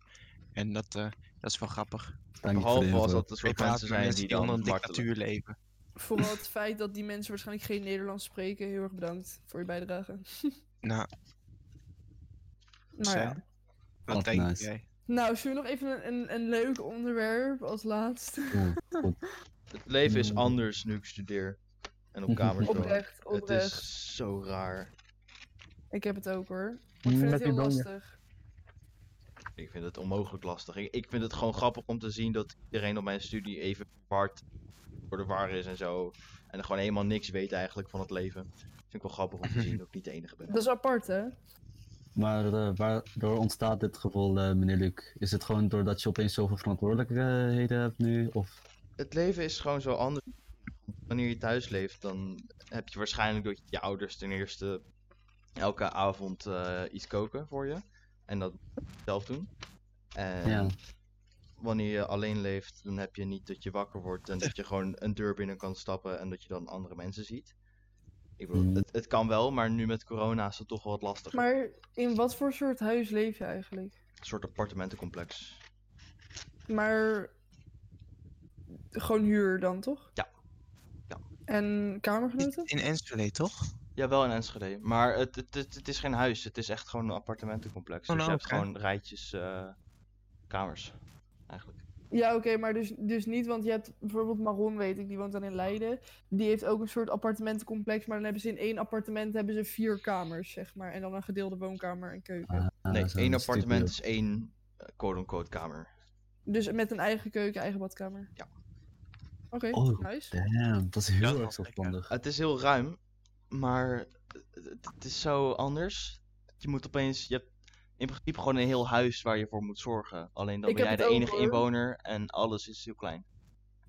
En dat, eh, dat is wel grappig. Dank je voor Behalve de als dat Ik soort mensen zijn mensen die die onder dan een dictatuur leven. Vooral het feit dat die mensen waarschijnlijk geen Nederlands spreken. Heel erg bedankt voor je bijdrage. Nou, Maar ja. wat denk nice. jij? Nou, zullen we nog even een, een, een leuk onderwerp als laatste? Het leven is Mm. anders nu ik studeer. En op kamers woon. Oprecht, Het oprecht. is zo raar. Ik heb het ook hoor. Maar ik vind Met het heel lastig. Ik vind het onmogelijk lastig. Ik, ik vind het gewoon grappig om te zien dat iedereen op mijn studie even verward voor de war is en zo. En gewoon helemaal niks weet eigenlijk van het leven. Vind ik wel grappig om te zien dat ik niet de enige ben. Dat is apart, hè? Maar eh, waardoor ontstaat dit gevoel, eh, meneer Luc? Is het gewoon doordat je opeens zoveel verantwoordelijkheden hebt nu? Of... Het leven is gewoon zo anders. Wanneer je thuis leeft, dan heb je waarschijnlijk dat je ouders ten eerste elke avond eh, iets koken voor je. En dat zelf doen. En Ja. wanneer je alleen leeft, dan heb je niet dat je wakker wordt en dat je gewoon een deur binnen kan stappen en dat je dan andere mensen ziet. Ik bedoel, Mhm. het, het kan wel, maar nu met corona is het toch wel wat lastiger. Maar in wat voor soort huis leef je eigenlijk? Een soort appartementencomplex. Maar gewoon huur dan, toch? Ja. Ja. En kamergenoten? In Enschede, toch? Ja, wel in Enschede. Maar het, het, het, het is geen huis, het is echt gewoon een appartementencomplex. Oh, dus je nou, hebt gewoon rijtjes eh, kamers, eigenlijk. Ja, oké, maar dus, dus niet, want je hebt bijvoorbeeld Maron, weet ik, die woont dan in Leiden. Die heeft ook een soort appartementencomplex, maar dan hebben ze in één appartement hebben ze vier kamers, zeg maar. En dan een gedeelde woonkamer en keuken. Ah, nee, één appartement studio. is één eh, quote-unquote kamer. Dus met een eigen keuken, eigen badkamer. Ja. Oké, Oh, nice. Damn, dat is Ja, heel dat erg zelfstandig. Het is heel ruim, maar het, het- is zo anders. Je moet opeens, je hebt in principe gewoon een heel huis waar je voor moet zorgen. Alleen dan Ik ben jij de enige inwoner en alles is heel klein.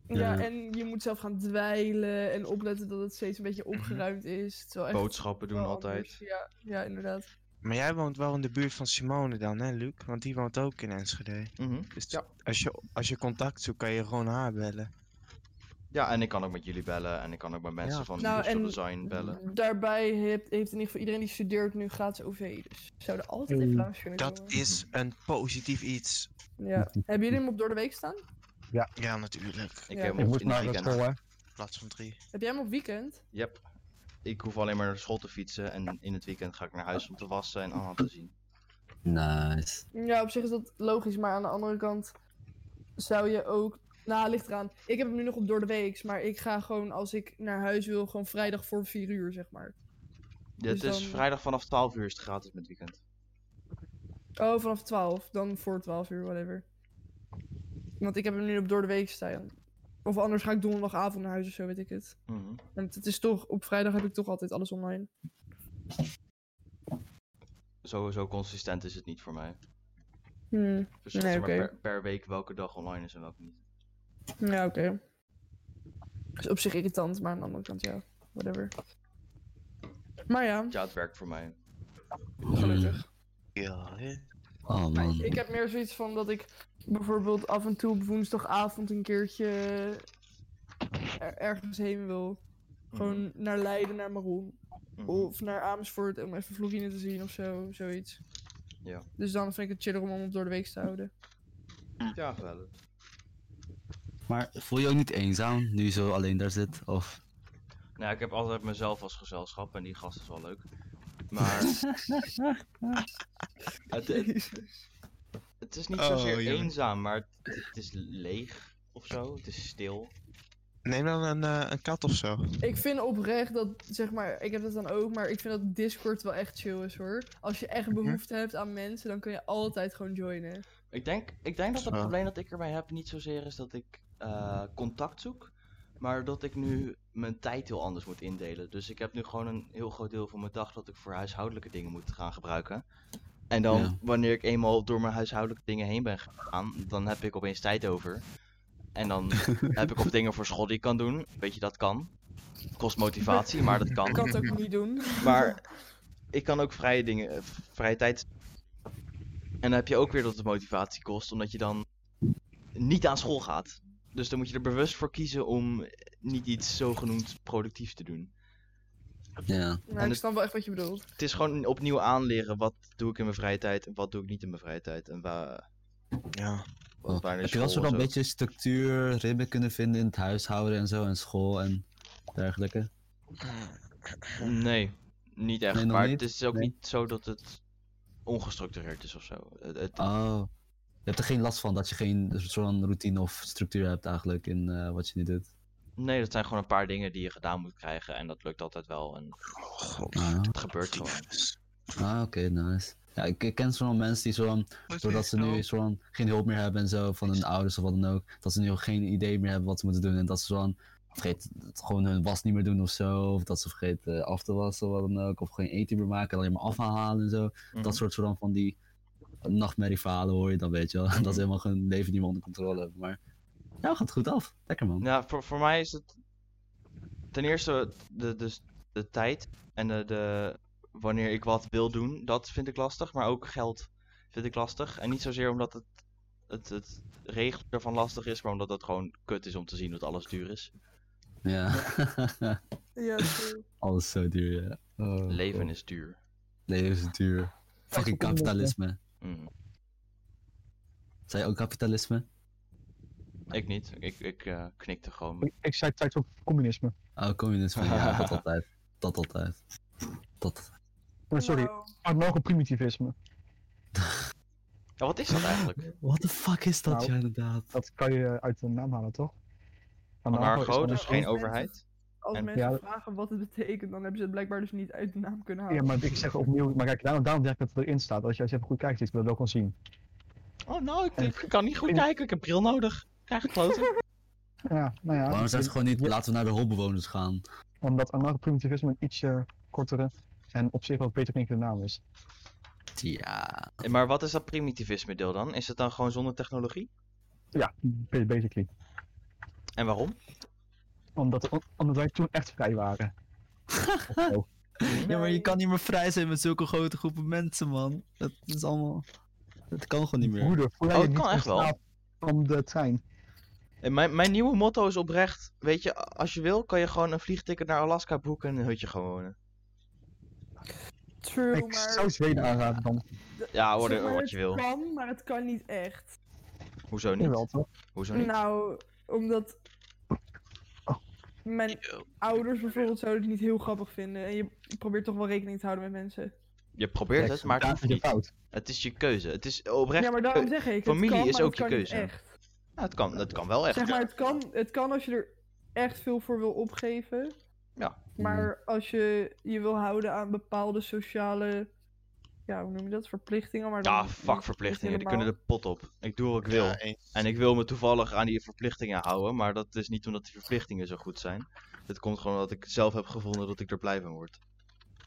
Ja, Ja. en je moet zelf gaan dweilen en opletten dat het steeds een beetje Mhm. opgeruimd is. Echt Boodschappen doen altijd. Ja, ja, inderdaad. Maar jij woont wel in de buurt van Simone dan, hè, Luc? Want die woont ook in Enschede. Mhm. Dus Ja. als, je, als je contact zoekt, kan je gewoon haar bellen. Ja, en ik kan ook met jullie bellen en ik kan ook met mensen Ja. van Nou, Industrial Design bellen. Daarbij heeft, heeft in ieder geval iedereen die studeert nu gratis OV. Dus we zouden altijd even langs kunnen Dat komen. is een positief iets. Ja. Hebben jullie hem op door de week staan? Ja, natuurlijk. Ik Ja. heb Ik Ik hem moet in het naar weekend. school, hè. Plaats van drie. Heb jij hem op weekend? Yep. Ik hoef alleen maar naar school te fietsen en in het weekend ga ik naar huis om te wassen en Anna te zien. Nice. Ja, op zich is dat logisch, maar aan de andere kant zou je ook. Nou, ligt eraan. Ik heb hem nu nog op door de week, maar ik ga gewoon als ik naar huis wil, gewoon vrijdag voor 4 uur, zeg maar. Dit Dus is dan- vrijdag vanaf 12 uur is het gratis met weekend. Oh, vanaf 12. Dan voor 12 uur, whatever. Want ik heb hem nu op door de week staan. Of anders ga ik donderdagavond naar huis of zo, weet ik het. Mhm. Want het is toch, op vrijdag heb ik toch altijd alles online. Zo, zo consistent is het niet voor mij. Hmm. Dus Nee, maar per, per week welke dag online is en welke niet. Ja, oké. Is op zich irritant, maar aan de andere kant, ja. Whatever. Maar ja, Ja, het werkt voor mij. gelukkig. Ja, hè? Oh man. Ik heb meer zoiets van dat ik bijvoorbeeld af en toe op woensdagavond een keertje er- ergens heen wil. Gewoon naar Leiden, naar Maroon. Mhm. Of naar Amersfoort om even Florine te zien of zo, zoiets. Ja. Dus dan vind ik het chiller om hem op door de week te houden. Ja, gezellig. Maar voel je ook niet eenzaam nu je zo alleen daar zit? Of... Nou, ik heb altijd mezelf als gezelschap en die gast is wel leuk. Maar het, het, het is niet Oh, zozeer eenzaam, maar het, het is leeg of zo. Het is stil. Neem dan een, eh, een kat of zo. Ik vind oprecht dat, zeg maar, ik heb dat dan ook, maar ik vind dat Discord wel echt chill is hoor. Als je echt behoefte hebt aan mensen, dan kun je altijd gewoon joinen. Ik denk, ik denk dat het probleem dat ik ermee heb niet zozeer is dat ik eh, contact zoek, maar dat ik nu mijn tijd heel anders moet indelen. Dus ik heb nu gewoon een heel groot deel van mijn dag dat ik voor huishoudelijke dingen moet gaan gebruiken. En dan, Ja. wanneer ik eenmaal door mijn huishoudelijke dingen heen ben gegaan, dan heb ik opeens tijd over. En dan heb ik ook dingen voor school die ik kan doen. Weet je, dat kan. Kost motivatie, maar dat Ik kan. kan het ook niet doen. Maar ik kan ook vrije dingen, eh, vrije tijd. En dan heb je ook weer dat het motivatie kost, omdat je dan niet aan school gaat. Dus dan moet je er bewust voor kiezen om niet iets zogenoemd productiefs te doen. Ja. Maar En ik snap wel echt wat je bedoelt. Het is gewoon opnieuw aanleren wat doe ik in mijn vrije tijd en wat doe ik niet in mijn vrije tijd. En waar, Ja. waar Heb je wel zo dan een beetje structuur, ritme kunnen vinden in het huishouden en zo, en school en dergelijke? Nee, niet echt. Nee, maar niet? het is ook Nee. niet zo dat het ongestructureerd is of zo. Het, het- Oh. Je hebt er geen last van dat je geen soort van routine of structuur hebt eigenlijk in eh, wat je nu doet. Nee, dat zijn gewoon een paar dingen die je gedaan moet krijgen en dat lukt altijd wel. En God. Ah, het gebeurt gewoon. ah oké, nice. Ja, ik, ik ken zo'n mensen die zo dan, doordat ze nu zo dan geen hulp meer hebben en zo van hun ouders of wat dan ook, dat ze nu ook geen idee meer hebben wat ze moeten doen en dat ze zo dan vergeten gewoon hun was niet meer doen of zo, of dat ze vergeten af te wassen of wat dan ook, of geen eten meer maken, alleen maar afhalen en zo. Mhm. Dat soort zo dan van die nachtmerrieverhalen hoor je dan, weet je wel. Dat ze helemaal hun leven niet meer onder controle hebben. Maar ja, gaat goed af. Lekker man. Ja, voor, voor mij is het ten eerste de, de, de tijd en de, de, wanneer ik wat wil doen, dat vind ik lastig. Maar ook geld vind ik lastig. En niet zozeer omdat het, het, het regelen ervan lastig is, maar omdat het gewoon kut is om te zien dat alles duur is. Ja. Ja. Alles zo duur, ja. Oh, Leven God. is duur. Leven is duur. Fucking kapitalisme. Mm. Zei je ook kapitalisme? Ik niet. Ik, ik eh, knikte gewoon. Ik, ik zei tijd op communisme. Oh, communisme. Ja, dat altijd. Dat altijd. Dat. Oh, sorry, Nou, anarcho-primitivisme. Ja, wat is dat eigenlijk? What the fuck is dat, Nou. ja, inderdaad? Dat kan je uit de naam halen, toch? Anarcho, gewoon dus een- geen overheid? Als En- mensen Ja. vragen wat het betekent, dan hebben ze het blijkbaar dus niet uit de naam kunnen halen. Ja, maar ik zeg opnieuw, maar kijk, daarom, daarom denk ik dat het erin staat. Als je, als je even goed kijkt, is het wel wel kan zien. Oh, nou, ik, ik kan niet goed in- kijken. Ik heb bril nodig. Krijg ik kloten? Ja, nou ja. Waarom zijn ze gewoon niet, Ja, laten we naar de holbewoners gaan? Omdat anarcho-primitivisme een ietsje kortere en op zich wat beter klinkende naam is. Ja. Maar wat is dat primitivisme deel dan? Is het dan gewoon zonder technologie? Ja, ba- basically. En waarom? Omdat, omdat wij toen echt vrij waren. Zo. Ja, maar je kan niet meer vrij zijn met zulke grote groepen mensen, man. Dat is allemaal... Dat kan gewoon niet meer. Broeder, voel jij Oh, je het niet kan echt wel. van de trein? En mijn, mijn nieuwe motto is oprecht, weet je, als je wil, kan je gewoon een vliegticket naar Alaska boeken en een hutje gewoon wonen. True, Ik maar... zou Zweden aanraden dan. Ja, hoor, wat je wil. Het kan, maar het kan niet echt. Hoezo niet? Jawel, toch? Hoezo niet? Nou, omdat... Mijn ouders bijvoorbeeld zouden het niet heel grappig vinden. En je probeert toch wel rekening te houden met mensen. Je probeert het, maar het is je niet. fout. Het is je keuze. Het is oprecht. ja, maar daarom zeg ik, het familie kan, is ook het je keuze. echt. Ja, het, kan, het kan wel echt. Zeg maar, het kan, het kan als je er echt veel voor wil opgeven. Ja. Maar als je je wil houden aan bepaalde sociale... Ja, hoe noem je dat? Verplichtingen. Maar Ja, fuck verplichtingen. Die kunnen de pot op. Ik doe wat ik wil. Ja. En ik wil me toevallig aan die verplichtingen houden, maar dat is niet omdat die verplichtingen zo goed zijn. Het komt gewoon omdat ik zelf heb gevonden dat ik er blij van word.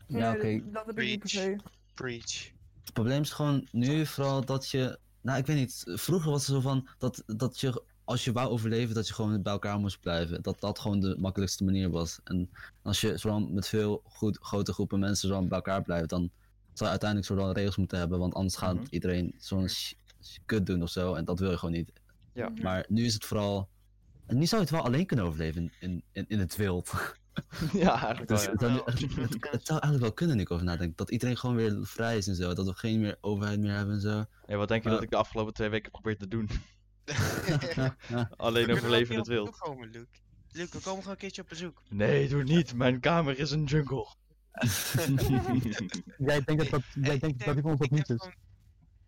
Ja, Nee, oké. dat- Dat heb ik niet per Preach. se. Preach. Het probleem is gewoon nu vooral dat je. Nou, ik weet niet. Vroeger was het zo van dat, dat je. Als je wou overleven, dat je gewoon bij elkaar moest blijven. Dat dat gewoon de makkelijkste manier was. En als je zo met veel goed, grote groepen mensen zo dan bij elkaar blijft, dan zou uiteindelijk zo dan regels moeten hebben. Want anders gaat Mhm. iedereen zo'n kut doen of zo. En dat wil je gewoon niet. Ja. Mhm. Maar nu is het vooral. En nu zou je het wel alleen kunnen overleven in, in, in het wild. ja, eigenlijk wel, Dus Wel, het, kan het zou eigenlijk wel kunnen, nu ik over nadenk. Dat iedereen gewoon weer vrij is en zo. Dat we geen meer overheid meer hebben en zo. Hey, wat denk je Ja. dat ik de afgelopen twee weken probeer te doen? Alleen overleven wel het wild. Luke. Luke, we komen gewoon een keertje op bezoek. Nee, doe niet. Mijn kamer is een jungle. Jij denkt dat, dat, Hey, jij ik denkt dat ik ons dat niet is. gewoon-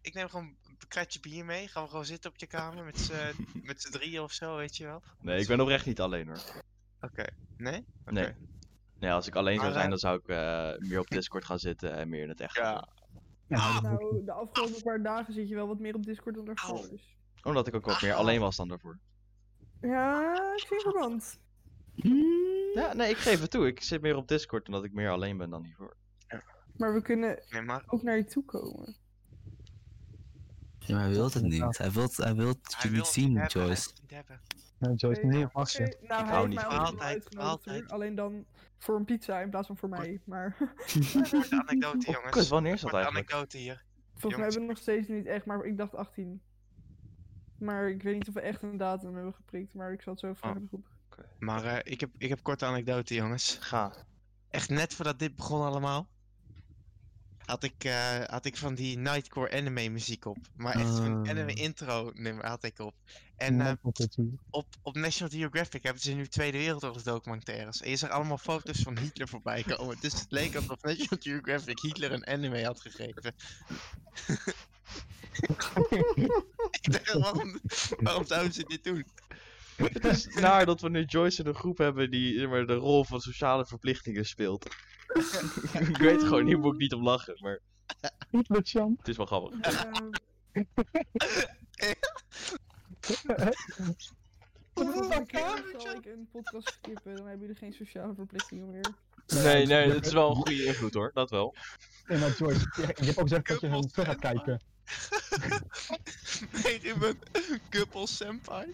Ik neem gewoon een kratje bier mee. Gaan we gewoon zitten op je kamer met z'n drieën of zo, weet je wel? Nee, ik ben oprecht niet alleen hoor. Oké. Nee? Oké. Nee. Nee, als ik alleen zou zijn, eh, dan zou ik eh, meer op Discord gaan zitten en meer in het echt. Ja. Ja, Nou, de afgelopen paar dagen zit je wel wat meer op Discord dan daarvoor. Dus. Omdat ik ook wat meer alleen was dan daarvoor. Ja, ik zie verband. Ja, nee, ik geef het toe. Ik zit meer op Discord omdat ik meer alleen ben dan hiervoor. Maar we kunnen Nee, maar ook naar je toe komen. Ja, maar hij wil het niet. Hij wil, hij wil je hij wil niet het zien, hebben, hij Joyce. het niet hebben. Joyce, nee, oké, mag je. Nou, Ik hij hou heeft niet mij van ook Altijd, uitgenodigd, altijd. hoor. Alleen dan voor een pizza in plaats van voor mij. Maar Korte anekdote, jongens. Kut, wanneer is dat Korte eigenlijk? anekdote hier. volgens mij Jongens. hebben we nog steeds niet echt, maar ik dacht 18. Maar ik weet niet of we echt een datum hebben geprikt, maar ik zal het zo even Oh. naar de groep. Maar eh, ik, heb, ik heb korte anekdote, jongens. Ga. Echt net voordat dit begon allemaal. Had ik, eh, had ik van die Nightcore anime muziek op. Maar echt zo'n Ah. anime intro nummer had ik op. En eh, op, op National Geographic hebben ze nu Tweede Wereldoorlog documentaires. En je zag allemaal foto's van Hitler voorbij komen. Dus het leek alsof National Geographic Hitler een anime had gegeven. ik dacht, waarom, waarom zouden ze dit doen? Het is naar dat we nu Joyce in een groep hebben die maar, de rol van sociale verplichtingen speelt. ik weet gewoon niet, moet ik niet om lachen, maar Niet met Jan. het is wel grappig. Zal ik een podcast skippen, dan hebben jullie geen sociale verplichtingen meer. Nee, nee, het is wel een goede invloed hoor, dat wel. Nee, maar Joyce, je, je hebt ook gezegd dat je hun terug gaat kijken. Nee, Ruben. Couple senpai.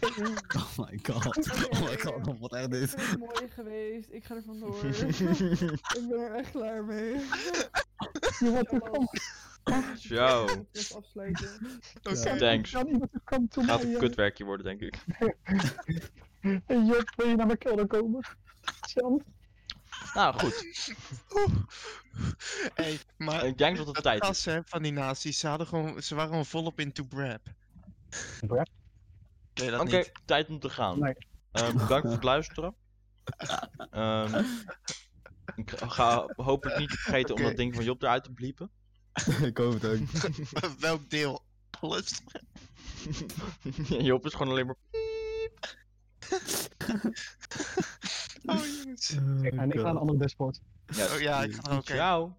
Oh my god. Oh my god, wat echt dit. Het is mooi geweest, ik ga er vandoor. ik ben er echt klaar mee. Je wordt er. Ciao. Afsluiten. Oké. Thanks. Toe Gaat een kutwerkje worden, denk ik. Hey Job, wil je naar mijn kelder komen? Jan? Nou, goed. Hey, maar Ik denk dat het dat tijd is. van die nazi's, ze, hadden gewoon, ze waren gewoon volop into Brab. Brab? Je dat Oké, niet? tijd om te gaan. Nee. Ehm, bedankt voor het luisteren. Ehm, ik ga hopelijk niet vergeten om Oké. dat ding van Job eruit te bliepen. Ik hoop het ook. Welk deel? Alles? Job is gewoon alleen maar... Oh jongens. En ik ga naar een andere dashboard. Yes. Oh ja, ik ga er ook. Ciao.